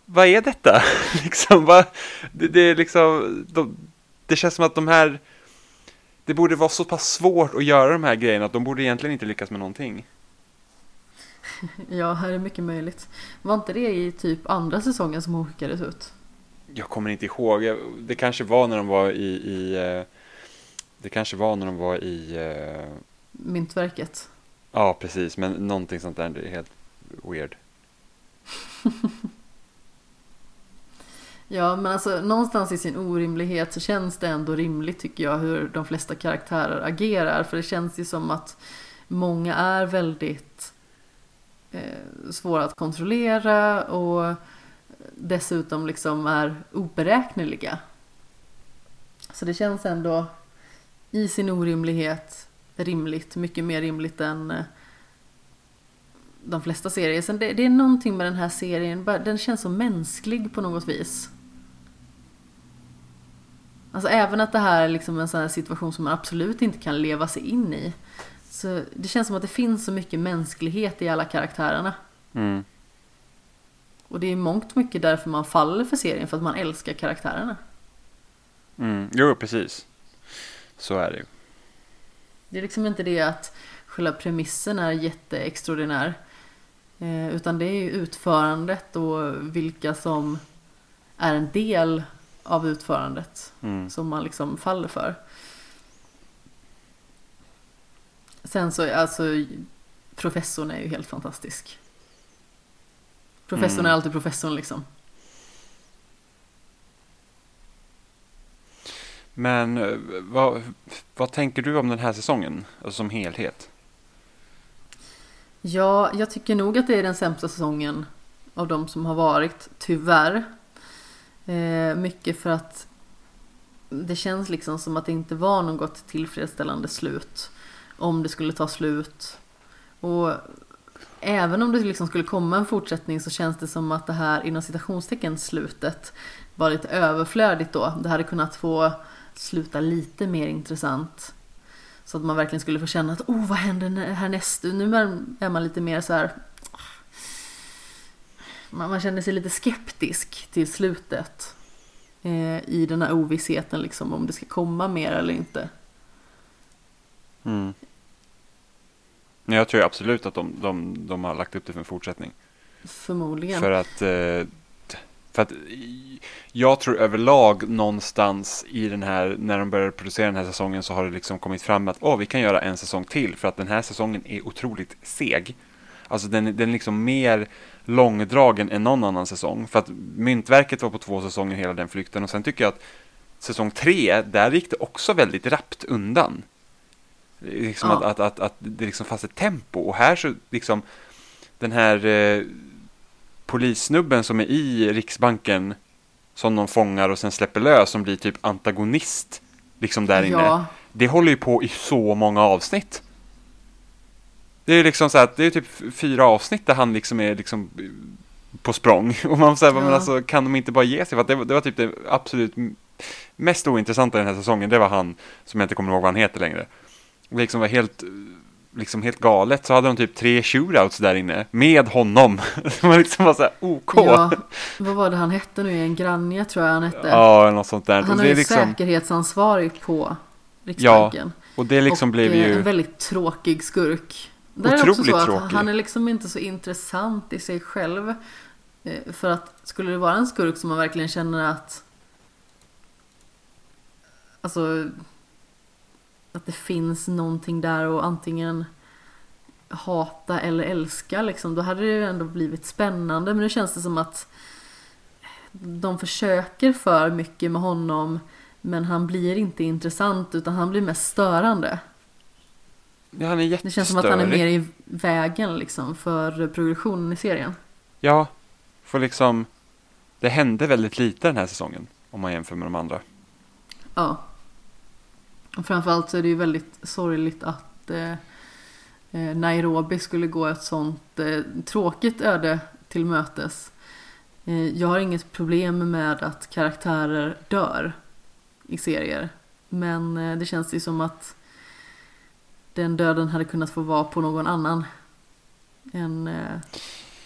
vad är detta? liksom, vad, det, det, är liksom, de, det känns som att de här, det borde vara så pass svårt att göra de här grejerna att de borde egentligen inte lyckas med någonting. Ja, här är mycket möjligt. Var inte det i typ andra säsongen som hon skickades ut? Jag kommer inte ihåg. Det kanske var när de var i, i eh, det kanske var när de var i uh... Myntverket. Ja, precis. Men någonting sånt där det är helt weird. Ja, men alltså någonstans i sin orimlighet så känns det ändå rimligt tycker jag hur de flesta karaktärer agerar. För det känns ju som att många är väldigt eh, svåra att kontrollera och dessutom liksom är oberäkneliga. Så det känns ändå i sin orimlighet rimligt, mycket mer rimligt än eh, de flesta serier. Sen det, det, är någonting med den här serien, den känns så mänsklig på något vis. Alltså även att det här är liksom en sån här situation som man absolut inte kan leva sig in i. Så det känns som att det finns så mycket mänsklighet i alla karaktärerna. Mm. Och det är mångt mycket därför man faller för serien, för att man älskar karaktärerna. Mm. Jo, precis. Så är det ju. Det är liksom inte det att själva premissen är jätteextraordinär. Eh, utan det är ju utförandet och vilka som är en del av utförandet mm. som man liksom faller för. Sen så, alltså professorn är ju helt fantastisk. Professorn mm. är alltid professorn liksom. Men eh, vad, vad tänker du om den här säsongen, alltså som helhet? Ja, jag tycker nog att det är den sämsta säsongen av de som har varit, tyvärr. Eh, mycket för att det känns liksom som att det inte var något tillfredsställande slut. Om det skulle ta slut. Och även om det liksom skulle komma en fortsättning så känns det som att det här inom citationstecken slutet var lite överflödigt då. Det hade kunnat få sluta lite mer intressant. Så att man verkligen skulle få känna att oh vad händer härnäst? Nu är man lite mer så här man, man känner sig lite skeptisk till slutet. Eh, I den här ovissheten liksom om det ska komma mer eller inte. Mm. Jag tror absolut att de, de, de har lagt upp det för en fortsättning. Förmodligen. För att, eh, för att jag tror överlag någonstans i den här, när de började producera den här säsongen så har det liksom kommit fram att oh, vi kan göra en säsong till för att den här säsongen är otroligt seg. Alltså den, den är liksom mer långdragen än någon annan säsong. För att Myntverket var på två säsonger hela den flykten och sen tycker jag att säsong tre, där gick det också väldigt rappt undan. Liksom ja. att, att, att, att, det liksom fanns ett tempo och här så liksom den här eh, polissnubben som är i Riksbanken som de fångar och sen släpper lös som blir typ antagonist liksom där inne. Ja, Det håller ju på i så många avsnitt. Det är liksom så att det är typ fyra avsnitt där han liksom är liksom på språng. Och man säger, men Ja. alltså kan de inte bara ge sig? För det, var- det var typ det absolut mest ointressanta den här säsongen. Det var han som jag inte kommer ihåg vad han heter längre. Det liksom var helt, liksom helt galet. Så hade de typ tre shootouts där inne med honom. Som var liksom var så här OK. ja, vad var det han hette nu igen? Granja tror jag han hette. Ja, något sånt där. han är det är liksom, säkerhetsansvarig på Riksbanken. och det liksom och blev eh, ju... en väldigt tråkig skurk. Där är det också Otroligt så att tråkig. han är liksom inte så intressant i sig själv. Eh, För att skulle det vara en skurk som man verkligen känner att Alltså Att det finns någonting där och antingen hata eller älska liksom. Då hade det ju ändå blivit spännande. Men nu känns det som att de försöker för mycket med honom. Men han blir inte intressant utan han blir mest störande. Ja, han är jättestörig. Det känns som att han är mer i vägen liksom för progressionen i serien. Ja, för liksom det hände väldigt lite den här säsongen om man jämför med de andra. Ja. Och framförallt så är det ju väldigt sorgligt att eh, eh, Nairobi skulle gå ett sånt eh, tråkigt öde till mötes. Eh, jag har inget problem med att karaktärer dör i serier. Men eh, det känns ju som att den döden hade kunnat få vara på någon annan än eh,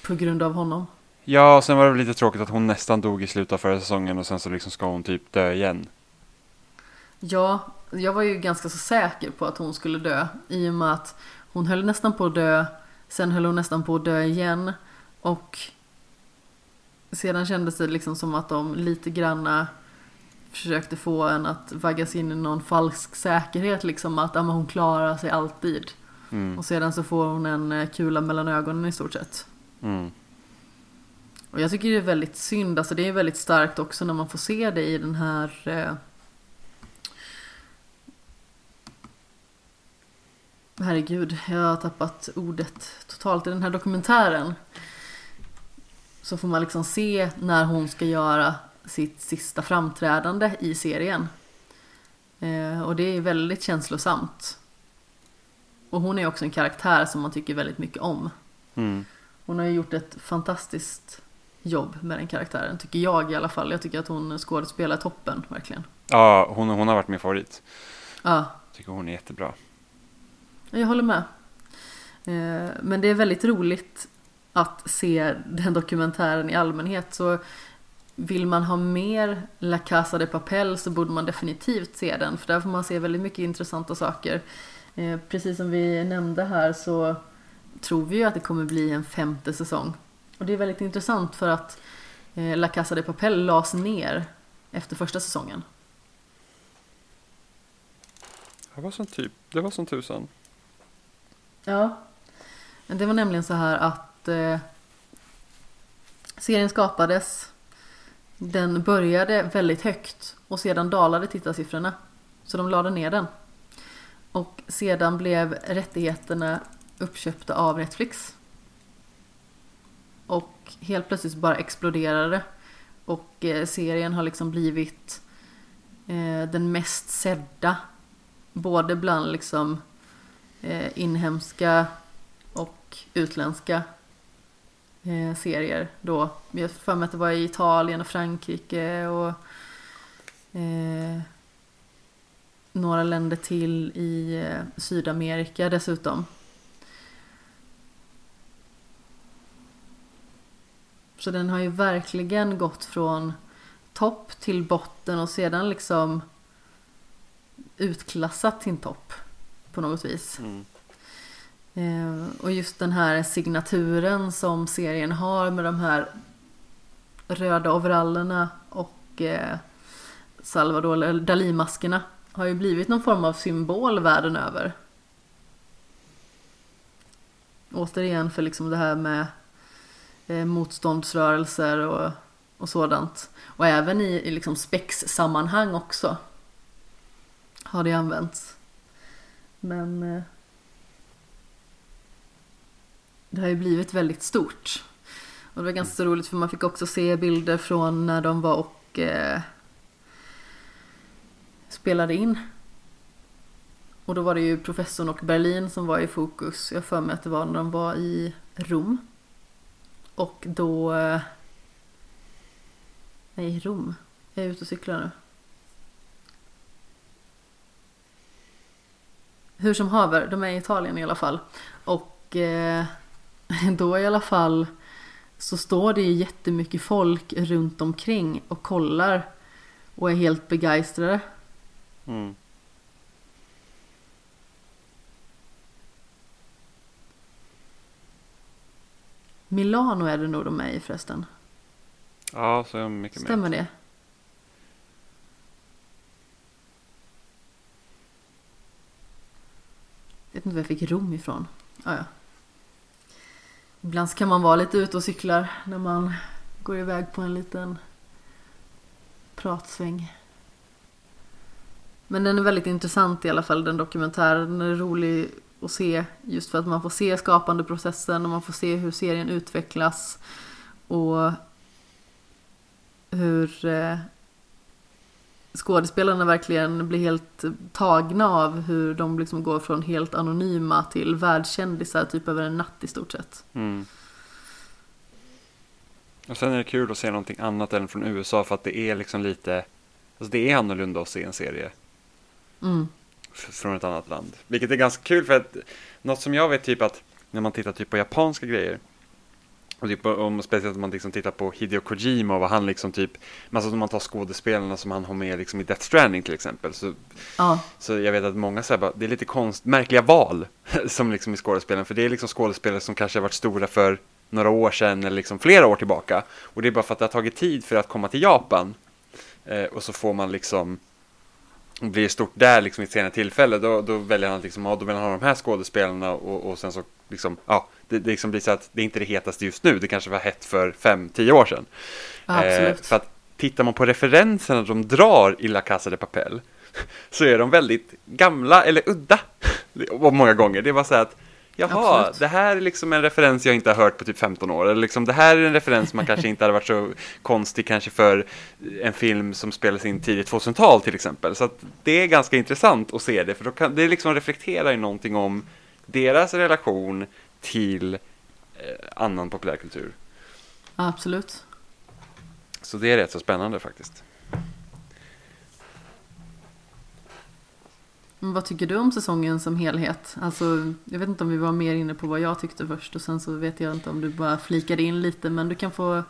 på grund av honom. Ja, och sen var det lite tråkigt att hon nästan dog i slutet av förra säsongen och sen så liksom ska hon typ dö igen. Ja, jag var ju ganska så säker på att hon skulle dö i och med att hon höll nästan på att dö, sen höll hon nästan på att dö igen och sedan kändes det liksom som att de lite granna försökte få en att vaggas in i någon falsk säkerhet liksom att ja, men hon klarar sig alltid Mm. och sedan så får hon en eh, kula mellan ögonen i stort sett. Mm. Och jag tycker det är väldigt synd, alltså det är väldigt starkt också när man får se det i den här eh... Herregud, jag har tappat ordet totalt i den här dokumentären. Så får man liksom se när hon ska göra sitt sista framträdande i serien. Eh, och det är väldigt känslosamt. Och hon är också en karaktär som man tycker väldigt mycket om. Mm. Hon har ju gjort ett fantastiskt jobb med den karaktären, tycker jag i alla fall. Jag tycker att hon skådespelar toppen, verkligen. Ja, hon, hon har varit min favorit. Ja, Tycker hon är jättebra jag håller med. Eh, men det är väldigt roligt att se den dokumentären i allmänhet. Så vill man ha mer La Casa de Papel så borde man definitivt se den. För där får man se väldigt mycket intressanta saker. Eh, precis som vi nämnde här så tror vi ju att det kommer bli en femte säsong. Och det är väldigt intressant för att eh, La Casa de Papel lades ner efter första säsongen. Det var som typ, det var som tusan. Ja. Men Det var nämligen så här att eh, serien skapades. Den började väldigt högt och sedan dalade tittarsiffrorna. Så de lade ner den. Och sedan blev rättigheterna uppköpta av Netflix. Och helt plötsligt bara exploderade det. Och eh, serien har liksom blivit eh, den mest sedda. Både bland liksom eh, inhemska och utländska eh, serier då. Jag har för mig att det var i Italien och Frankrike och eh, några länder till i eh, Sydamerika dessutom. Så den har ju verkligen gått från topp till botten och sedan liksom utklassat sin topp på något vis. Mm. Eh, och just den här signaturen som serien har med de här röda overallerna och eh, Salvador Dalí-maskerna har ju blivit någon form av symbol världen över. Återigen för liksom det här med eh, motståndsrörelser och, och sådant. Och även i, i liksom spex-sammanhang också har det använts. Men eh, det har ju blivit väldigt stort. Och det var ganska så roligt för man fick också se bilder från när de var och eh, spelade in. Och då var det ju professorn och Berlin som var i fokus. Jag för mig att det var när de var i Rom. Och då... Eh, nej, Rom. Jag är ute och cyklar nu. Hur som haver, de är i Italien i alla fall. Och eh, då i alla fall så står det jättemycket folk runt omkring och kollar och är helt begeistrade. Mm. Milano är det nog de är i förresten. Ja, så är mycket Stämmer med. det? Vet inte var jag fick Rom ifrån. Ah, ja. Ibland kan man vara lite ute och cyklar när man går iväg på en liten pratsväng. Men den är väldigt intressant i alla fall, den dokumentären. Den är rolig att se just för att man får se skapandeprocessen och man får se hur serien utvecklas. Och hur eh, skådespelarna verkligen blir helt tagna av hur de liksom går från helt anonyma till världskändisar typ över en natt i stort sett. Mm. Och sen är det kul att se någonting annat än från USA för att det är liksom lite, alltså det är annorlunda att se en serie Mm. från ett annat land. Vilket är ganska kul för att något som jag vet typ att när man tittar typ på japanska grejer och typ om speciellt om man liksom tittar på Hideo Kojima och vad han liksom typ, alltså om man tar skådespelarna som han har med liksom i Death Stranding till exempel så Ja, Så jag vet att många säger bara, det är lite konst, märkliga val som liksom i skådespelen. För det är liksom skådespelare som kanske har varit stora för några år sedan eller liksom flera år tillbaka. Och det är bara för att det har tagit tid för att komma till Japan. Eh, och så får man liksom, blir stort där liksom i ett senare tillfälle. Då, då väljer han liksom, ja, då vill han ha de här skådespelarna och, och sen så liksom, ja, det, det liksom blir så att det är inte det hetaste just nu. Det kanske var hett för fem, tio år sedan. absolut. Eh, för att tittar man på referenserna de drar i La Casa de Papel så är de väldigt gamla eller udda. Och många gånger. Det var så här att Jaha, Absolut. det här är liksom en referens jag inte har hört på typ 15 år. Eller liksom, det här är en referens man kanske inte hade varit så konstig kanske för en film som spelas in tidigt 2000-tal till exempel. Så det är ganska intressant att se det, för då kan, det liksom reflekterar ju någonting om deras relation till eh, annan populärkultur. Absolut. Så det är rätt så spännande faktiskt. Men vad tycker du om säsongen som helhet? Alltså, jag vet inte om vi var mer inne på vad jag tyckte först och sen så vet jag inte om du bara flikade in lite men du kan få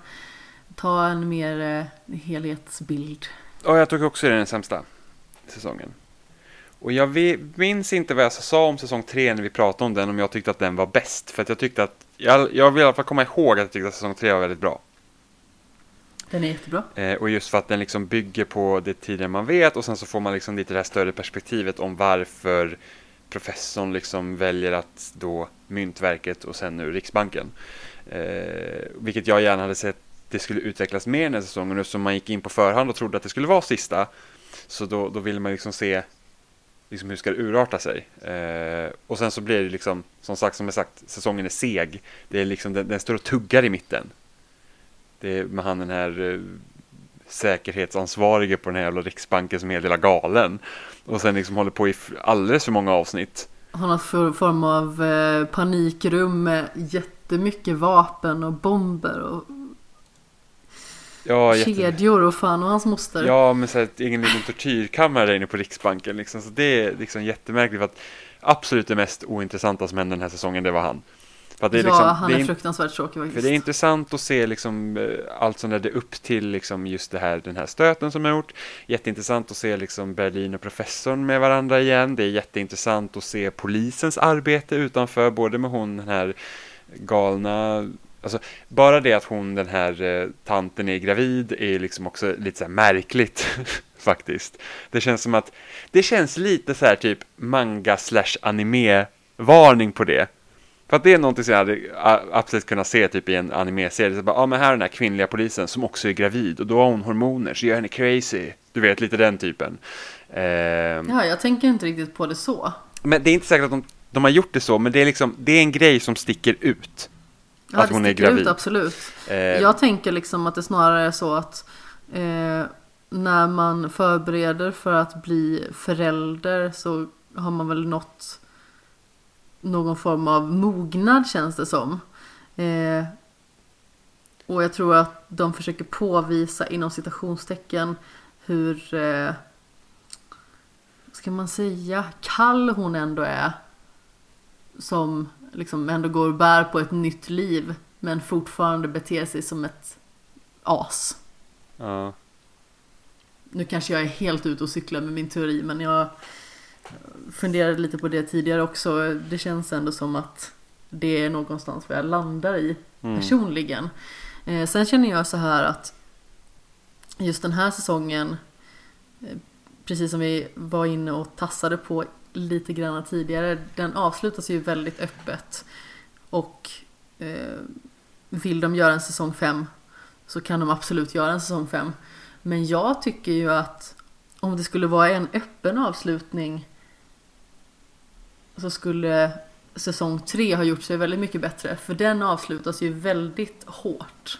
ta en mer eh, helhetsbild. Och jag tycker också det är den sämsta säsongen. Och jag minns inte vad jag sa om säsong tre när vi pratade om den, om jag tyckte att den var bäst. För att jag tyckte att, jag, jag vill i alla fall komma ihåg att jag tyckte att säsong tre var väldigt bra. Den är jättebra. Eh, och just för att den liksom bygger på det tidigare man vet och sen så får man liksom lite det här större perspektivet om varför professorn liksom väljer att då Myntverket och sen nu Riksbanken. Eh, vilket jag gärna hade sett det skulle utvecklas mer den här säsongen. Eftersom man gick in på förhand och trodde att det skulle vara sista så då, då ville man liksom se liksom hur ska det urarta sig. Eh, och sen så blir det liksom, som sagt, som jag sagt, säsongen är seg. Det är liksom, den, den står och tuggar i mitten. Det är med han den här eh, säkerhetsansvarige på den här jävla Riksbanken som är hela galen. Och sen liksom håller på i alldeles för många avsnitt. Han har för form av eh, panikrum med jättemycket vapen och bomber och Ja, kedjor och fan och hans moster. ja men så här, egen liten tortyrkammare där inne på Riksbanken liksom. Så det är liksom jättemärkligt för att absolut det mest ointressanta som hände den här säsongen, det var han. För det är ja liksom, han det är är fruktansvärt tråkig faktiskt. För det är intressant att se liksom eh, allt som ledde upp till liksom just det här, den här stöten som jag gjort. Jätteintressant att se liksom Berlin och professorn med varandra igen. Det är jätteintressant att se polisens arbete utanför, både med hon den här galna Alltså, bara det att hon, den här eh, tanten, är gravid är liksom också lite så märkligt faktiskt. Det känns som att det känns lite så här typ manga slash anime varning på det. För att det är någonting som jag hade absolut kunnat se typ i en anime-serie. Ja men här är den här kvinnliga polisen som också är gravid och då har hon hormoner så gör henne crazy. Du vet, lite den typen. Ehm, Ja, jag tänker inte riktigt på det så. Men det är inte säkert att de, de har gjort det så, men det är liksom, det är en grej som sticker ut. Ja, att hon är sticker ut, gravid. absolut. Eh, Jag tänker liksom att det snarare är så att eh, när man förbereder för att bli förälder så har man väl nått någon form av mognad känns det som. Eh, och jag tror att de försöker påvisa inom citationstecken hur, eh, ska man säga, kall hon ändå är. Som liksom ändå går och bär på ett nytt liv men fortfarande beter sig som ett as. ja. Nu kanske jag är helt ute och cyklar med min teori men jag funderade lite på det tidigare också. Det känns ändå som att det är någonstans vad jag landar i Mm. personligen. Eh, sen känner jag så här att just den här säsongen, eh, precis som vi var inne och tassade på lite grann tidigare, den avslutas ju väldigt öppet. Och eh, vill de göra en säsong 5 så kan de absolut göra en säsong 5. Men jag tycker ju att om det skulle vara en öppen avslutning så skulle säsong 3 ha gjort sig väldigt mycket bättre. För den avslutas ju väldigt hårt.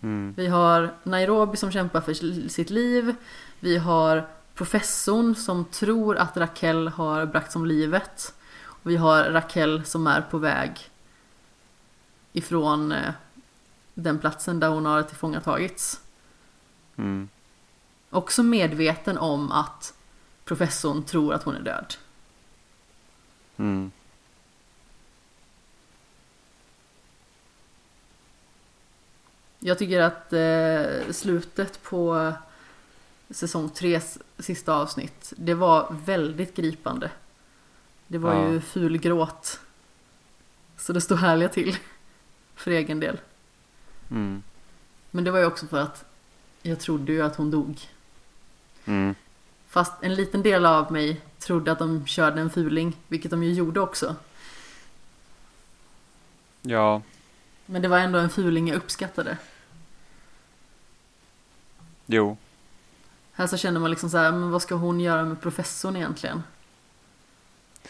Mm. Vi har Nairobi som kämpar för sitt liv. Vi har professorn som tror att Raquel har bragt om livet. Och vi har Raquel som är på väg ifrån eh, den platsen där hon har tillfångatagits. Mm. Också medveten om att professorn tror att hon är död. Mm. Jag tycker att eh, slutet på säsong 3 sista avsnitt, det var väldigt gripande. Det var Ja. ju ful gråt. Så det står härliga till. För egen del. Mm. Men det var ju också för att jag trodde ju att hon dog. Mm. Fast en liten del av mig trodde att de körde en fuling, vilket de ju gjorde också. Ja, Men det var ändå en fuling jag uppskattade. jo. Här så känner man liksom så här, men vad ska hon göra med professorn egentligen?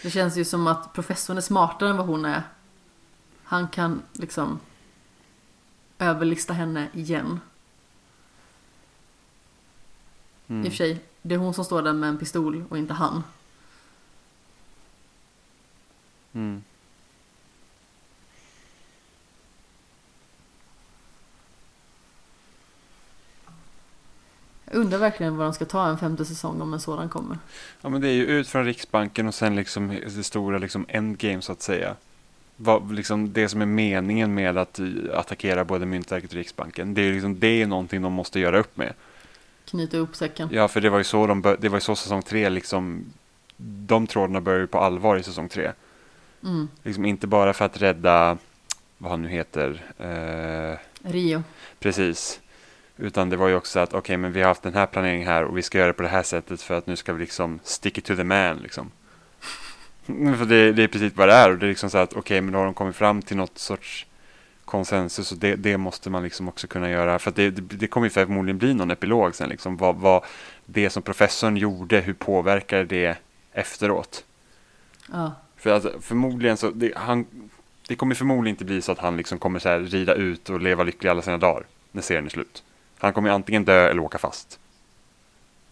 Det känns ju som att professorn är smartare än vad hon är. Han kan liksom överlista henne igen. Mm. I och för sig, det är hon som står där med en pistol och inte han. Mm. Jag undrar verkligen vad de ska ta en femte säsong om en sådan kommer. Ja, men det är ju ut från Riksbanken och sen liksom det stora liksom endgame så att säga. Vad, liksom det som är meningen med att eh, attackera både Myntverket och Riksbanken. Det är ju liksom, det är någonting de måste göra upp med. Knyta upp säcken. Ja, för det var ju så, de det var ju så säsong tre liksom. De trådarna började ju på allvar i säsong tre. Mm. Liksom inte bara för att rädda, vad han nu heter, eh, Rio. Precis. Utan det var ju också att okej, men vi har haft den här planeringen här och vi ska göra det på det här sättet för att nu ska vi liksom stick it to the man liksom. för det, det är precis vad det är och det är liksom så att okej, men då har de kommit fram till något sorts konsensus och det, det måste man liksom också kunna göra för att det, det, det kommer ju förmodligen bli någon epilog sen liksom vad, vad det som professorn gjorde, hur påverkar det efteråt? Ja. För att förmodligen så, det, han, det kommer förmodligen inte bli så att han liksom kommer så här rida ut och leva lycklig alla sina dagar när serien är slut. Han kommer antingen dö eller åka fast.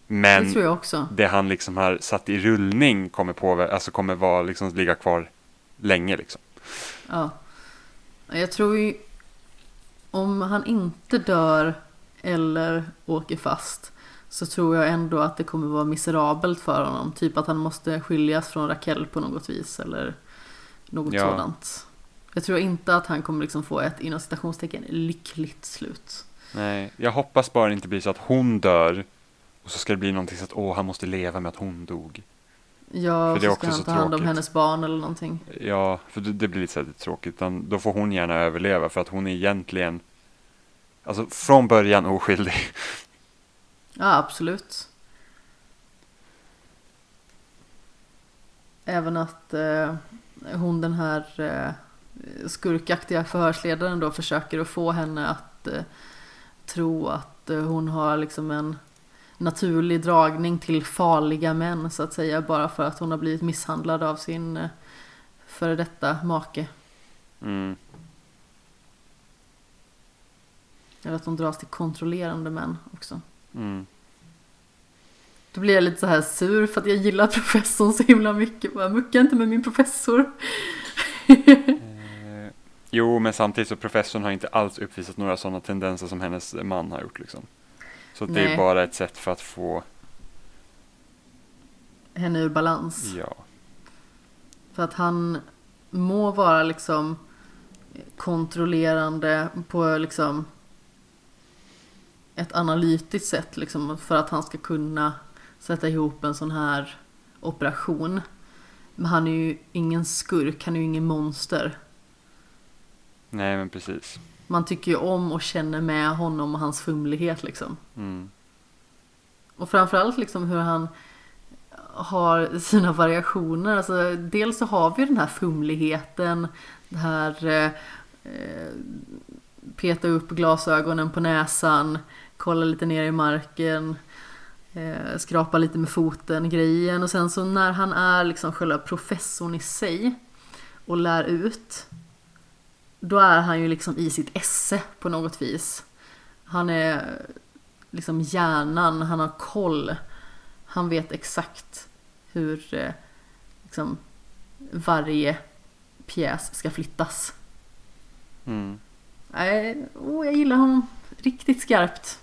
Det Men också. det han liksom har satt i rullning kommer, påver- alltså kommer vara, liksom, ligga kvar länge. Liksom. Ja. Jag tror ju om han inte dör eller åker fast så tror jag ändå att det kommer vara miserabelt för honom. Typ att han måste skiljas från Raquel på något vis eller något Ja. sådant. Jag tror inte att han kommer liksom få ett inom citationstecken lyckligt slut. Nej, jag hoppas bara det inte blir så att hon dör och så ska det bli någonting så att åh, han måste leva med att hon dog. Ja, För det är så också ska han ta hand om hennes barn eller någonting. Ja, för det, det blir lite så här tråkigt. Utan då får hon gärna överleva för att hon är egentligen, alltså från början oskyldig. Ja, absolut. Även att eh, hon den här eh, skurkaktiga förhörsledaren då försöker att få henne att eh, tro att eh, hon har liksom en naturlig dragning till farliga män så att säga bara för att hon har blivit misshandlad av sin eh, före detta make. Mm. Eller att hon dras till kontrollerande män också. Mm. Då blir jag lite så här sur för att jag gillar professorn så himla mycket. Bara, mucka inte med min professor. Jo, men samtidigt så professorn har inte alls uppvisat några sådana tendenser som hennes man har gjort. Liksom. Så det Nej. är bara ett sätt för att få, Henne ur balans. ja. För att han må vara liksom kontrollerande på liksom ett analytiskt sätt liksom för att han ska kunna sätta ihop en sån här operation. Men han är ju ingen skurk, han är ju ingen monster. Nej, men precis. Man tycker ju om och känner med honom och hans fumlighet liksom. Mm. Och framförallt liksom hur han har sina variationer. Alltså, dels så har vi den här fumligheten, det här eh, peta upp glasögonen på näsan, kolla lite ner i marken, eh, skrapa lite med foten grejen. Och sen så när han är liksom själva professorn i sig och lär ut, då är han ju liksom i sitt esse på något vis. Han är liksom hjärnan, han har koll. Han vet exakt hur eh, liksom, varje pjäs ska flyttas. Mm. Nej, oh, jag gillar honom riktigt skarpt.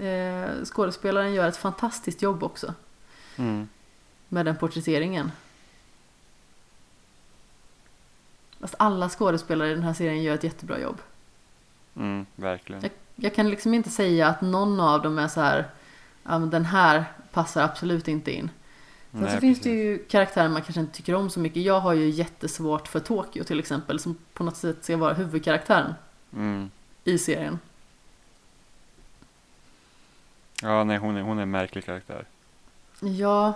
Eh, skådespelaren gör ett fantastiskt jobb också Mm. med den porträtteringen. Fast alla skådespelare i den här serien gör ett jättebra jobb. Mm, verkligen. Jag, jag kan liksom inte säga att någon av dem är så här, ja men den här passar absolut inte in. Sen så Nej, finns precis. det ju karaktärer man kanske inte tycker om så mycket. Jag har ju jättesvårt för Tokyo till exempel, som på något sätt ska vara huvudkaraktären Mm. i serien. Ja, nej, hon är, hon är en märklig karaktär. Ja.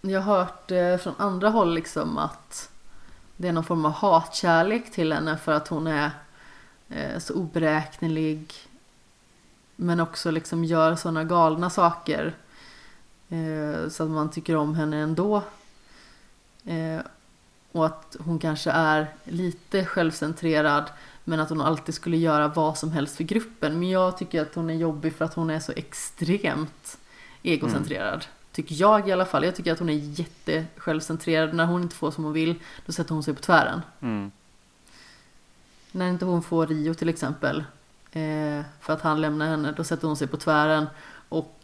Jag har hört eh, från andra håll liksom att det är någon form av hatkärlek till henne för att hon är eh, så oberäknelig. Men också liksom gör sådana galna saker. Eh, så att man tycker om henne ändå. Och att hon kanske är lite självcentrerad. Men att hon alltid skulle göra vad som helst för gruppen. Men jag tycker att hon är jobbig för att hon är så extremt egocentrerad. Tycker jag i alla fall. Jag tycker att hon är jättesjälvcentrerad. När hon inte får som hon vill, då sätter hon sig på tvären. Mm. När inte hon får Rio till exempel, eh, för att han lämnar henne, då sätter hon sig på tvären och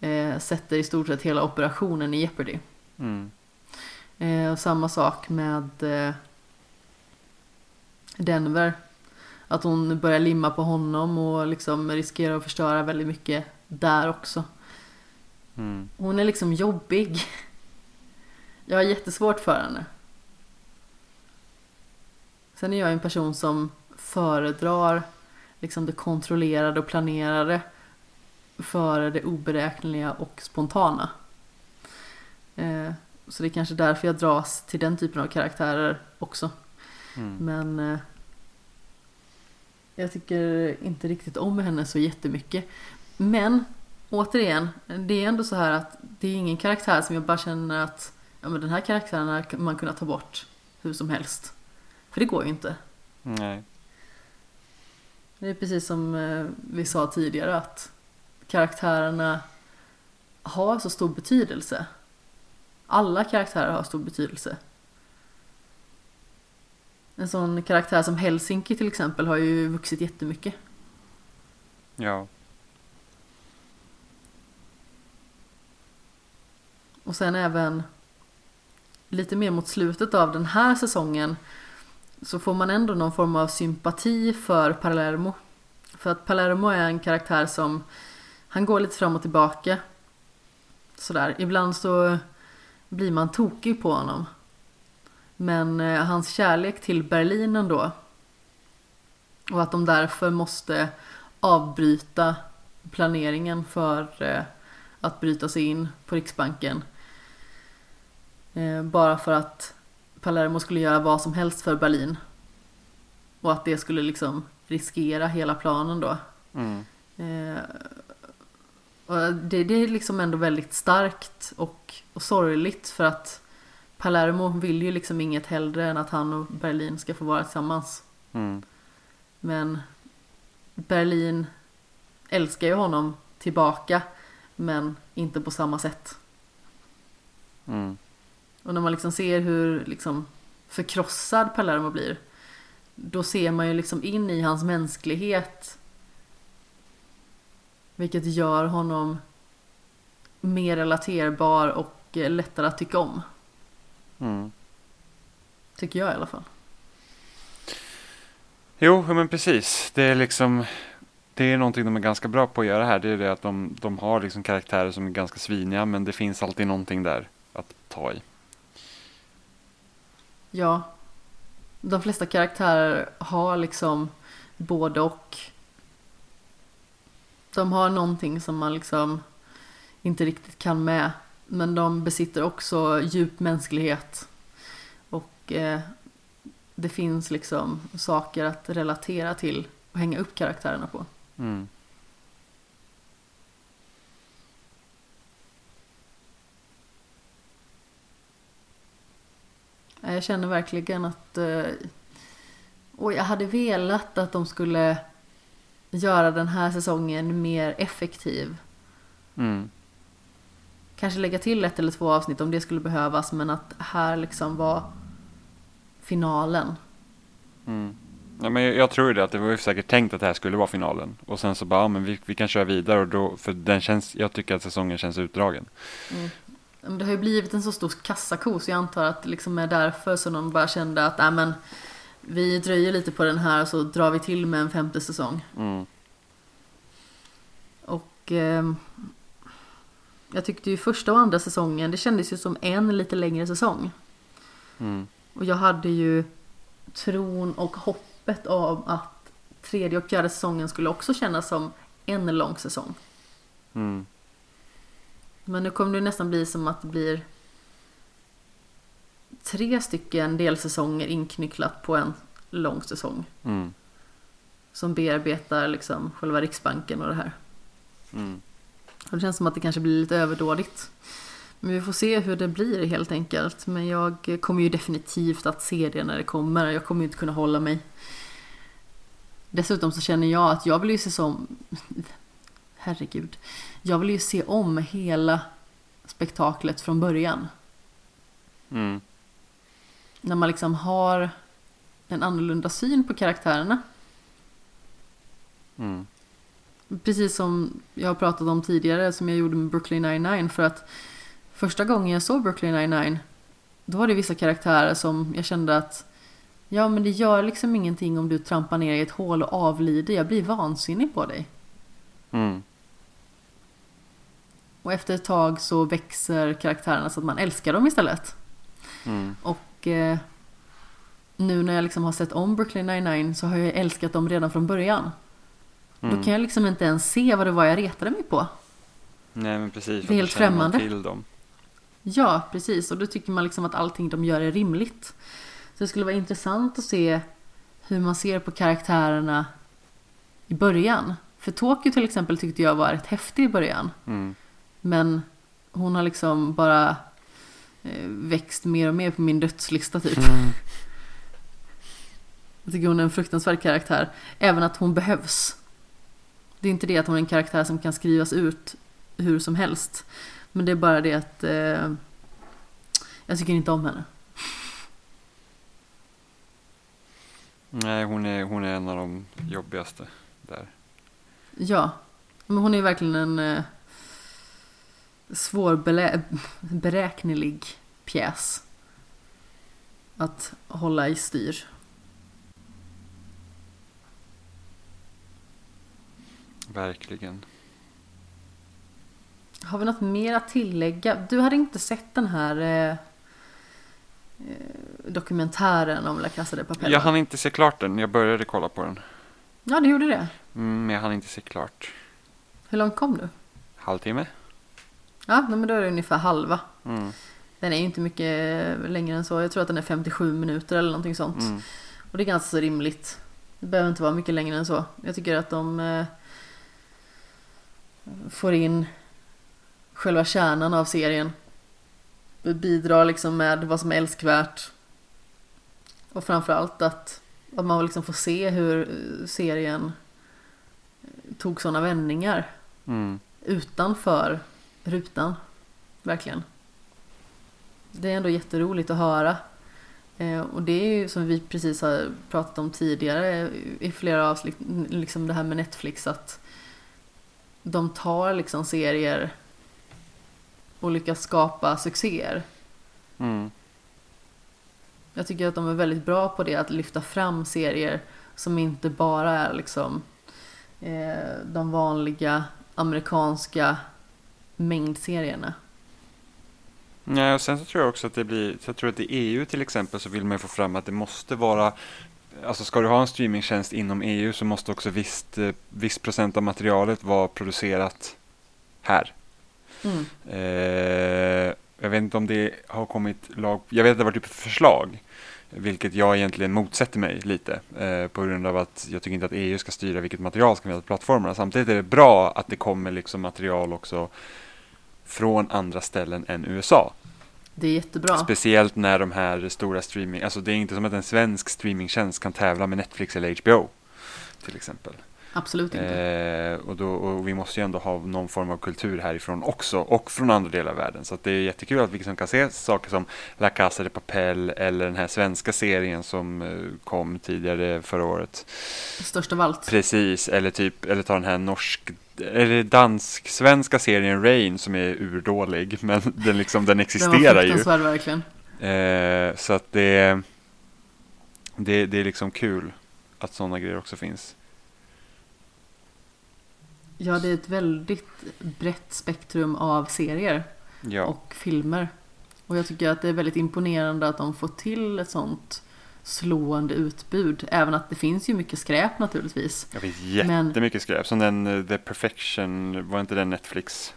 eh, sätter i stort sett hela operationen i Jeopardy. Mm. Eh, och samma sak med eh, Denver. Att hon börjar limma på honom och liksom riskerar att förstöra väldigt mycket där också. Mm. Hon är liksom jobbig. Jag har jättesvårt för henne. Sen är jag en person som föredrar liksom det kontrollerade och planerade före det oberäkneliga och spontana. Eh, så det är kanske därför jag dras till den typen av karaktärer också. Mm. Men eh, jag tycker inte riktigt om henne så jättemycket. Men återigen, det är ändå så här att det är ingen karaktär som jag bara känner att ja, men den här karaktären hade man kunnat ta bort hur som helst. För det går ju inte. Nej. Det är precis som eh, vi sa tidigare att karaktärerna har så stor betydelse. Alla karaktärer har stor betydelse. En sån karaktär som Helsinki till exempel har ju vuxit jättemycket. Ja. Och sen även lite mer mot slutet av den här säsongen så får man ändå någon form av sympati för Palermo. För att Palermo är en karaktär som han går lite fram och tillbaka. Sådär. Ibland så blir man tokig på honom. Men eh, hans kärlek till Berlin ändå. Och att de därför måste avbryta planeringen för eh, att bryta sig in på Riksbanken. Eh, bara för att Palermo skulle göra vad som helst för Berlin. Och att det skulle liksom riskera hela planen då. Mm. Eh, och det, det är liksom ändå väldigt starkt och, och sorgligt för att Palermo vill ju liksom inget hellre än att han och Berlin ska få vara tillsammans. Mm. Men Berlin älskar ju honom tillbaka men inte på samma sätt. Mm. Och när man liksom ser hur liksom förkrossad Palermo blir då ser man ju liksom in i hans mänsklighet vilket gör honom mer relaterbar och eh, lättare att tycka om. Mm. Tycker jag i alla fall. Jo, men precis. Det är liksom det är någonting de är ganska bra på att göra här. Det är det att de, de har liksom karaktärer som är ganska sviniga men det finns alltid någonting där att ta i. Ja. De flesta karaktärer har liksom både och. De har någonting som man liksom inte riktigt kan med. Men de besitter också djup mänsklighet. Och eh, det finns liksom saker att relatera till och hänga upp karaktärerna på. Mm. Jag känner verkligen att eh, och jag hade velat att de skulle göra den här säsongen mer effektiv. Mm. Kanske lägga till ett eller två avsnitt om det skulle behövas men att här liksom var finalen. Mm. Ja, men jag, jag tror det att det var ju säkert tänkt att det här skulle vara finalen. Och sen så bara, ja, men vi, vi kan köra vidare och då, för den känns, jag tycker att säsongen känns utdragen. Men Det har ju blivit en så stor kassako så jag antar att det liksom är därför som de bara kände att äh, men, vi dröjer lite på den här och så drar vi till med en femte säsong. Mm. Och ehm, jag tyckte ju första och andra säsongen, det kändes ju som en lite längre säsong. Mm. Och jag hade ju tron och hoppet av att tredje och fjärde säsongen skulle också kännas som en lång säsong. Mm. Men nu kommer det nästan bli som att det blir tre stycken delsäsonger inknycklat på en lång säsong. Mm. Som bearbetar liksom själva Riksbanken och det här. Mm. Och det känns som att det kanske blir lite överdådigt. Men vi får se hur det blir helt enkelt. Men jag kommer ju definitivt att se det när det kommer. Jag kommer inte kunna hålla mig. Dessutom så känner jag att jag vill ju se som... Herregud. Jag vill ju se om hela spektaklet från början. Mm. När man liksom har en annorlunda syn på karaktärerna. Mm. Precis som jag har pratat om tidigare som jag gjorde med Brooklyn 99 för att första gången jag såg Brooklyn 99 då var det vissa karaktärer som jag kände att ja men det gör liksom ingenting om du trampar ner i ett hål och avlider, jag blir vansinnig på dig. Mm. Och efter ett tag så växer karaktärerna så att man älskar dem istället. Mm. Och eh, nu när jag liksom har sett om Brooklyn 99 så har jag älskat dem redan från början. Mm. Då kan jag liksom inte ens se vad det var jag retade mig på. Nej men precis. Det är helt främmande. Till dem. Ja, precis. Och då tycker man liksom att allting de gör är rimligt. Så det skulle vara intressant att se hur man ser på karaktärerna i början. För Tokyo till exempel tyckte jag var rätt häftig i början. Mm. Men hon har liksom bara eh, växt mer och mer på min dödslista typ. Mm. Jag tycker hon är en fruktansvärd karaktär. Även att hon behövs. Det är inte det att hon är en karaktär som kan skrivas ut hur som helst. Men det är bara det att eh, jag tycker inte om henne. Nej hon är, hon är en av de jobbigaste där. Ja, men hon är verkligen en eh, svårberäknelig pjäs. Att hålla i styr. Verkligen. Har vi något mer att tillägga? Du hade inte sett den här eh, dokumentären om La Casa de Papel? Jag hann inte se klart den. Jag började kolla på den. Ja, du gjorde det. Mm, men jag hann inte se klart. Hur långt kom du? Halvtimme? Ja, men då är det ungefär halva. Mm. Den är ju inte mycket längre än så. Jag tror att den är 57 minuter eller någonting sånt. Mm. Och det är ganska så rimligt. Det behöver inte vara mycket längre än så. Jag tycker att de eh, får in själva kärnan av serien. Bidrar liksom med vad som är älskvärt. Och framförallt att Att man liksom får se hur eh, serien tog sådana vändningar Mm. utanför rutan. Verkligen. Det är ändå jätteroligt att höra. Eh, och det är ju som vi precis har pratat om tidigare i flera avsnitt, liksom det här med Netflix att de tar liksom serier och lyckas skapa succéer. Mm. Jag tycker att de är väldigt bra på det, att lyfta fram serier som inte bara är liksom eh, de vanliga amerikanska mängdserierna. Nej, och sen så tror jag också att det blir, så jag tror att i EU till exempel så vill man ju få fram att det måste vara Alltså ska du ha en streamingtjänst inom EU så måste också visst, eh, viss procent av materialet vara producerat här. Mm. Eh, jag vet inte om det har kommit lag, jag vet att det har varit för förslag. Vilket jag egentligen motsätter mig lite. Eh, på grund av att jag tycker inte att EU ska styra vilket material som ska finnas på plattformarna. Samtidigt är det bra att det kommer liksom material också från andra ställen än USA. Det är jättebra. Speciellt när de här stora streaming, alltså det är inte som att en svensk streamingtjänst kan tävla med Netflix eller HBO. Till exempel. Absolut inte. Eh, och, då, och vi måste ju ändå ha någon form av kultur härifrån också och från andra delar av världen. Så det är jättekul att vi liksom kan se saker som La Casa de Papel eller den här svenska serien som eh, kom tidigare förra året. Störst av allt. Precis, eller typ, eller ta den här norsk eller dansk-svenska serien Rain som är urdålig, men den, liksom, den Den existerar var ju. verkligen. Eh, så att det, det, det är liksom kul att sådana grejer också finns. Ja, det är ett väldigt brett spektrum av serier Ja, och filmer. Och jag tycker att det är väldigt imponerande att de får till ett sånt slående utbud. Även att det finns ju mycket skräp naturligtvis. det finns Men- jättemycket skräp. Som den eh, The Perfection, var inte den Netflix?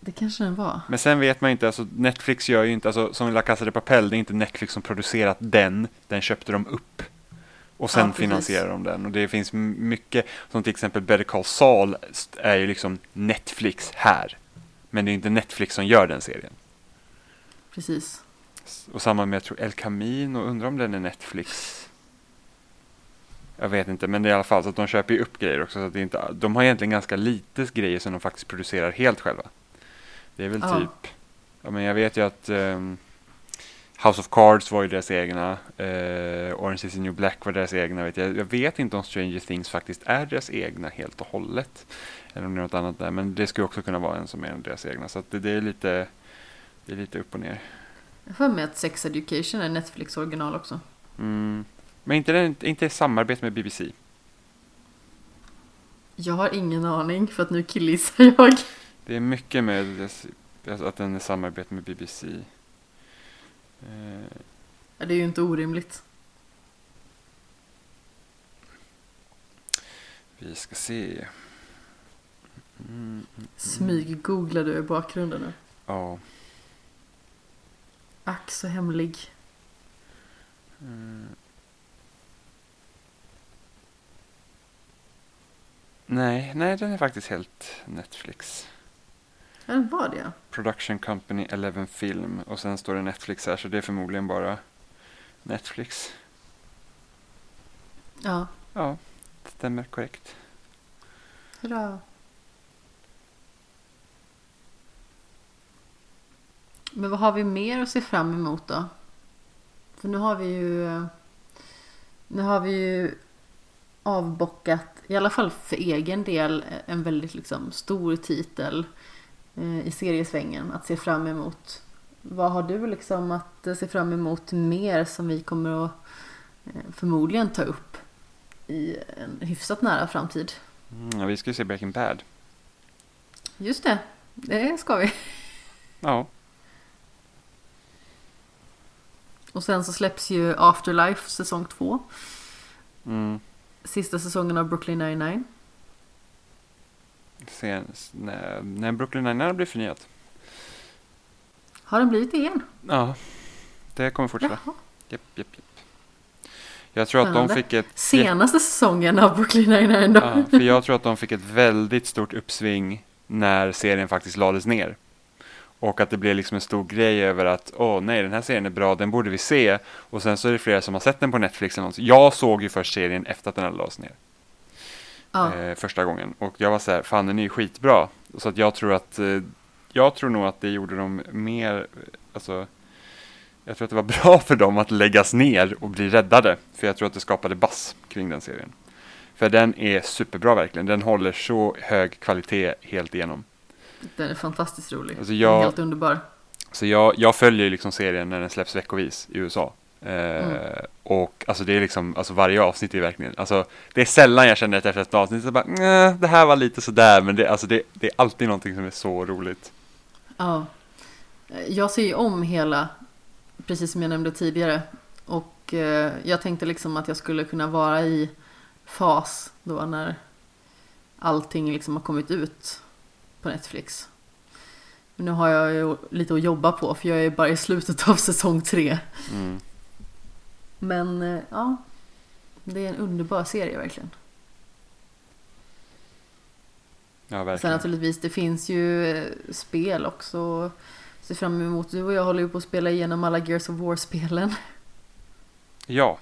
Det kanske den var. Men sen vet man inte, alltså Netflix gör ju inte, alltså som La Casa de Papel, det är inte Netflix som producerat den, den köpte de upp. Och sen Ja, finansierar de den. Och det finns mycket, som till exempel Better Call Saul är ju liksom Netflix här. Men det är inte Netflix som gör den serien. Precis. Och samma med, jag tror, El Camino, undrar om den är Netflix. Jag vet inte, men det är i alla fall så att de köper ju upp grejer också. Så att det inte, de har egentligen ganska lite grejer som de faktiskt producerar helt själva. Det är väl Ja. typ, ja men jag vet ju att ehm, House of Cards var ju deras egna, eh, Orange is the new black var deras egna. Vet jag. jag vet inte om Stranger Things faktiskt är deras egna helt och hållet. Eller om det är något annat där, men det skulle också kunna vara en som är deras egna. Så det, det är lite, det är lite upp och ner. Jag har mig att Sex Education är Netflix original också. Mm. Men inte, den, inte i samarbete med BBC. Jag har ingen aning för att nu killgissar jag. Det är mycket med att den är samarbete med BBC. Eh, Ja, Det är ju inte orimligt. vi ska se. Mm, Smyggooglar du i bakgrunden nu. ja. Ack så hemlig. Mm. Nej, nej, den är faktiskt helt Netflix. Ja, den var det. Production Company 11 Film och sen står det Netflix här så det är förmodligen bara Netflix. Ja. Ja, det stämmer korrekt. Hurra. Men vad har vi mer att se fram emot då? För nu har vi ju Nu har vi ju avbockat, i alla fall för egen del, en väldigt liksom stor titel i seriesvängen att se fram emot. Vad har du liksom att se fram emot mer som vi kommer att eh, förmodligen ta upp i en hyfsat nära framtid? Mm, vi ska ju se Breaking Bad. Just det, det ska vi. Ja, Och sen så släpps ju Afterlife säsong 2. mm. Sista säsongen av Brooklyn 99. Sen, när, när Brooklyn Nine-Nine blir förnyat. Har den blivit det igen? Ja, det kommer fortsätta. Jaha. Japp, japp, japp. Jag tror att de fick ett... Senaste säsongen av Brooklyn 99 då. Ja, för jag tror att de fick ett väldigt stort uppsving när serien faktiskt lades ner. Och att det blev liksom en stor grej över att åh nej, den här serien är bra, den borde vi se. Och sen så är det flera som har sett den på Netflix. Eller något. Jag såg ju först serien efter att den hade lagts ner. Ja. Eh, första gången. Och jag var så här, fan den är ju skitbra. Så att jag tror att, eh, jag tror nog att det gjorde dem mer, alltså, jag tror att det var bra för dem att läggas ner och bli räddade. För jag tror att det skapade bass kring den serien. För den är superbra verkligen. Den håller så hög kvalitet helt igenom. Den är fantastiskt rolig. Alltså Den jag- är helt underbar. Så jag, jag följer liksom serien när den släpps veckovis i USA. Eh, Mm. Och alltså det är liksom, alltså varje avsnitt är verkligen, alltså det är sällan jag känner att efter ett avsnitt så bara, "Nja, det här var lite sådär, men det, alltså det, det är alltid någonting som är så roligt. Ja. Jag ser ju om hela, precis som jag nämnde tidigare. Och eh, jag tänkte liksom att jag skulle kunna vara i fas då när allting liksom har kommit ut på Netflix. Men nu har jag ju lite att jobba på för jag är bara i slutet av säsong tre. Mm. Men eh, ja, det är en underbar serie verkligen. Ja, Sen verkligen. naturligtvis, det finns ju eh, spel också. Se fram emot. Du och jag håller ju på att spela igenom alla Gears of War-spelen. Ja.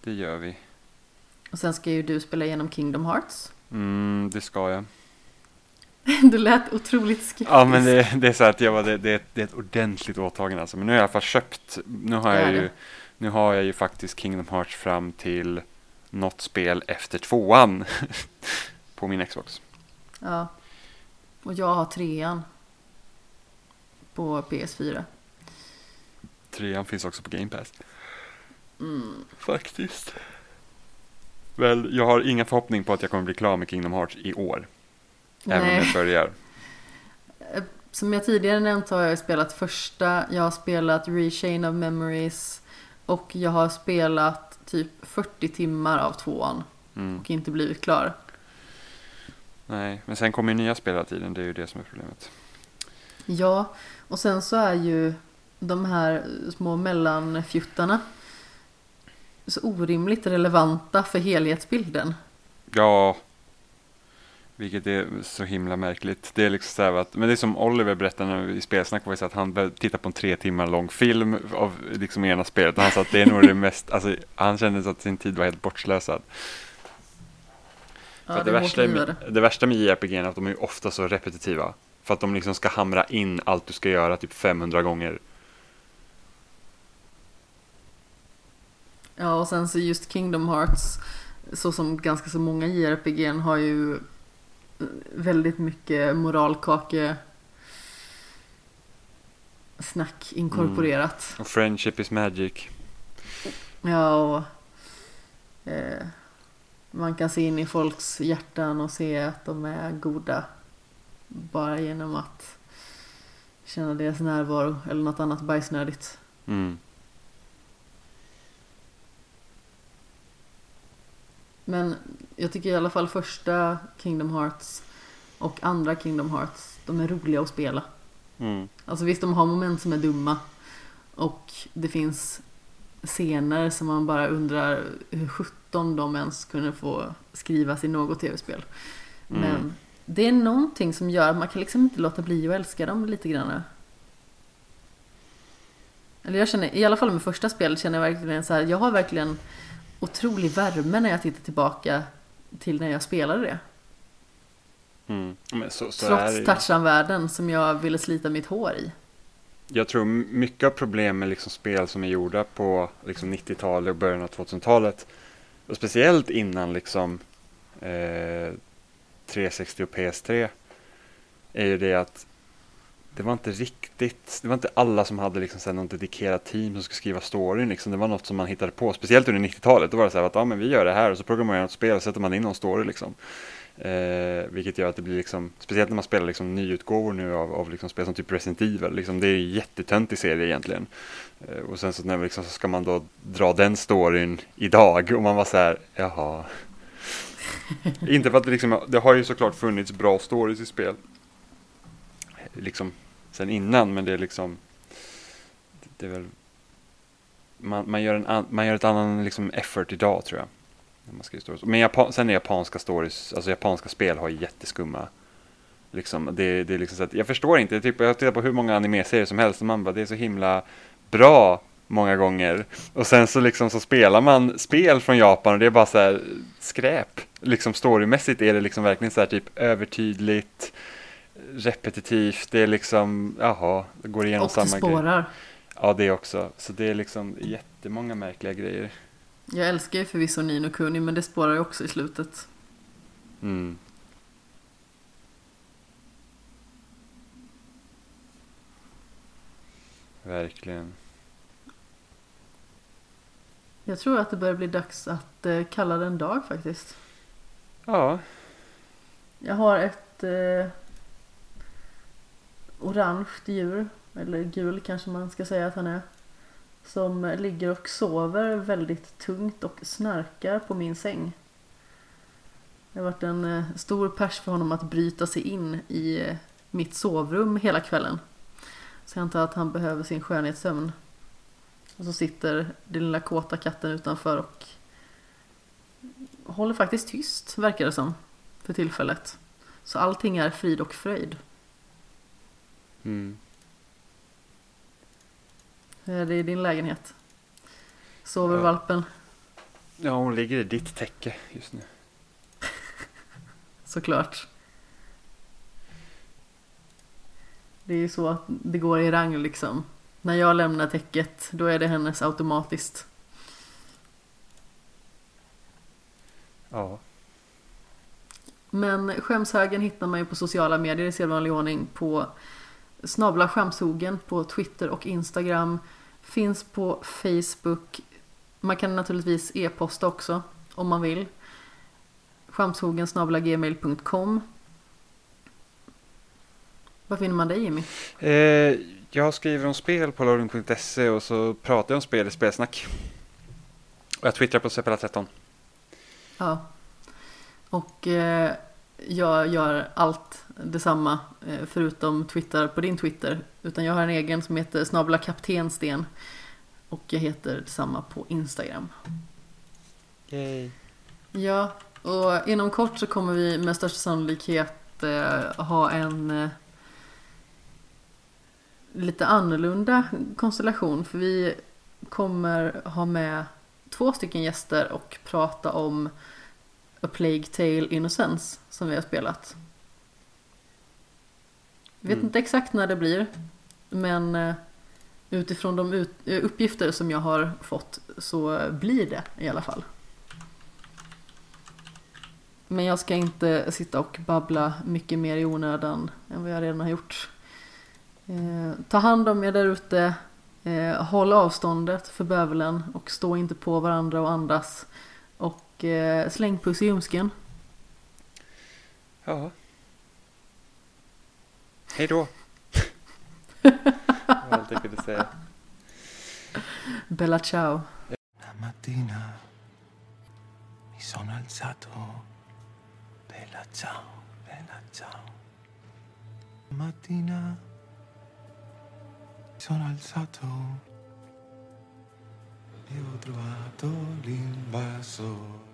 Det gör vi. Och sen ska ju du spela igenom Kingdom Hearts. Mm, det ska jag. Du lät otroligt skeptisk. Ja, men det, det är så att jag var, det, det, det är ett ordentligt åtagande alltså. Men nu har jag i alla fall köpt, nu har jag ju, nu har jag ju faktiskt Kingdom Hearts fram till något spel efter tvåan på min Xbox. Ja. Och jag har trean. På PS4. Trean finns också på Game Pass. Mm. Faktiskt. Väl, jag har ingen förhoppning på att jag kommer bli klar med Kingdom Hearts i år. Även om Nej. jag börjar. Som jag tidigare nämnt har jag spelat första, jag har spelat Rechain of Memories och jag har spelat typ 40 timmar av tvåan Mm. och inte blivit klar. Nej, men sen kommer ju nya spel hela tiden. Det är ju det som är problemet. Ja, och sen så är ju de här små mellanfjuttarna så orimligt relevanta för helhetsbilden. Ja, vilket är så himla märkligt. Det är liksom så att, men det är som Oliver berättade när vi i spelsnack var så att han började titta på en tre timmar lång film av liksom ena spelet och han sa att det är nog det mest, alltså han kände så att sin tid var helt bortslösad. Ja, det, det är värsta med, det värsta med JRPG är att de är ofta så repetitiva. För att de liksom ska hamra in allt du ska göra typ 500 gånger. Ja, och sen så just Kingdom Hearts, så som ganska så många JRPG har ju väldigt mycket moralkake snack inkorporerat. Och Friendship is magic. Ja, och eh, man kan se in i folks hjärtan och se att de är goda bara genom att känna deras närvaro eller något annat bajsnödigt. Mm. Men jag tycker i alla fall första Kingdom Hearts och andra Kingdom Hearts, de är roliga att spela. Mm. Alltså visst, de har moment som är dumma. Och det finns scener som man bara undrar hur sjutton de ens kunde få skrivas i något tv-spel. Mm. Men det är någonting som gör att man kan liksom inte låta bli att älska dem lite grann. Eller jag känner, i alla fall med första spelet känner jag verkligen så här, jag har verkligen otrolig värme när jag tittar tillbaka till när jag spelade det. Mm. Så, så Trots. Tarzan-världen som jag ville slita mitt hår i. Jag tror mycket av problem med liksom spel som är gjorda på liksom 90-talet och början av 2000-talet och speciellt innan liksom eh, 360 och PS3 är ju det att det var inte riktigt, det var inte alla som hade liksom så här någon dedikerad team som skulle skriva storyn liksom. Det var något som man hittade på, speciellt under 90-talet. Då var det så här att ja men vi gör det här och så programmerar man ett spel och sätter man in någon story liksom. Eh, vilket gör att det blir liksom, speciellt när man spelar liksom nyutgåvor nu av, av liksom spel som typ Resident Evil, liksom, det är en jättetöntig serie egentligen. Eh, och sen så, när liksom, så ska man då dra den storyn idag och man var så här, jaha. Inte för att det liksom, det har ju såklart funnits bra stories i spel. Liksom sen innan, men det är liksom, det är väl, man, man, gör, en, an- man gör ett annan liksom effort idag tror jag. När man skriver stories. Men Japan, sen är japanska stories, alltså japanska spel har jätteskumma Liksom, det, det är liksom så att, jag förstår inte, typ, jag tittar på hur många animeserier som helst och man bara, det är så himla bra många gånger. Och sen så liksom så spelar man spel från Japan och det är bara så här skräp. Liksom storymässigt är det liksom verkligen så här typ övertydligt, repetitivt, det är liksom, jaha, det går igenom Och det samma grej. spårar. Ja, det också. Så det är liksom jättemånga märkliga grejer. Jag älskar ju förvisso Nino Kuni men det spårar ju också i slutet. Mm. Verkligen. Jag tror att det börjar bli dags att eh, kalla det en dag faktiskt. Ja, Jag har ett eh, orange djur, eller gul kanske man ska säga att han är. Som ligger och sover väldigt tungt och snarkar på min säng. Det har varit en eh, stor pers för honom att bryta sig in i eh, mitt sovrum hela kvällen. Så jag antar att han behöver sin skönhetssömn. Och så sitter den lilla kåta katten utanför och håller faktiskt tyst, verkar det som, för tillfället. Så allting är frid och fröjd mm. Hur är det i din lägenhet? Sover Ja. valpen? ja hon ligger i ditt täcke just nu. Såklart. Det är ju så att det går i rang liksom. När jag lämnar täcket, då är det hennes automatiskt. Ja. Men skämshögen hittar man ju på sociala medier i sedvanlig ordning på snabla skämshogen på Twitter och Instagram. Finns på Facebook. Man kan naturligtvis e-posta också om man vill. Skämshogen gmail.com Var finner man dig Jimmy? Eh, jag skriver om spel på loading.se och så pratar jag om spel i spelsnack. Och jag twittrar på Sepala13. Ja. Och eh, jag gör allt detsamma eh, förutom Twitter på din Twitter. Utan jag har en egen som heter snabla kaptensten. Och jag heter detsamma på Instagram. Yay. Ja, och inom kort så kommer vi med största sannolikhet eh, ha en eh, lite annorlunda konstellation. För vi kommer ha med två stycken gäster och prata om A Plague Tale Innocence som vi har spelat. Jag vet Mm. inte exakt när det blir. Men eh, utifrån de ut- eh, uppgifter som jag har fått så blir det i alla fall. Men jag ska inte sitta och babbla mycket mer i onödan än vad jag redan har gjort. Eh, ta hand om er där ute. Eh, håll avståndet för bövelen och stå inte på varandra och andas. Och eh, släng puss i ljumsken. Ja. Hej då. Allt jag kunde säga. Bella ciao. La mattina mi sono alzato, bella ciao, bella ciao. La mattina mi sono alzato e ho trovato l'invasor.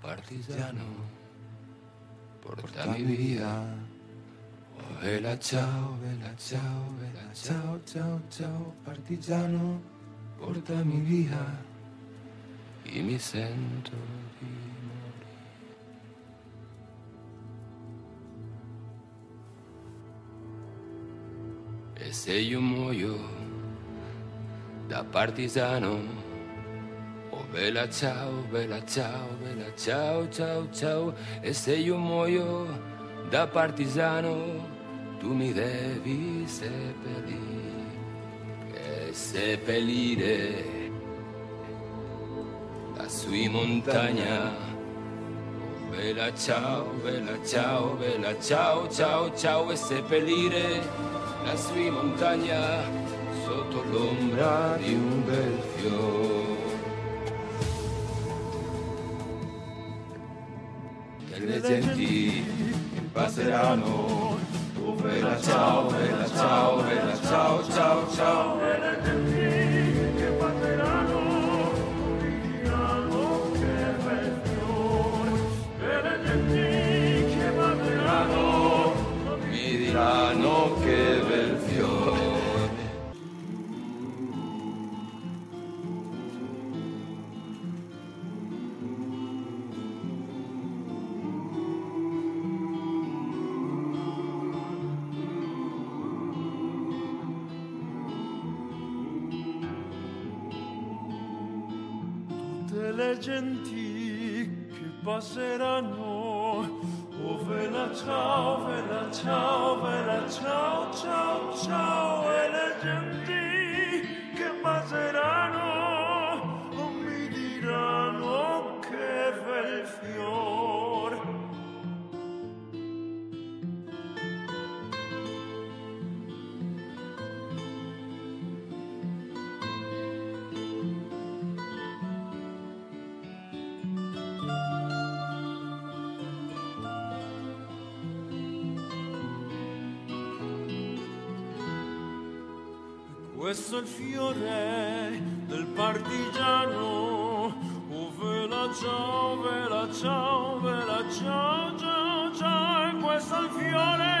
Partillano, porta mi vida. Oh, vela, chao, vela, chao, vela, chao, chao, chao, partigiano, porta mi vida y mi sento di morire. E se io muoio da partigiano, vela ciao, vela ciao, vela ciao, ciao, ciao, e se io muoio da partigiano, tu mi devi seppellire, e seppellire lassù in montagna. Oh, Bella ciao, bella ciao, bella ciao, ciao, ciao e seppellire lassù in montagna sotto l'ombra di un bel fiore. Le genti passeranno, oh bella ciao, bella ciao, bella ciao, ciao, ciao. le genti che passeranno. Oh vela ciao, vela ciao, vela ciao, ciao, ciao e le genti che passeranno oh, mi diranno che bel fior. questo è il fiore del partigiano. Oh, vela ciao, vela ciao, vela ciao, ciao, ciao, questo è il fiore.